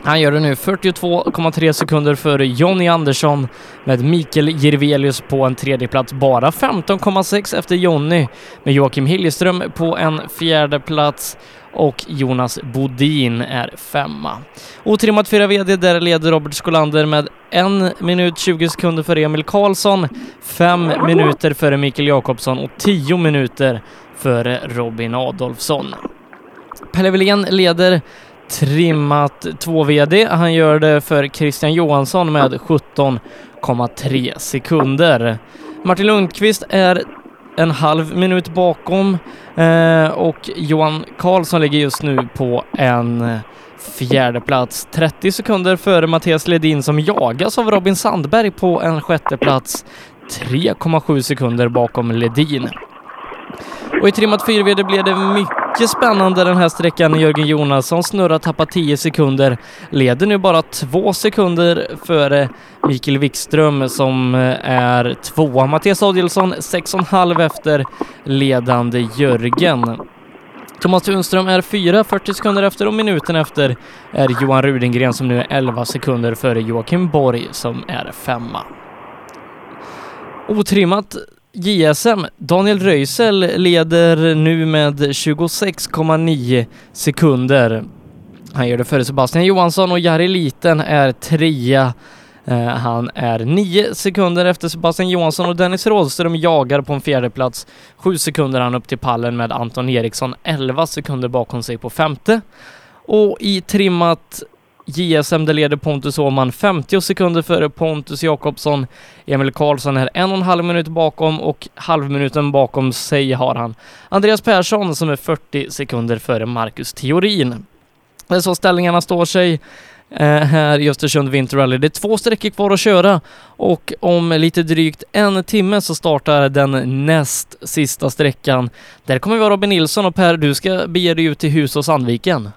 Han gör det nu 42,3 sekunder före Jonny Andersson med Mikael Jirvelius på en tredje plats bara 15,6 efter Jonny med Joakim Hilleström på en fjärde plats och Jonas Bodin är femma. Otrimmat 4 VD, där leder Robert Skolander med 1 minut 20 sekunder före Emil Karlsson, fem minuter före Mikael Jakobsson och 10 minuter före Robin Adolfsson. Pelle Wilén leder trimmat 2 VD. Han gör det för Christian Johansson med 17,3 sekunder. Martin Lundqvist är en halv minut bakom eh, och Johan Karlsson ligger just nu på en fjärde plats 30 sekunder före Mattias Ledin som jagas av Robin Sandberg på en sjätte plats 3,7 sekunder bakom Ledin. Och i trimmat 4 VD blev det mycket mycket spännande den här sträckan. Jörgen Jonasson snurrar, tappar 10 sekunder, leder nu bara 2 sekunder före Mikael Wikström som eh, är tvåa. Mattias Adielsson 6,5 efter ledande Jörgen. Thomas Tunström är fyra, 40 sekunder efter och minuten efter är Johan Rudengren som nu är 11 sekunder före Joakim Borg som är femma. Otrimmat JSM, Daniel Röisel leder nu med 26,9 sekunder. Han gör det före Sebastian Johansson och Jari Liten är trea. Eh, han är nio sekunder efter Sebastian Johansson och Dennis Rådström jagar på en fjärde plats. 7 sekunder han upp till pallen med Anton Eriksson, 11 sekunder bakom sig på femte. Och i trimmat JSM där leder Pontus Åhman 50 sekunder före Pontus Jakobsson. Emil Karlsson är en och en halv minut bakom och halvminuten bakom sig har han Andreas Persson som är 40 sekunder före Marcus Theorin. Det är så ställningarna står sig eh, här i Östersund Winter Rally. Det är två sträckor kvar att köra och om lite drygt en timme så startar den näst sista sträckan. Där kommer vi ha Robin Nilsson och Per, du ska bege dig ut till Hus och Sandviken.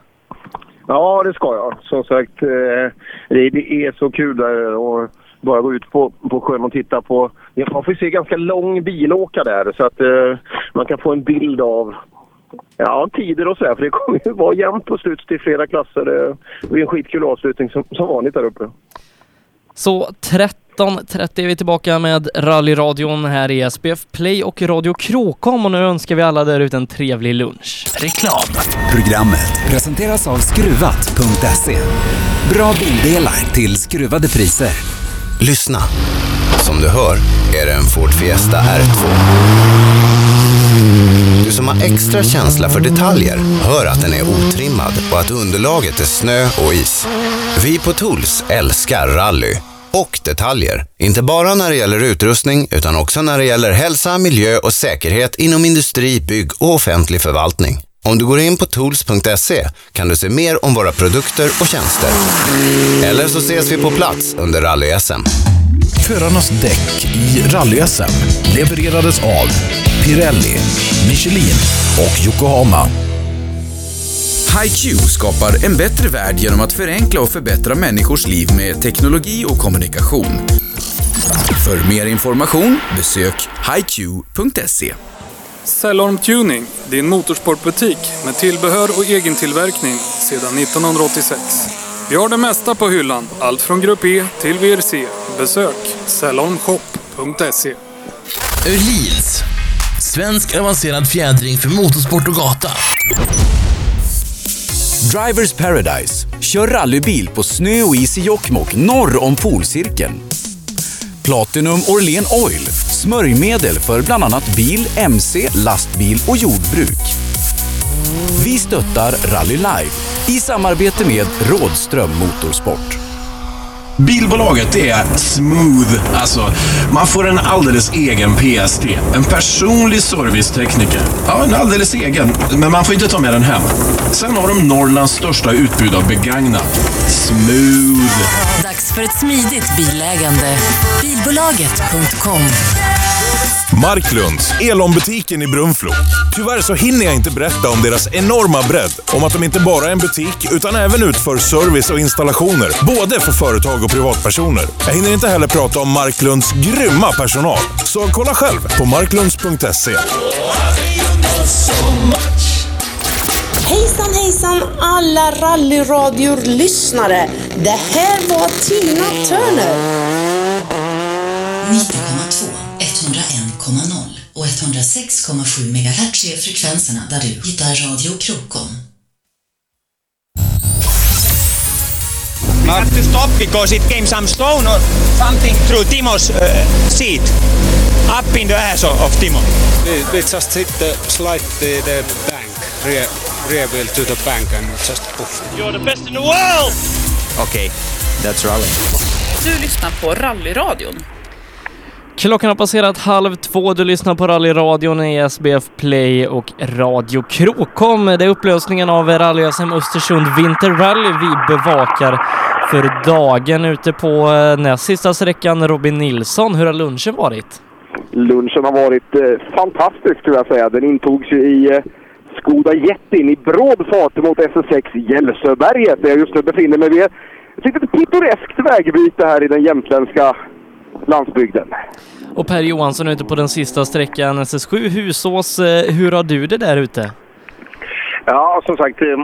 Ja, det ska jag. Som sagt, eh, det, är så kul där och bara gå ut på, på sjön och titta på... Man får se ganska lång bilåka där så att eh, man kan få en bild av ja, tider och så här. För det kommer ju vara jämnt på slutet i flera klasser. Eh, det blir en skitkul avslutning som, som vanligt där uppe. Så 13.30 är vi tillbaka med rallyradion här i SPF Play och Radio Kråkom och nu önskar vi alla där ute en trevlig lunch. Reklam. Programmet presenteras av Skruvat.se. Bra bildelar till skruvade priser. Lyssna. Som du hör är det en Ford Fiesta R2. Du som har extra känsla för detaljer hör att den är otrimmad och att underlaget är snö och is. Vi på Tools älskar rally och detaljer. Inte bara när det gäller utrustning utan också när det gäller hälsa, miljö och säkerhet inom industri, bygg och offentlig förvaltning. Om du går in på tools.se kan du se mer om våra produkter och tjänster. Eller så ses vi på plats under rally-SM. Förarnas däck i rally-SM levererades av Pirelli, Michelin och Yokohama. HiQ skapar en bättre värld genom att förenkla och förbättra människors liv med teknologi och kommunikation. För mer information besök hiq.se. Cellorm Tuning, din motorsportbutik med tillbehör och egentillverkning sedan 1986. Vi har det mesta på hyllan, allt från Grupp E till VRC. Besök cellormshop.se. Öhlins. Svensk avancerad fjädring för motorsport och gata. Drivers Paradise. Kör rallybil på snö och is i Jokkmokk norr om polcirkeln. Platinum Orlen Oil. Smörjmedel för bland annat bil, mc, lastbil och jordbruk. Vi stöttar Rally Life i samarbete med Rådström Motorsport. Bilbolaget är smooth. Alltså, man får en alldeles egen PST. En personlig servicetekniker. Ja, en alldeles egen. Men man får inte ta med den hem. Sen har de Norrlands största utbud av begagnat. Smooth. Dags för ett smidigt bilägande. Bilbolaget.com Marklunds, Elon-butiken i Brunflo. Tyvärr så hinner jag inte berätta om deras enorma bredd. Om att de inte bara är en butik, utan även utför service och installationer. Både för företag och privatpersoner. Jag hinner inte heller prata om Marklunds grymma personal. Så kolla själv på marklunds.se. Hejsan hejsan alla rallyradior-lyssnare. Det här var Tina Turner. 90,2, 101,0 och 106,7 MHz är frekvenserna där du hittar Radio Krokom. We have to stop because it came some stone or something through Timo's uh, seat. Up in the ass of, Timo. We, just hit the slide the, the bank, rear, rear wheel to the bank and just poof. You're the best in the world! Okay, that's rally. Du lyssnar på Rallyradion. Klockan har passerat halv två. Du lyssnar på rallyradion i SBF Play och Radio Krokom. Det är upplösningen av rally-SM Östersund Vinterrally vi bevakar för dagen ute på eh, näst sista sträckan. Robin Nilsson, hur har lunchen varit? Lunchen har varit eh, fantastisk skulle jag säga. Den intogs ju i eh, Skoda Jettin i bråd fart mot SS6 Gällsöberget där jag just nu befinner mig vid ett litet pittoreskt vägbyte här i den jämtländska landsbygden. Och Per Johansson ute på den sista sträckan SS7 Husås. Eh, Hur har du det där ute? Ja, som sagt, eh,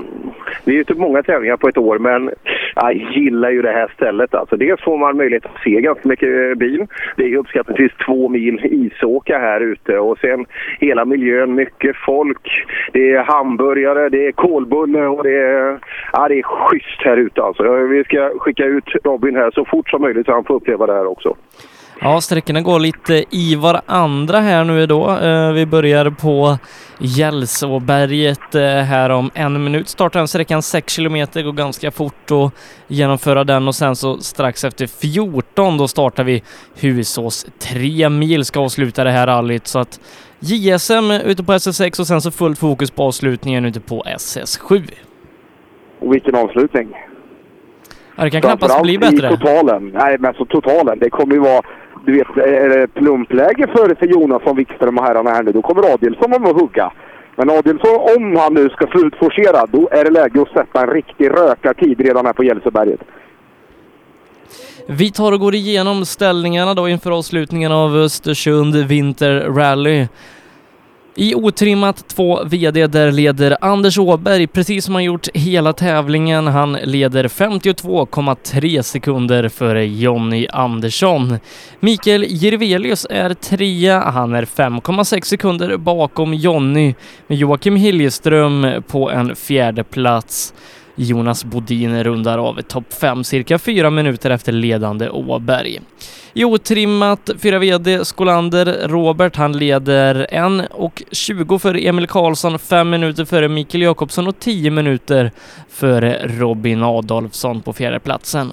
det är ju typ många tävlingar på ett år, men jag gillar ju det här stället. Alltså, dels får man möjlighet att se ganska mycket eh, bil. Det är ju uppskattningsvis två mil isåka här ute och sen hela miljön, mycket folk. Det är hamburgare, det är kolbulle och det är, ja, det är schysst här ute alltså. Vi ska skicka ut Robin här så fort som möjligt så han får uppleva det här också. Ja, sträckorna går lite i varandra här nu då. Eh, Vi börjar på Gällsåberget eh, här om en minut. Startar den sträckan 6 kilometer, går ganska fort att genomföra den och sen så strax efter 14 då startar vi Husås. Tre mil ska avsluta det här rallyt så att JSM ute på SS6 och sen så fullt fokus på avslutningen ute på SS7. Och vilken avslutning! Ja, det kan knappast bli bättre. i totalen. Nej, men alltså totalen. Det kommer ju vara, du vet, är det plumpläge för, för Jonasson, Wikström och herrarna här nu, då kommer Adielsson att hugga. Men Adielsson, om han nu ska slutforcera, då är det läge att sätta en riktig rökartid redan här på Gällsöberget. Vi tar och går igenom ställningarna då inför avslutningen av Östersund Winter Rally. I otrimmat två VD där leder Anders Åberg precis som han gjort hela tävlingen. Han leder 52,3 sekunder före Jonny Andersson. Mikael Jirvelius är trea. Han är 5,6 sekunder bakom Jonny med Joakim Hiljeström på en fjärde plats. Jonas Bodin rundar av topp 5 cirka fyra minuter efter ledande Åberg. I otrimmat fyra VD Skolander Robert, han leder 1 och 20 för Emil Karlsson, 5 minuter före Mikael Jakobsson och 10 minuter före Robin Adolfsson på fjärde platsen.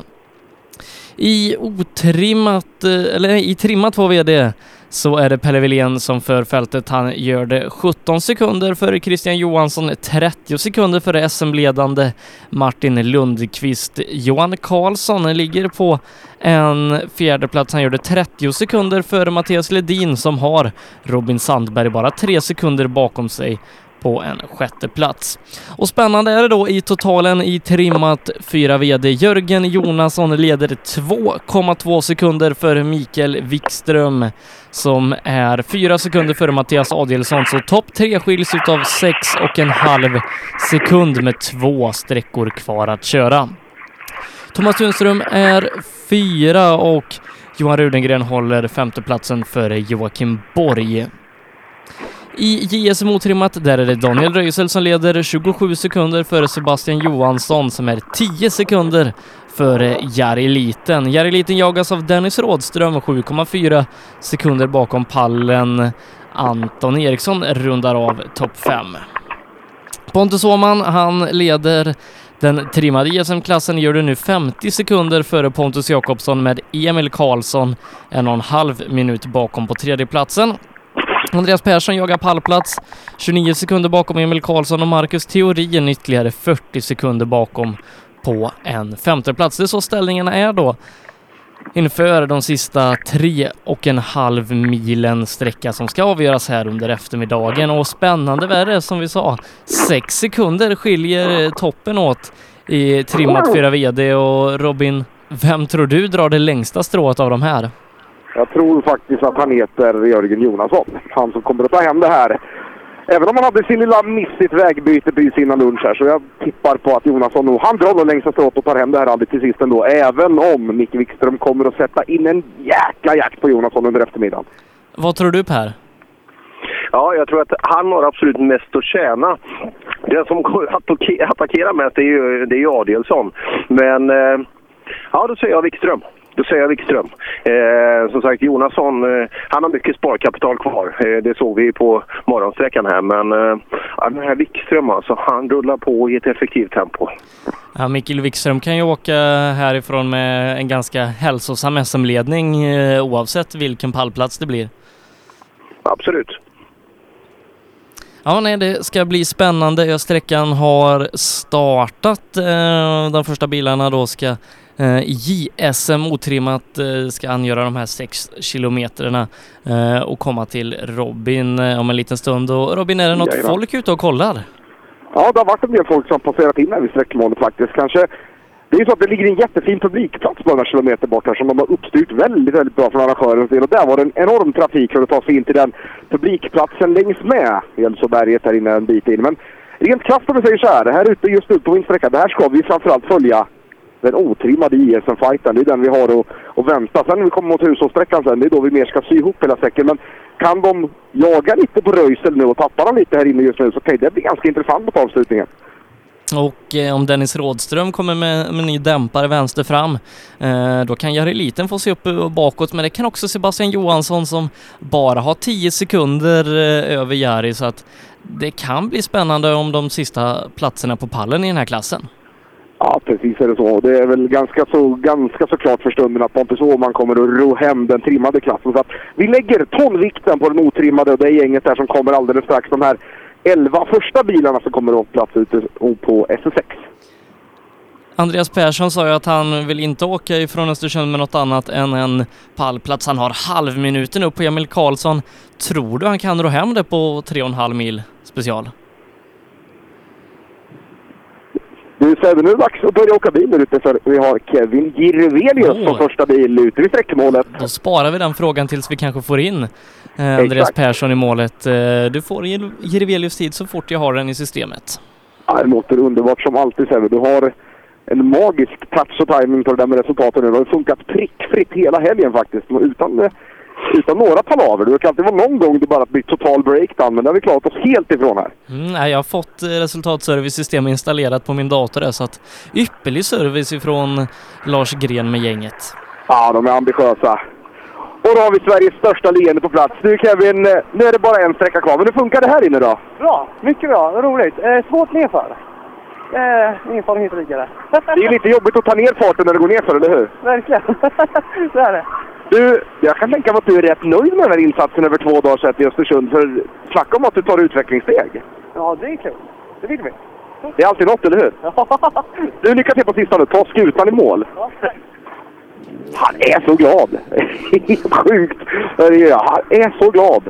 I otrimmat, eh, eller nej, i trimmat 2 VD så är det Pelle Wilén som för fältet. Han gör det 17 sekunder före Christian Johansson, 30 sekunder före SM-ledande Martin Lundqvist. Johan Karlsson ligger på en fjärde plats. Han gör det 30 sekunder före Mattias Ledin som har Robin Sandberg bara tre sekunder bakom sig på en sjätte plats. Och spännande är det då i totalen i trimmat 4 VD. Jörgen Jonasson leder 2,2 sekunder före Mikael Wikström som är 4 sekunder före Mattias Adielsson. Så topp tre skiljs utav 6 och en halv sekund med två sträckor kvar att köra. Thomas Tunström är fyra och Johan Rudengren håller femteplatsen före Joakim Borg. I JSM otrimmat, där är det Daniel Röisel som leder 27 sekunder före Sebastian Johansson som är 10 sekunder före Jari Liten. Jari Liten jagas av Dennis Rådström 7,4 sekunder bakom pallen. Anton Eriksson rundar av topp 5. Pontus Åhman, han leder den trimmade JSM-klassen gör det nu 50 sekunder före Pontus Jakobsson med Emil Karlsson en och en halv minut bakom på tredjeplatsen. Andreas Persson jagar pallplats 29 sekunder bakom Emil Karlsson och Marcus Theorin ytterligare 40 sekunder bakom på en femteplats. Det är så ställningarna är då inför de sista tre och en halv milen sträcka som ska avgöras här under eftermiddagen. Och spännande värre som vi sa, sex sekunder skiljer toppen åt i trimmat 4 VD och Robin, vem tror du drar det längsta strået av de här? Jag tror faktiskt att han heter Jörgen Jonasson. Han som kommer att ta hem det här. Även om han hade sin lilla miss i ett vägbyte precis innan lunch här. Så jag tippar på att Jonasson nog, han drar nog längsta strået och tar hem det här aldrig till sist ändå. Även om Micke Wikström kommer att sätta in en jäkla jakt på Jonasson under eftermiddagen. Vad tror du Per? Ja, jag tror att han har absolut mest att tjäna. Den som attackerar mest det är ju, det är ju Adielsson. Men eh, ja, då säger jag Wikström. Då säger jag Wikström. Eh, som sagt, Jonasson, eh, han har mycket sparkapital kvar. Eh, det såg vi på morgonsträckan här. Men eh, den här Wikström alltså, han rullar på i ett effektivt tempo. Ja, Mikael Wikström kan ju åka härifrån med en ganska hälsosam SM-ledning eh, oavsett vilken pallplats det blir. Absolut. Ja, nej, det ska bli spännande. Sträckan har startat. Eh, de första bilarna då ska JSM otrimmat eh, ska angöra de här sex kilometrarna eh, och komma till Robin eh, om en liten stund. Och Robin, är det något Jajamän. folk ute och kollar? Ja, det har varit en del folk som passerat in här vid sträckmålet faktiskt. Kanske, det är ju så att det ligger en jättefin publikplats på några kilometer bort här som de har uppstyrt väldigt, väldigt bra från arrangörens del. Och där var det en enorm trafik för att ta sig in till den publikplatsen längs med Elsoberget här inne en bit in. Men rent krasst om vi säger så här, här ute just nu på min sträcka, det här ska vi framförallt följa den otrimmade ISM-fighten. Det är den vi har att, att vänta. Sen när vi kommer mot Husåssträckan sen, det är då vi mer ska sy ihop hela säcken. Men kan de jaga lite på Röisel nu och tappa dem lite här inne just nu så kan det bli ganska intressant på avslutningen. Och eh, om Dennis Rådström kommer med, med ny dämpare vänster fram, eh, då kan Jari Liten få se upp och bakåt, men det kan också Sebastian Johansson som bara har 10 sekunder eh, över Jari, så att det kan bli spännande om de sista platserna på pallen i den här klassen. Ja, precis är det så. Det är väl ganska så, ganska så klart för stunden att Pontus Åhman kommer att ro hem den trimmade klassen. Så att vi lägger tonvikten på den otrimmade och det är gänget där som kommer alldeles strax. De här 11 första bilarna som kommer att plats ute på SS6. Andreas Persson sa ju att han vill inte åka ifrån Östersund med något annat än en pallplats. Han har halvminuten upp på Emil Karlsson. Tror du han kan ro hem det på tre och en halv mil special? Du Sebbe, nu är det dags att börja åka bil där ute för vi har Kevin Jirvelius Åh. som första bil ute vid sträckmålet. Då sparar vi den frågan tills vi kanske får in eh, Andreas. Persson i målet. Eh, du får Jir- Jirvelius tid så fort jag har den i systemet. Ja, det låter underbart som alltid Sebbe. Du har en magisk touch och timing på det där med resultaten nu. Det har funkat prickfritt hela helgen faktiskt. Utan, eh, utan några palaver. Det kan alltid vara någon gång det bara blir total breakdown, men det har vi klarat oss helt ifrån här. Mm, nej, jag har fått eh, resultatservice-system installerat på min dator där, så att ypperlig service ifrån Lars Gren med gänget. Ja, de är ambitiösa. Och då har vi Sveriges största leende på plats. Du Kevin, eh, nu är det bara en sträcka kvar. Men hur funkar det här inne då? Bra, mycket bra, roligt. Eh, svårt nerför. Eh, ingen att ligga där. Det är lite jobbigt att ta ner farten när det går ner för, eller hur? Verkligen. det är det. Du, jag kan tänka mig att du är rätt nöjd med den här insatsen över två dagar sedan i Östersund. För snacka om att du tar utvecklingssteg. Ja, det är kul. Det vill vi. Det är alltid något, eller hur? Du, lycka till på sista nu. Ta skutan i mål. Han är så glad! Helt sjukt! Han är så glad!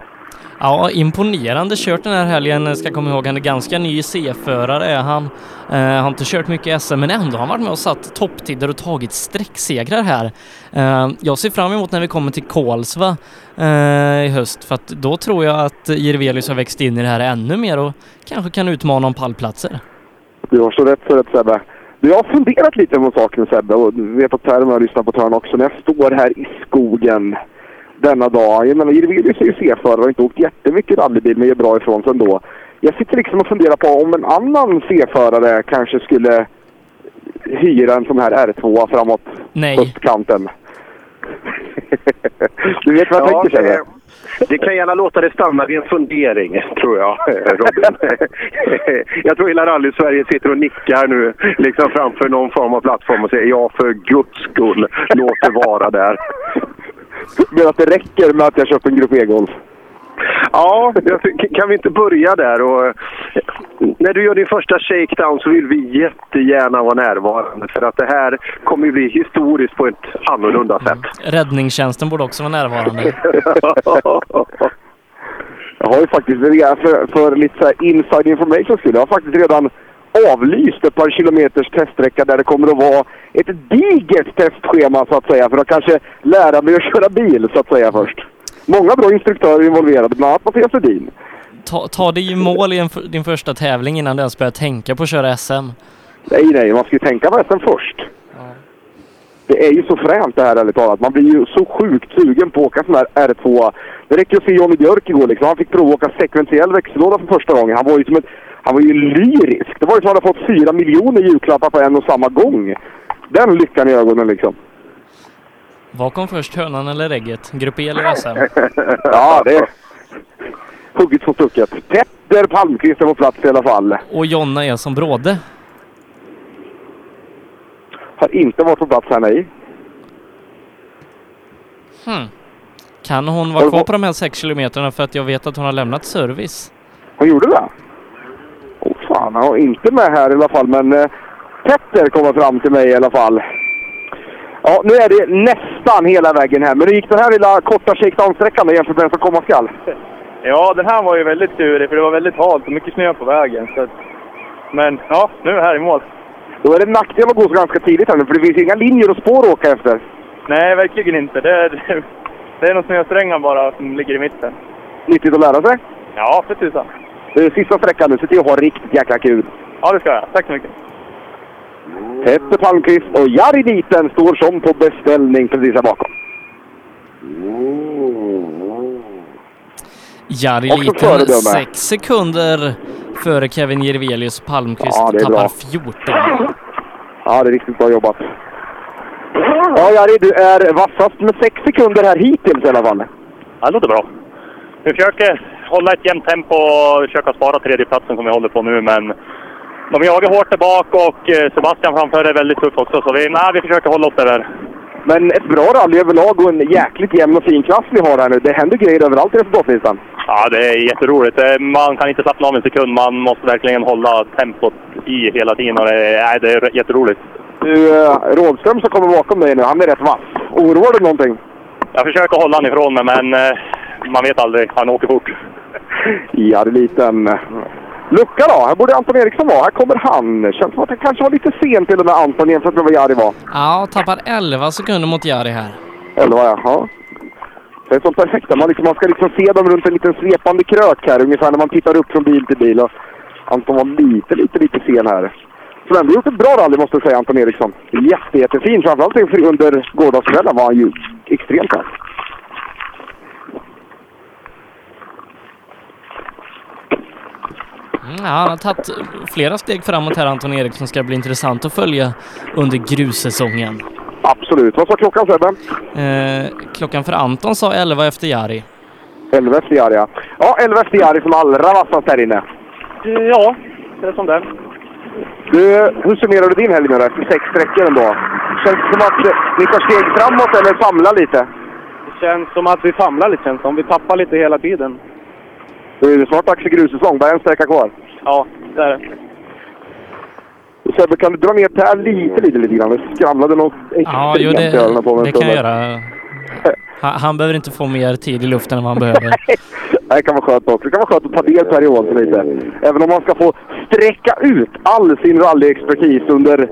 Ja, imponerande kört den här helgen. Jag Ska komma ihåg, han är ganska ny C-förare är han. Eh, har inte kört mycket SM, men ändå har han varit med och satt topptider och tagit sträcksegrar här. Eh, jag ser fram emot när vi kommer till Kolsva eh, i höst, för att då tror jag att Jirvelius har växt in i det här ännu mer och kanske kan utmana om pallplatser. Du har så rätt för rätt Sebbe. Du, jag har funderat lite på saken Sebbe och du vet att Terma har lyssnat på Törn också. När jag står här i skogen denna dag. Jag menar, Jirvelius är ju C-förare och har inte åkt jättemycket rallybil men gör bra ifrån sig ändå. Jag sitter liksom och funderar på om en annan C-förare kanske skulle hyra en sån här R2 framåt Nej. östkanten. du vet vad jag Ja, tänker eh, Det kan gärna låta det stanna vid en fundering, tror jag, Robin. jag tror hela rally-Sverige sitter och nickar nu, liksom framför någon form av plattform och säger ja, för guds skull, låt det vara där. Men att det räcker med att jag köper en Grupp E-Golf. Ja, kan vi inte börja där? Och, när du gör din första shakedown så vill vi jättegärna vara närvarande för att det här kommer ju bli historiskt på ett annorlunda sätt. Räddningstjänsten borde också vara närvarande. Jag har ju faktiskt, redan för, för lite så här inside information skulle jag har faktiskt redan avlyst ett par kilometers teststräcka där det kommer att vara ett digert testschema så att säga för att kanske lära mig att köra bil så att säga först. Många bra instruktörer involverade, bland annat Mattias Hedin. Ta, ta dig i mål i en, din första tävling innan du ens börjar tänka på att köra SM. Nej, nej, man ska ju tänka på SM först. Det är ju så fränt det här ärligt talat. Man blir ju så sjukt sugen på att åka sån här R2. Det räcker att se Johnny Björk igår liksom. Han fick prova att åka sekventiell växellåda för första gången. Han var ju som ett, han var ju lyrisk. Det var ju som att han hade fått fyra miljoner julklappar på en och samma gång. Den lyckan i ögonen liksom. Vad kom först, hönan eller ägget? Grupp E eller SM? ja, det är hugget som stucket. Petter Palmqvist är på plats i alla fall. Och Jonna är som bråde. Har inte varit på plats här, nej. Hmm. Kan hon vara kvar på de här sex kilometerna för att jag vet att hon har lämnat service? Hon gjorde det? Han var inte med här i alla fall, men eh, Petter kommer fram till mig i alla fall. Ja, nu är det nästan hela vägen här, men hur gick den här lilla korta shakedown-sträckan jämfört med den som komma skall? Ja, den här var ju väldigt turig för det var väldigt halt och mycket snö på vägen. Så men ja, nu är vi här i mål. Då är det en nackdel att gå så ganska tidigt här nu, för det finns inga linjer och spår att åka efter. Nej, verkligen inte. Det är, det är någon snösträngar bara som ligger i mitten. Nyttigt att lära sig. Ja, för tusan. Sista sträckan nu, se till att ha riktigt jäkla kul. Ja, det ska jag. Tack så mycket. Petter Palmqvist och Jari Diten står som på beställning precis här bakom. Jari Också Liten sex sekunder före Kevin Jirvelius. Palmqvist Ja, tappar bra. 14. Ja, det är riktigt bra jobbat. Ja, Jari, du är vassast med sex sekunder här hittills i alla fall. Ja, det låter bra. Vi försöker hålla ett jämnt tempo och försöka spara tredjeplatsen som vi håller på nu, men de jagar hårt där bak och eh, Sebastian framför är väldigt tuff också, så vi, nej, vi försöker hålla oss där. Men ett bra rally överlag och en jäkligt jämn och fin klass vi har här nu. Det händer grejer överallt i resultatlistan. Ja, det är jätteroligt. Eh, Man kan inte slappna av en sekund. Man måste verkligen hålla tempot i hela tiden. Och det, nej, det är jätteroligt. Du, eh, Rådström som kommer bakom dig nu, han är rätt vass. Oroar du någonting? Jag försöker hålla han ifrån mig, men man vet aldrig. Han åker fort. Är liten lucka då. Här borde Anton Eriksson vara. Här kommer han. Känns som att det kanske var lite sent till och med Anton jämfört med vad Jari var. Ja, tappar 11 sekunder mot Jari här. Eller vad ja. Det är så perfekt. Man, liksom, man ska liksom se dem runt en liten svepande krök här, ungefär när man tittar upp från bil till bil. Och Anton var lite, lite, lite sen här. Så ändå gjort ett bra rally måste jag säga, Anton Eriksson. Jätte, jättefin. Framförallt under gårdagskvällen var han ju extremt bra. Mm, ja, han har tagit flera steg framåt här, Anton Eriksson. Ska bli intressant att följa under grussäsongen. Absolut. Vad sa klockan Sebbe? Eh, klockan för Anton sa 11 efter Jari. 11 efter Jari, ja. Ja, 11 efter Jari som allra vassast här inne. Ja, det är som det. Du, hur summerar du din helg nu då? Efter sex sträckor ändå. Känns det som att ni tar steg framåt eller samlar lite? Det känns som att vi famlar lite känns som. Vi tappar lite hela tiden. Det är snart dags för grussäsong. Bara en sträcka kvar. Ja, det är det. Sebbe, kan du dra ner Per lite, lite, lite grann? Det skramlade något Ja, jo, i öronen på det, mig det kan jag göra. Han, han behöver inte få mer tid i luften än vad han behöver. Det kan vara skönt också. Det kan vara skönt att ta del på Johansson lite. Även om man ska få sträcka ut all sin rallyexpertis under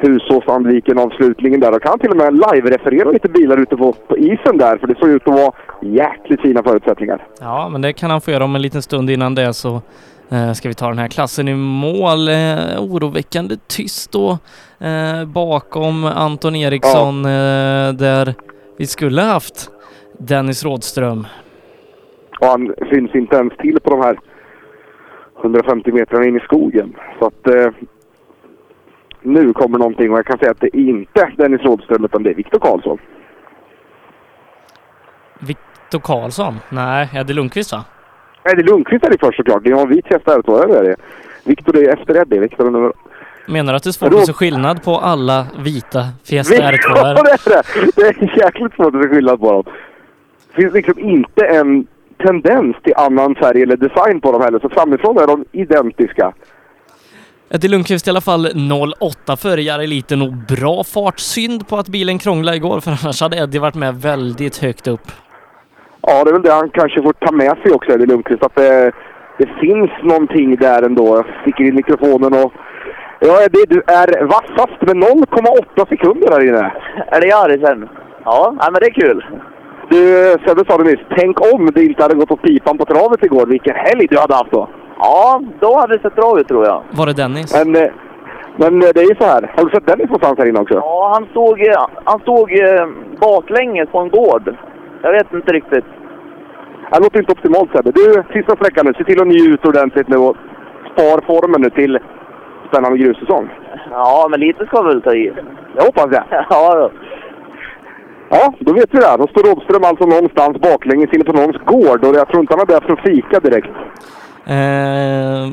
Husås-Sandviken-avslutningen där. Och kan till och med live-referera lite bilar ute på, på isen där. För det såg ut att vara jäkligt fina förutsättningar. Ja, men det kan han få göra om en liten stund innan det så eh, ska vi ta den här klassen i mål. Eh, oroväckande tyst då eh, bakom Anton Eriksson eh, där vi skulle haft Dennis Rådström. Och han syns inte ens till på de här 150 metrarna in i skogen. Så att eh, nu kommer någonting och jag kan säga att det är inte Dennis Rådström utan det är Viktor Karlsson. Viktor Karlsson? Nej, Eddie Lundqvist va? Eddie Lundqvist är det först såklart. Ni har Fiesta R2, eller är det? Viktor är efter Eddie. Viktor är nummer... Menar du att det är svårt att se skillnad på alla vita Fiesta Ja, R2? det är det! Det är jäkligt svårt att se skillnad på dem. Det finns liksom inte en tendens till annan färg eller design på dem heller, så framifrån är de identiska. Eddie Lundqvist i alla fall 08 före Jari Liten och bra fartsynd på att bilen krånglade igår för annars hade Eddie varit med väldigt högt upp. Ja, det är väl det han kanske får ta med sig också, Eddie Lundqvist. Att det, det finns någonting där ändå. Jag sticker in mikrofonen och... Ja, Eddie, du är vassast med 0,8 sekunder här inne. Är det Jari sen? Ja, nej, men det är kul. Du, Sebbe sa det nyss. Tänk om det inte hade gått åt pipan på travet igår. Vilken helg du hade haft då! Ja, då hade det sett bra ut tror jag. Var det Dennis? Men, eh, men eh, det är ju så här. Har du sett Dennis någonstans här inne också? Ja, han stod, eh, han stod baklänges på en gård. Jag vet inte riktigt. Det låter inte optimalt Sebbe. Du, sista sträckan nu. Se till att njuta ordentligt nu och spar formen nu till spännande grussäsong. Ja, men lite ska vi väl ta i. Jag hoppas det. ja, då. Ja, då vet vi det. Då står Rådström alltså någonstans baklänges inne på någons gård och jag tror inte han är där för att fika direkt. Eh,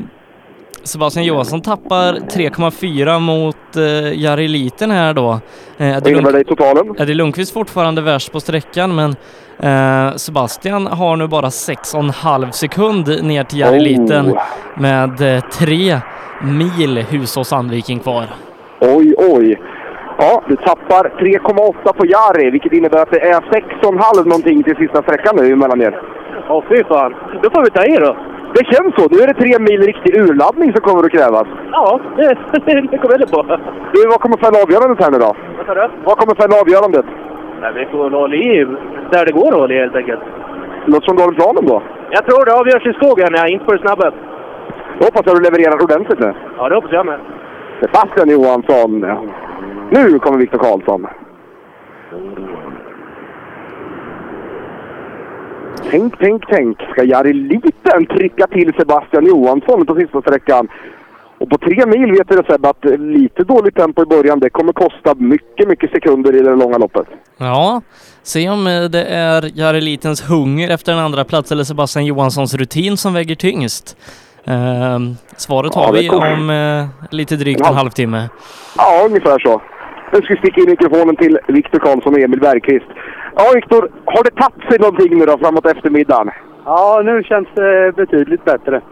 Sebastian Johansson tappar 3,4 mot eh, Jari Liten här då. Eh, Vad innebär det i totalen? Eddie Lundqvist fortfarande värst på sträckan men eh, Sebastian har nu bara 6,5 sekund ner till Jari Oh. Liten med eh, tre mil Husås Sandviken kvar. Oj, oj. Ja, du tappar 3,8 på Jari, vilket innebär att det är 6,5 någonting till sista sträckan nu mellan er. Åh fy fan. Då får vi ta i då. Det känns så. Nu är det tre mil riktig urladdning som kommer att krävas. Ja, det, det kommer väl på. Du, vad kommer fälla avgörandet här nu då? Vad sa du? Vad kommer fälla avgörandet? Nej, vi får hålla i där det går att hålla i helt enkelt. Låter som du har en plan då. Jag tror det avgörs i skogen, ja, inte på det snabba. Då hoppas jag du levererar ordentligt nu. Ja, det hoppas jag med. Sebastian Johansson. Nu kommer Viktor Karlsson. Tänk, tänk, tänk. Ska Jari Liten trycka till Sebastian Johansson på sista sträckan? Och på tre mil vet du Sebbe att lite dåligt tempo i början, det kommer kosta mycket, mycket sekunder i det långa loppet. Ja, se om eh, det är Jari Litens hunger efter en andra plats eller Sebastian Johanssons rutin som väger tyngst. Eh, svaret Ja, har det vi om eh, lite drygt en Ja. halvtimme. Ja, ungefär så. Nu ska vi sticka in mikrofonen till Viktor Karlsson och Emil Bergqvist. Ja, Viktor, har det tagit sig någonting nu då framåt eftermiddagen? Ja, nu känns det betydligt bättre.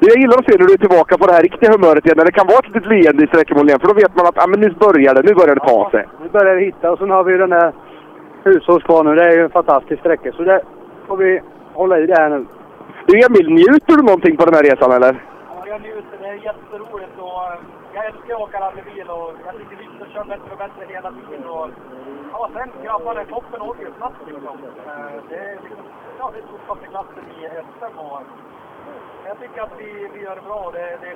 Jag gillar att se när du är tillbaka på det här riktiga humöret igen, när det kan vara ett litet leende i sträckemål igen, för då vet man att ah, men nu börjar det, nu börjar det ta sig. Nu börjar vi hitta och sen har vi ju den här Husås kvar nu. Det är ju en fantastisk sträcka. Så det får vi hålla i det här nu. Du Emil, njuter du någonting på den här resan eller? Ja, jag njuter. Det är jätteroligt och eh, jag älskar att åka rallybil och jag tycker Viktor kör bättre och bättre ja, grabbarna, toppen åker ju snabbt liksom. Eh, Det är liksom, ja, det är tuffaste klassen i SM och jag tycker att vi, vi gör det bra. och Det, det,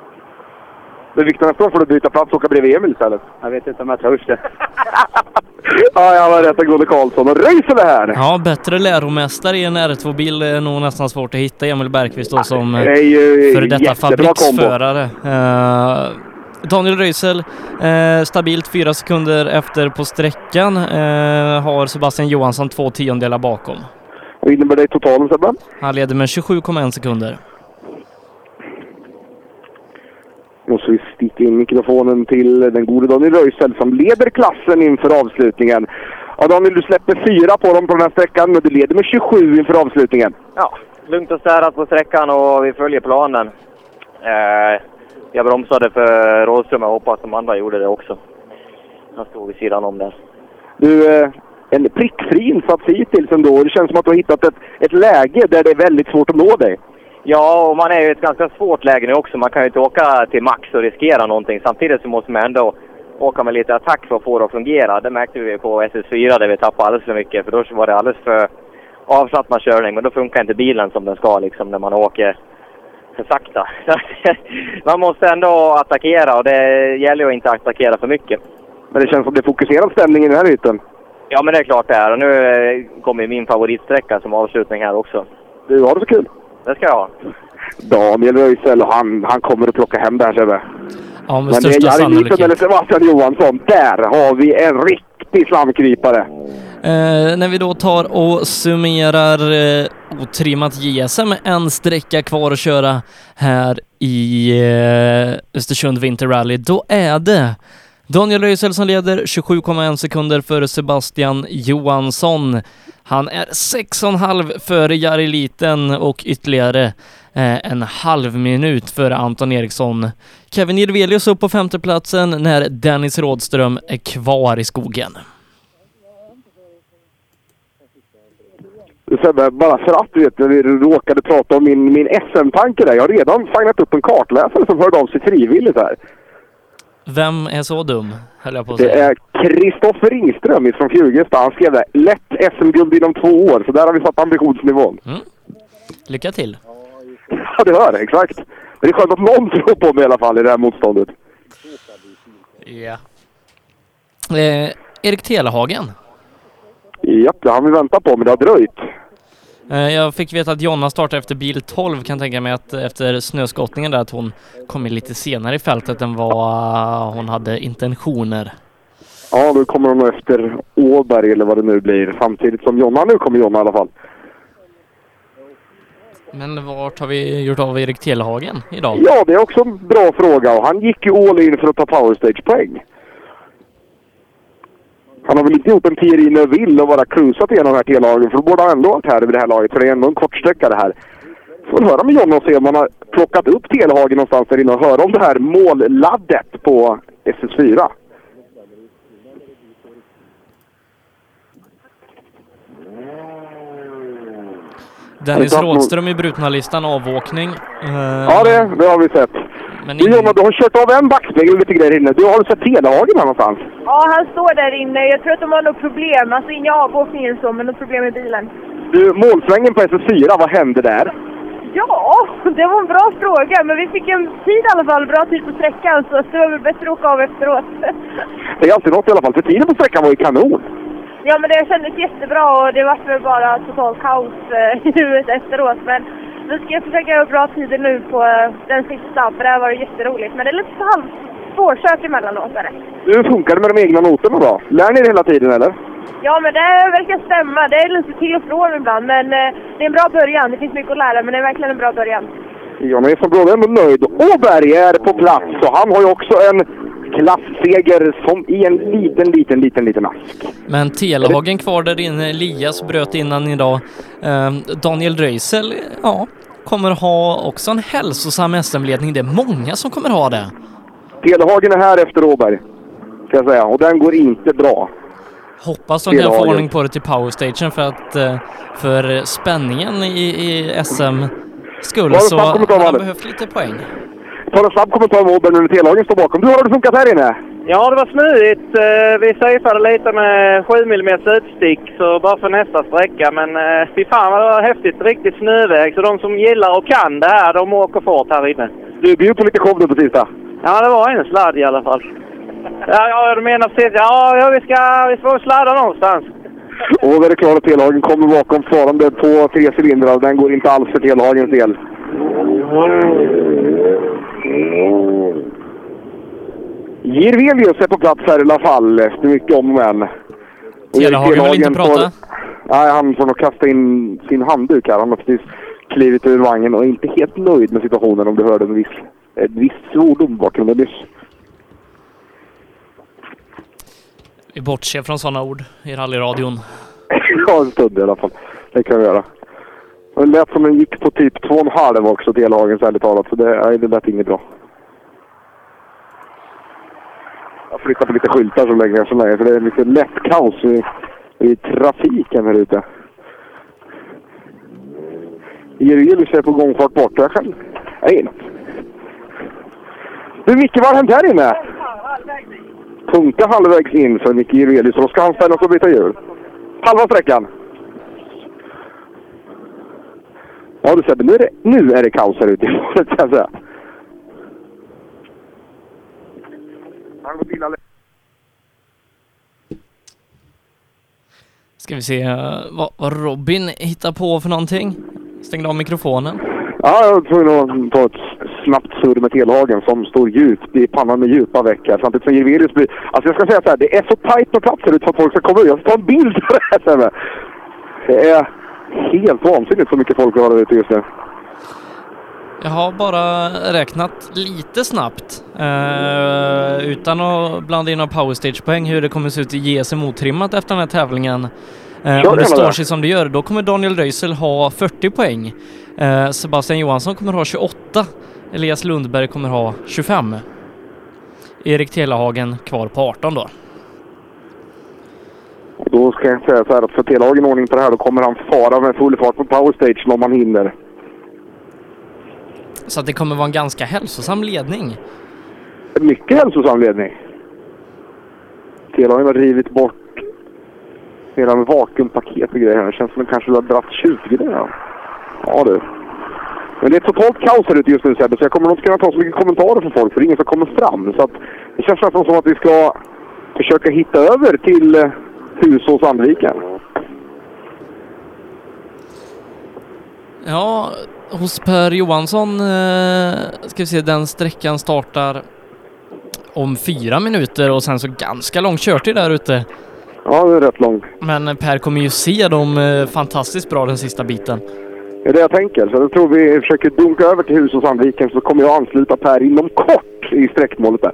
Men Viktor, nästa gång får du byta plats och åka bredvid Emil istället. jag vet inte om jag törs det. ja, jag var rätt, Gode Karlsson. Och Röisel är här! Ja, bättre läromästare i en R2-bil är nog nästan svårt att hitta. Emil Bergqvist då som eh, Det är ju före detta fabriksförare. Eh, Daniel Röisel, eh, stabilt fyra sekunder efter på sträckan, eh, har Sebastian Johansson två tiondelar bakom. Vad innebär det i totalen Sebbe? Han leder med 27,1 sekunder. måste vi sticka in mikrofonen till den gode Daniel Röisel som leder klassen inför avslutningen. Ja Daniel, du släpper fyra på dem på den här sträckan, men du leder med 27 inför avslutningen. Ja, lugnt och städat på sträckan och vi följer planen. Eh, jag bromsade för Rådström och hoppas de andra gjorde det också. Han stod vid sidan om där. Du, eh, en prickfri insats hittills ändå. Det känns som att du har hittat ett, ett läge där det är väldigt svårt att nå dig. Ja, och man är ju i ett ganska svårt läge nu också. Man kan ju inte åka till max och riskera någonting. Samtidigt så måste man ändå åka med lite attack för att få det att fungera. Det märkte vi på SS4 där vi tappade alldeles för mycket. För då var det alldeles för avslappnad körning. Men då funkar inte bilen som den ska liksom när man åker för sakta. man måste ändå attackera och det gäller ju att inte attackera för mycket. Men det känns som det är fokuserad stämning i den här hytten. Ja, men det är klart det är. Och nu eh, kommer min favoritsträcka som avslutning här också. Du, har det så kul! Det ska jag ha. Daniel Röisel, han, han kommer att plocka hem det här Sebbe. Ja, med Men det är största Jari Nilsson sannolikhet. eller Sebastian Johansson. Där har vi en riktig slamkrypare. Eh, när vi då tar och summerar eh, otrimmat JSM, med en sträcka kvar att köra här i eh, Östersund Winter Rally, då är det Daniel Röisel som leder 27,1 sekunder före Sebastian Johansson. Han är 6,5 före Jari Liten och ytterligare eh, en halv minut före Anton Eriksson. Kevin Jirvelius upp på femteplatsen när Dennis Rådström är kvar i skogen. Sebbe, bara för att du vet, vi råkade prata om min, min SM-tanke där. Jag har redan signat upp en kartläsare som hörde av sig frivilligt här. Vem är så dum, höll jag på att Det säga. är Kristoffer Ringström från Fjugesta. Han skrev det. Lätt SM-guld inom två år. Så där har vi satt ambitionsnivån. Lycka till! Ja, det hör. Exakt. Men det är skönt att någon tror på mig i alla fall i det här motståndet. Ja. Eh, Erik Telehagen. Japp, det har vi väntat på, men det har dröjt. Eh, jag fick veta att Jonna startade efter bil 12, kan tänka mig att efter snöskottningen där att hon kom in lite senare i fältet än vad hon hade intentioner. Ja, då kommer de efter Åberg eller vad det nu blir. Samtidigt som Jonna. Nu kommer Jonna i alla fall. Men vart har vi gjort av Erik Telehagen idag? Ja, det är också en bra fråga. Och han gick ju all in för att ta power stage-poäng. Han har väl inte gjort en Thierry Neuville och bara cruisat igenom här T-lagen, för då borde han ändå varit här vid det här laget, för det är ändå en kortsträcka det här. Får väl höra med John och se om han har plockat upp Telehagen någonstans där inne och höra om det här målladdet på SS4. Dennis Rådström i brutna listan avåkning. Eh, Ja, det, det har vi sett. Men du Jonna, du har kört av en backspegel och lite grejer inne. Du har du sett Telehagen här någonstans? Ja, han står där inne. Jag tror att de har något problem. Alltså inga avåkningar så, men något problem med bilen. Du, målsvängen på SS4, vad hände där? Ja, det var en bra fråga. Men vi fick en tid i alla fall. Bra tid på sträckan. Så det var väl bättre att åka av efteråt. Det är alltid något i alla fall, för tiden på sträckan var ju kanon. ja, men det kändes jättebra och det var väl bara totalt kaos eh, i huvudet efteråt. Men nu ska försöka göra bra tider nu på eh, den sista. För det här var jätteroligt. Men det är lite så halv svårkört emellanåt. Är det. Hur funkar det med de egna noterna då? Lär ni det hela tiden eller? Ja, men det verkar stämma. Det är lite till och från ibland, men eh, det är en bra början. Det finns mycket att lära, men det är verkligen en bra början. Jan är som bråd ändå nöjd. Åberg är på plats och han har ju också en klasseger som i en liten, liten, liten, liten ask. Men Telehagen kvar där inne, Elias bröt innan idag. Eh, Daniel Röisel, ja, kommer ha också en hälsosam SM-ledning. Det är många som kommer ha det. Telehagen är här efter Åberg, ska jag säga. Och den går inte bra. Hoppas de kan få ordning på det till powerstation för att eh, för spänningen i, i SM skull så har Valle? behövt lite poäng. Ta en snabb kommentar om nu när Telehagen står bakom. Du, har det funkat här inne? Ja, det var smidigt. Eh, Vi safeade lite med 7 mm utstick så bara för nästa sträcka. Men eh, fy fan vad det var häftigt. Riktigt snöväg. Så de som gillar och kan det här, de åker fort här inne. Du bjöd på lite show nu på tisdag. Ja, det var en sladd i alla fall. Ja, ja du menar precis. Ja, ja vi, ska, vi får sladda någonstans. Och är det klart att Telehagen kommer bakom svarande på tre cylindrar. Den går inte alls för Telehagens del. Jirvelius är på plats här i alla fall, efter mycket om och men. Telehagen vill inte prata. Nej, han får nog kasta in sin handduk här. Han har precis klivit ur vagnen och är inte helt nöjd med situationen om du hörde en viss, ett visst svordom bakom det nyss. Vi bortser från sådana ord i rallyradion. Ja, en stund i alla fall. Det kan vi göra. Det lät som den gick på typ två och en halv också, Telehagens ärligt talat. Så det, nej, det lät inget bra. Jag flyttar på lite skyltar så länge som länge för det är lite lätt kaos i, i trafiken här ute. Jirelius är på gångfart bort. Jag själv Nej, inget. Du Micke, vad har hänt här inne? Punka halvvägs in för Micke Jirelius. Då ska han ställa sig och byta hjul. Halva sträckan. Ja du Sebbe, nu är det, nu är det kaos här ute i målet kan jag säga. Han går bilar Ska vi se eh, vad, vad Robin hittar på för någonting. Stängde av mikrofonen. Ja, jag var tvungen att ta ett snabbt surr med Telhagen som står djupt i pannan med djupa veck här. Samtidigt som Jevelius blir... Alltså jag ska säga så här, det är så tajt på plats här ute för att folk ska komma ut. Jag ska ta en bild på det här sen. Det är helt vansinnigt så mycket folk vi har där ute just nu. Jag har bara räknat lite snabbt eh, utan att blanda in några powerstage-poäng hur det kommer se ut i GSM otrimmat efter den här tävlingen. Eh, om det står sig som det gör, då kommer Daniel Röisel ha 40 poäng. Eh, Sebastian Johansson kommer ha 28. Elias Lundberg kommer ha 25. Erik Telehagen kvar på 18 då. Då ska jag säga så här att för Telhagen ordning på det här då kommer han fara med full fart på powerstage om han hinner. Så att det kommer vara en ganska hälsosam ledning. Mycket hälsosam ledning. Telhagen har rivit bort hela med vakuumpaket och grejer. här. Det känns som att den kanske har dratt 20 där. Ja. ja du. Men det är totalt kaos här ute just nu Sebbe, så jag kommer nog inte kunna ta så mycket kommentarer från folk för det är ingen som kommer fram. Så att det känns nästan som att vi ska försöka hitta över till eh, Husås Sandviken. Ja, hos Per Johansson eh, ska vi se, den sträckan startar om fyra minuter och sen så ganska lång körtid där ute. Ja, det är rätt lång. Men Per kommer ju se dem eh, fantastiskt bra den sista biten. Det är det jag tänker. Så jag tror vi försöker dunka över till Husås Sandviken så kommer jag ansluta Per inom kort i sträckmålet där.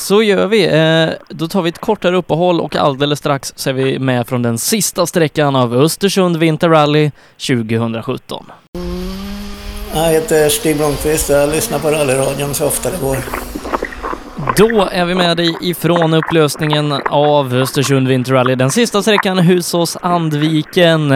Så gör vi. Eh, då tar vi ett kortare uppehåll och alldeles strax så är vi med från den sista sträckan av Östersund Winter Rally 2017. Jag heter Stig Blomqvist och jag lyssnar på rallyradion så ofta det går. Då är vi med dig ifrån upplösningen av Östersund Winter Rally. Den sista sträckan Husås-Andviken.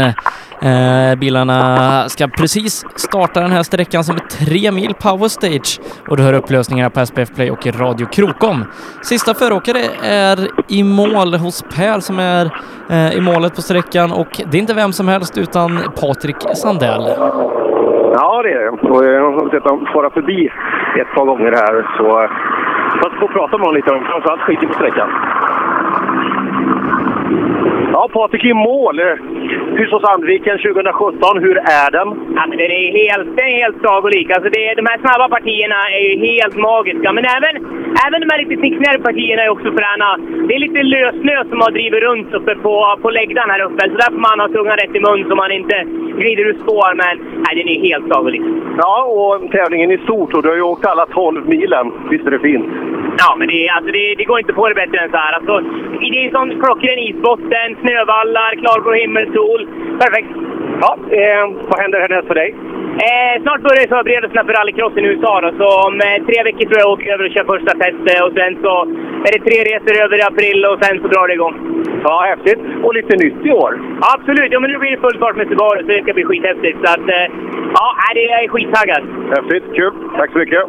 Eh, bilarna ska precis starta den här sträckan som är tre mil power stage och du hör upplösningarna på SPF Play och Radio Krokom. Sista föråkare är i mål hos Per som är eh, i målet på sträckan och det är inte vem som helst utan Patrik Sandell. Ja, det är det. Och jag har sett honom fara förbi ett par gånger här. Så fast få prata med honom lite om framförallt skiten på sträckan. Ja, Patrik i mål. Husås Sandviken 2017. Hur är den? Alltså det är helt, är helt sagolik. Alltså det, de här snabba partierna är ju helt magiska. Men även, även de här lite snicknare partierna är också fräna. Det är lite lössnö som har drivit runt uppe på, på läggdan här uppe. Så där får man ha tungan rätt i mun så man inte glider ur spår. Men nej, den är helt sagolik. Ja, och tävlingen i stort. Och du har ju åkt alla 12 milen. Visst är det fint? Ja, men det, alltså det, det går inte på det bättre än så här. Alltså, det är sån klockren isbotten, snövallar, klarblå himmelsol. Perfekt! Ja, eh, vad händer härnäst för dig? Eh, snart börjar förberedelserna för rallycrossen i USA. Då. Så om eh, tre veckor tror jag åker över och kör första testet. Och sen så är det tre resor över i april och sen så drar det igång. Ja, häftigt. Och lite nytt i år. Absolut! Ja, men nu blir det full fart med Subaru så det ska bli skithäftigt. Så att, eh, ja, det är jag skittaggad. Häftigt, kul. Tack så mycket.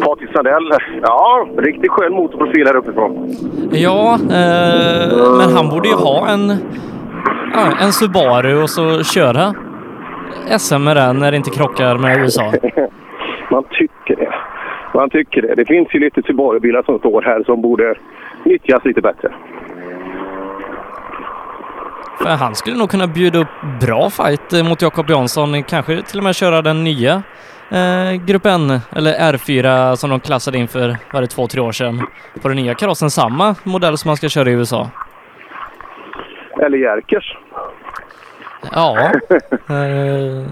Patrik Sandell. Ja, riktigt skön motorprofil här uppifrån. Ja, eh, men han borde ju ha en, en Subaru och så köra SM med den när det inte krockar med USA. Man tycker det. Man tycker det. Det finns ju lite Subaru-bilar som står här som borde nyttjas lite bättre. För han skulle nog kunna bjuda upp bra fight mot Jakob Jansson, kanske till och med köra den nya eh, Grupp N, eller R4 som de klassade in för, var det två, tre år sedan, på den nya karossen. Samma modell som man ska köra i USA. Eller Jerkers. Ja, eh,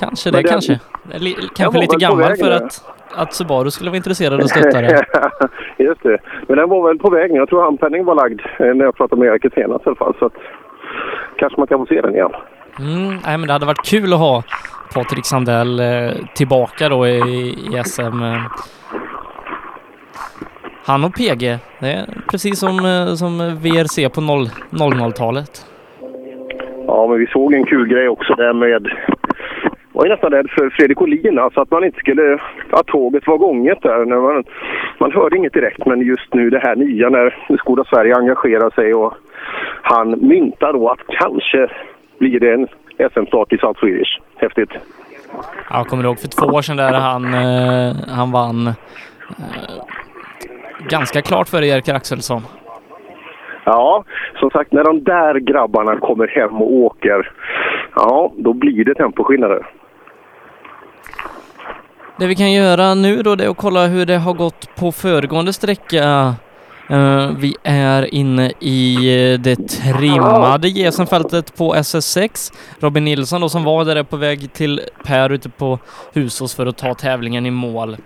kanske det, den- kanske. Den kanske lite gammal för att, att Subaru skulle vara intresserad och stötta det. Just det. Men den var väl på väg nu. Jag tror handpenning var lagd eh, när jag pratade med Jerker senast i alla fall. Så att, kanske man kan få se den igen. Mm, nej, men det hade varit kul att ha Patrik Sandell eh, tillbaka då i, i SM. Eh. Han och PG, det är precis som, eh, som VRC på 00-talet. Ja, men vi såg en kul grej också där med... Jag var ju nästan rädd för Fredrik Olin, alltså att man inte skulle... Att tåget var gånget där. När man, man hörde inget direkt, men just nu det här nya när Skoda Sverige engagerar sig och han myntar då att kanske blir det en SM-start i South Swedish. Häftigt. Jag kommer ihåg för två år sedan där han, eh, han vann eh, ganska klart före Jerker Axelsson. Ja, som sagt, när de där grabbarna kommer hem och åker, ja, då blir det temposkillnader. Det vi kan göra nu då det är att kolla hur det har gått på föregående sträcka. Eh, vi är inne i eh, det trimmade GSM-fältet på SS6. Robin Nilsson då som var där är på väg till Per ute på Husås för att ta tävlingen i mål.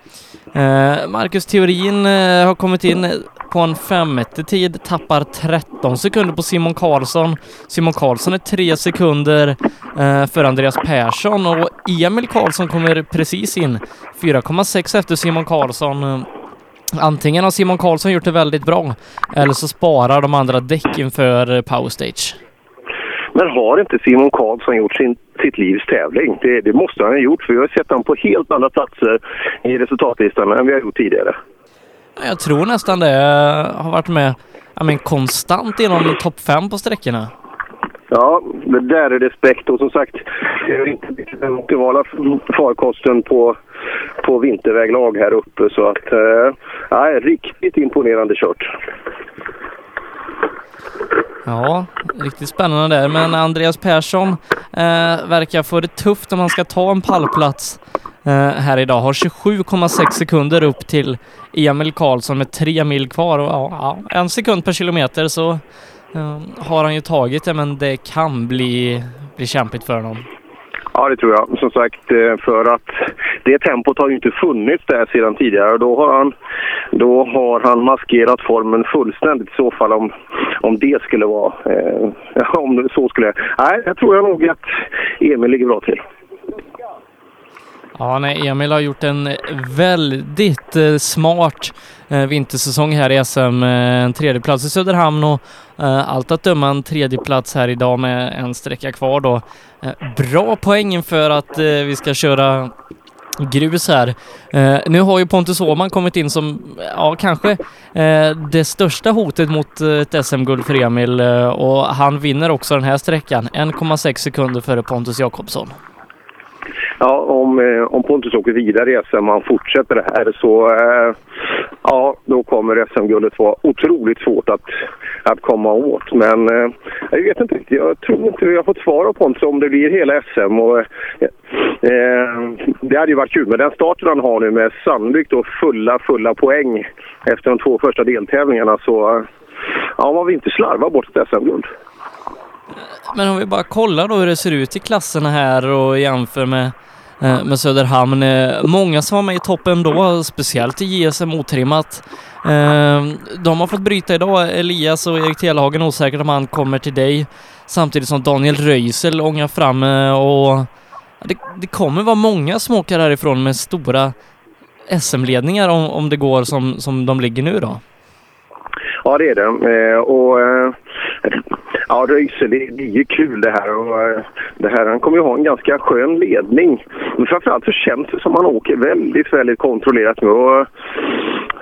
Eh, Marcus Theorin har kommit in på en femte tid, tappar 13 sekunder på Simon Karlsson. Simon Karlsson är tre sekunder för Andreas Persson och Emil Karlsson kommer precis in 4,6 efter Simon Karlsson. Antingen har Simon Karlsson gjort det väldigt bra eller så sparar de andra däck inför Powerstage. Men har inte Simon Karlsson gjort sin, sitt livs tävling? Det, det måste han ha gjort, för vi har sett honom på helt andra platser i resultatlistan än vi har gjort tidigare. Jag tror nästan det. Har varit med jag men, konstant inom topp fem på sträckorna. Ja, det där är respekt och som sagt, det är inte den optimala farkosten på, på vinterväglag här uppe så att, eh, riktigt imponerande kört. Ja, riktigt spännande där. Men Andreas Persson eh, verkar få det tufft om han ska ta en pallplats eh, här idag. Har 27,6 sekunder upp till Emil Karlsson med tre mil kvar och ja, en sekund per kilometer så Ehm, har han ju tagit det, men det kan bli, bli kämpigt för honom. Ja, det tror jag. Som sagt, eh, för att det tempot har ju inte funnits där sedan tidigare. Då har han, då har han maskerat formen fullständigt i så fall om, om det skulle vara... Eh, om det så skulle... Nej, jag tror jag nog att Emil ligger bra till. Ja, nej, Emil har gjort en väldigt eh, smart eh, vintersäsong här i SM. Eh, en tredjeplats i Söderhamn och eh, allt att döma en tredjeplats här idag med en sträcka kvar då. Eh, bra poäng inför att eh, vi ska köra grus här. Eh, nu har ju Pontus Åhman kommit in som, ja kanske eh, det största hotet mot eh, ett SM-guld för Emil eh, och han vinner också den här sträckan. 1,6 sekunder före Pontus Jakobsson. Ja, om, eh, om Pontus åker vidare i SM och han fortsätter det här så eh, ja, då kommer SM-guldet vara otroligt svårt att, att komma åt. Men eh, jag vet inte riktigt. Jag tror inte vi har fått svar av Pontus om det blir hela SM. Och, eh, eh, det hade ju varit kul men den starten han har nu med sannolikt då fulla, fulla poäng efter de två första deltävlingarna så eh, ja, man vill inte slarva bort ett SM-guld. Men om vi bara kollar då hur det ser ut i klasserna här och jämför med, Eh, med Söderhamn. Eh, många som var med i toppen då, speciellt i JSM otrimmat. Eh, de har fått bryta idag. Elias och Erik Telhagen osäkert om han kommer till dig. Samtidigt som Daniel Röisel ångar fram och det, det kommer vara många som åker härifrån med stora SM-ledningar om, om det går som, som de ligger nu då. Ja, det är det. och Ja, Röise, det, det är ju kul det här. Och, eh, det här. Han kommer ju ha en ganska skön ledning. Men framförallt så känns det som att han åker väldigt, väldigt kontrollerat nu. Och,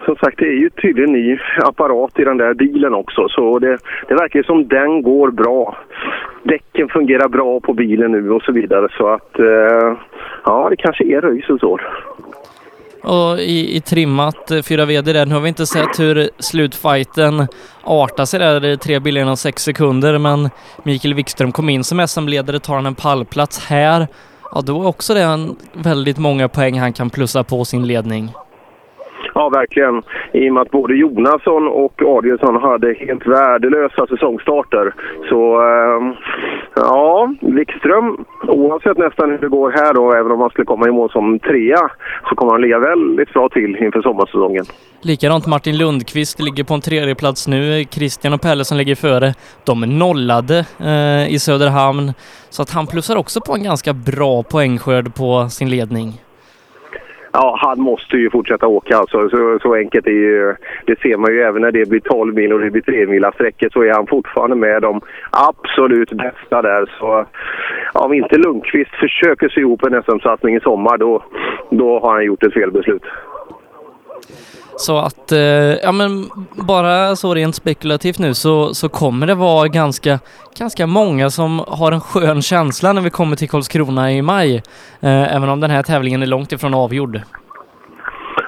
som sagt, det är ju tydligen ny apparat i den där bilen också. Så det, det verkar som den går bra. Däcken fungerar bra på bilen nu och så vidare. Så att, eh, ja, det kanske är Röisels år och i, i trimmat eh, fyra VD där. Nu har vi inte sett hur slutfighten artar sig där, tre biljoner och sex sekunder, men Mikael Wikström kom in som SM-ledare, tar han en pallplats här, ja då är också det en väldigt många poäng han kan plussa på sin ledning. Ja, verkligen. I och med att både Jonasson och Adielsson hade helt värdelösa säsongstarter. Så ehm, ja, Wikström, oavsett nästan hur det går här då, även om han skulle komma i mål som trea, så kommer han ligga väldigt bra till inför sommarsäsongen. Likadant Martin Lundqvist ligger på en tredjeplats nu. Christian och Pelle som ligger före, de är nollade eh, i Söderhamn. Så att han plussar också på en ganska bra poängskörd på sin ledning ja, han måste ju fortsätta åka. Alltså. Så, så enkelt är ju, det ser man ju även när det blir 12 mil och det blir 3 mila sträckor så är han fortfarande med de absolut bästa där. Så om inte Lundqvist försöker sy ihop en SM-satsning i sommar då, då har han gjort ett felbeslut. Så att, eh, ja men bara så rent spekulativt nu så, så kommer det vara ganska, ganska många som har en skön känsla när vi kommer till Karlskrona i maj. Eh, även om den här tävlingen är långt ifrån avgjord.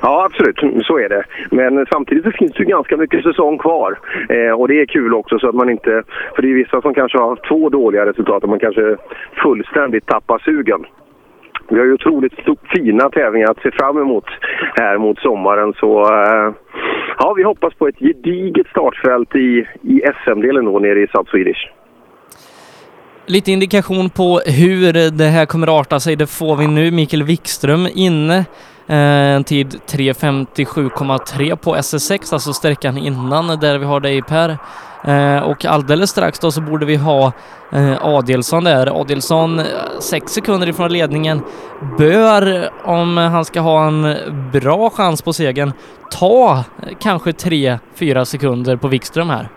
Ja, absolut. Så är det. Men samtidigt så finns det ju ganska mycket säsong kvar. Eh, och det är kul också så att man inte... För det är vissa som kanske har haft två dåliga resultat och man kanske fullständigt tappar sugen. Vi har ju otroligt fina tävlingar att se fram emot här mot sommaren. Så eh, ja, vi hoppas på ett gediget startfält i, i SM-delen då nere i South Swedish. Lite indikation på hur det här kommer att arta sig, det får vi nu. Mikael Wikström inne. Eh, en tid 3.57,3 på SS6, alltså sträckan innan där vi har dig Per. Eh, och alldeles strax då så borde vi ha eh, Adelsson där. Adelsson, eh, sex sekunder ifrån ledningen, bör, om han ska ha en bra chans på segern, ta kanske 3-4 sekunder på Wikström här.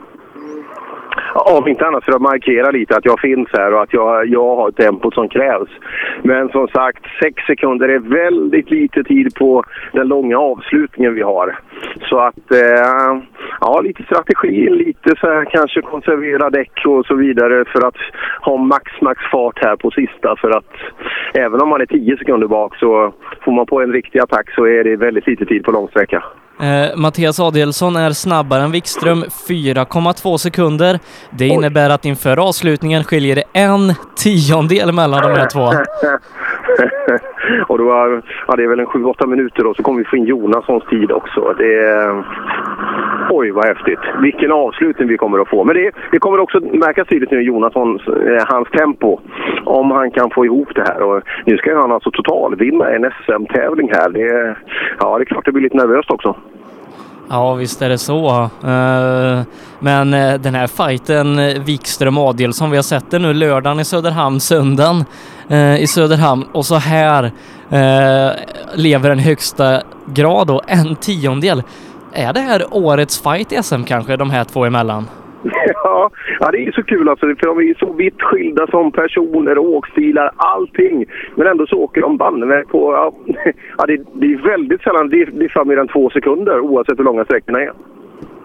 Om inte annat för att markera lite att jag finns här och att jag, jag har tempot som krävs. Men som sagt, sex sekunder är väldigt lite tid på den långa avslutningen vi har. Så att, eh, ja, lite strategi, lite så här kanske konservera däck och så vidare för att ha max, max fart här på sista. För att även om man är 10 sekunder bak så får man på en riktig attack så är det väldigt lite tid på långsträcka. Eh, Mattias Adelsson är snabbare än Wikström, 4,2 sekunder. Det innebär att inför avslutningen skiljer det en tiondel mellan de här två. och då var, ja, det är väl en 7-8 minuter då så kommer vi få in Jonassons tid också. Det är, oj vad häftigt. Vilken avslutning vi kommer att få. Men det, det kommer också märkas tydligt nu Jonassons, eh, hans tempo. Om han kan få ihop det här. Och nu ska han alltså totalvinna en SM-tävling här. Det, ja, det är klart det blir lite nervöst också. Ja, visst är det så. Eh, men eh, den här fighten eh, Wikström Adielsson, vi har sett det nu lördagen i Söderhamn, söndagen i Söderhamn och så här lever den högsta grad då, en tiondel. Är det här årets fight i SM kanske, de här två emellan? Ja, ja, det är så kul alltså, för de är ju så vitt skilda som personer, åkstilar, allting. Men ändå så åker de banne mig på... Ja, ja, det, det är väldigt sällan det, det är mer än två sekunder oavsett hur långa sträckorna är.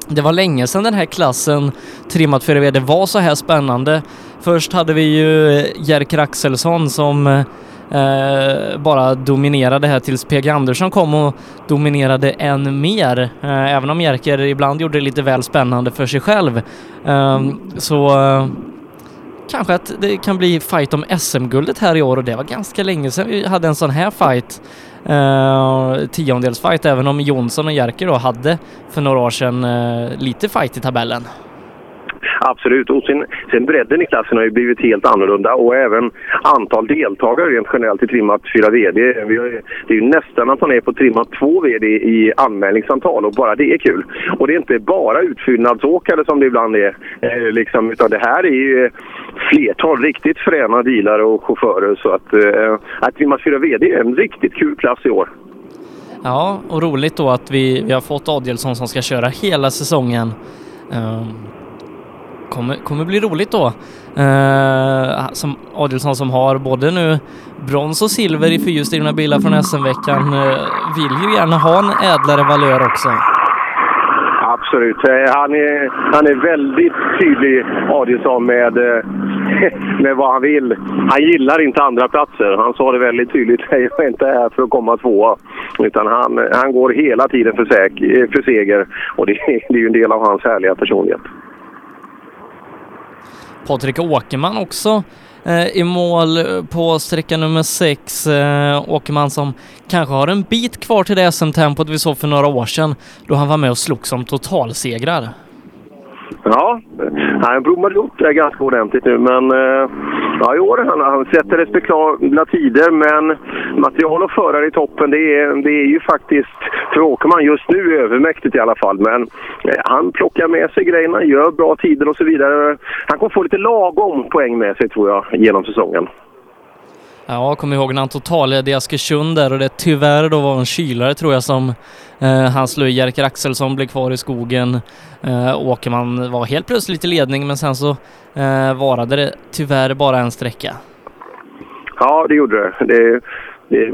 Det var länge sedan den här klassen trimmat för VD var så här spännande. Först hade vi ju Jerker Axelsson som eh, eh, bara dominerade här tills PG Andersson kom och dominerade än mer. Eh, även om Jerker ibland gjorde det lite väl spännande för sig själv. Eh, så eh, kanske att det kan bli fight om SM-guldet här i år och det var ganska länge sedan vi hade en sån här fight. Uh, tiondelsfight även om Jonsson och Jerker då hade för några år sedan eh, lite fight i tabellen. Absolut. Och sen, sen bredden i klassen har ju blivit helt annorlunda och även antal deltagare rent generellt i trimmat 4 VD. Vi har, det är ju nästan att man är på trimmat 2 VD i anmälningsantal och bara det är kul. Och det är inte bara utfyllnadsåkare som det ibland är, eh, liksom, utan det här är ju flertal riktigt fräna dealare och chaufförer. Så att, eh, att trimmat 4 VD är en riktigt kul klass i år. Ja, och roligt då att vi, vi har fått Adielsson som ska köra hela säsongen. Ehm, Kommer, kommer bli roligt då. Eh, som Adielsson som har både nu brons och silver i fyrhjulsdrivna bilar från SM-veckan eh, vill ju gärna ha en ädlare valör också. Absolut. Eh, han är, han är väldigt tydlig, Adielsson, med, eh, med vad han vill. Han gillar inte andra platser. Han sa det väldigt tydligt. Jag är inte här för att komma tvåa. Utan han, han går hela tiden för, säk, eh, för seger. Och det, det är ju en del av hans härliga personlighet. Patrik Åkerman också eh, i mål eh, på sträcka nummer sex. Eh, Åkerman som kanske har en bit kvar till det SM-tempot vi såg för några år sedan då han var med och slogs som totalsegrar. Ja, han blommade upp där ganska ordentligt nu. Men eh, ja, i år han, han sätter respektabla tider. Men material och förare i toppen, det är, det är ju faktiskt för Åkerman just nu övermäktigt i alla fall. Men eh, han plockar med sig grejerna, gör bra tider och så vidare. Han kommer få lite lagom poäng med sig tror jag genom säsongen. Ja, jag kommer ihåg när han totalledde i Askersund där och det tyvärr då var en kylare tror jag som eh, han slog i. Jerker Axelsson blev kvar i skogen. Eh, Åkerman var helt plötsligt i ledning men sen så eh, varade det tyvärr bara en sträcka. Ja, det gjorde det. Det, det,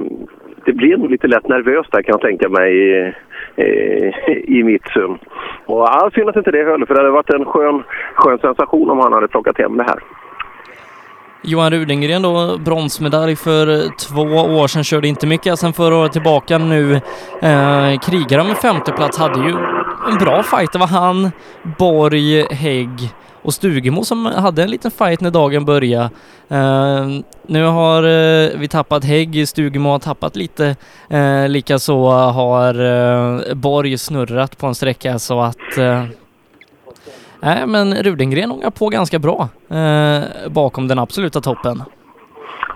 det blev nog lite lätt nervöst där kan jag tänka mig i, i, i mitt sum. Och ja, synd att inte det höll för det hade varit en skön, skön sensation om han hade plockat hem det här. Johan Rudengren då, bronsmedalj för två år sedan, körde inte mycket sen förra året tillbaka nu. Eh, krigar om en femteplats, hade ju en bra fight. Det var han, Borg, Hägg och Stugemo som hade en liten fight när dagen började. Eh, nu har eh, vi tappat Hägg, Stugemo har tappat lite. Eh, Likaså har eh, Borg snurrat på en sträcka så att eh, Nej, men Rudengren ångar på ganska bra eh, bakom den absoluta toppen.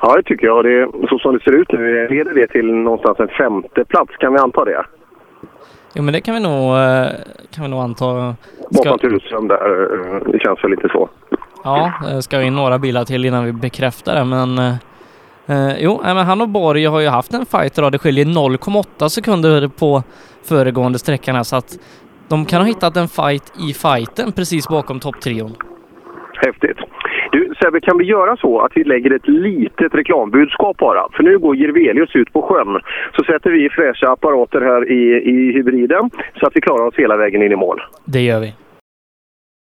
Ja, det tycker jag. Det, så som det ser ut nu, leder det till någonstans en femte plats Kan vi anta det? Jo, men det kan vi nog, eh, kan vi nog anta. Bakom Tureström där. eh, Det känns väl lite så. Ja, det ska in några bilar till innan vi bekräftar det, men eh, eh, jo, men han och Borg har ju haft en fight idag. Det skiljer 0,8 sekunder på föregående sträckan här, så att de kan ha hittat en fight i fighten precis bakom topptrion. Häftigt. Du Sebbe, kan vi göra så att vi lägger ett litet reklambudskap bara? För nu går Jirvelius ut på sjön. Så sätter vi fräscha apparater här i, i hybriden så att vi klarar oss hela vägen in i mål. Det gör vi.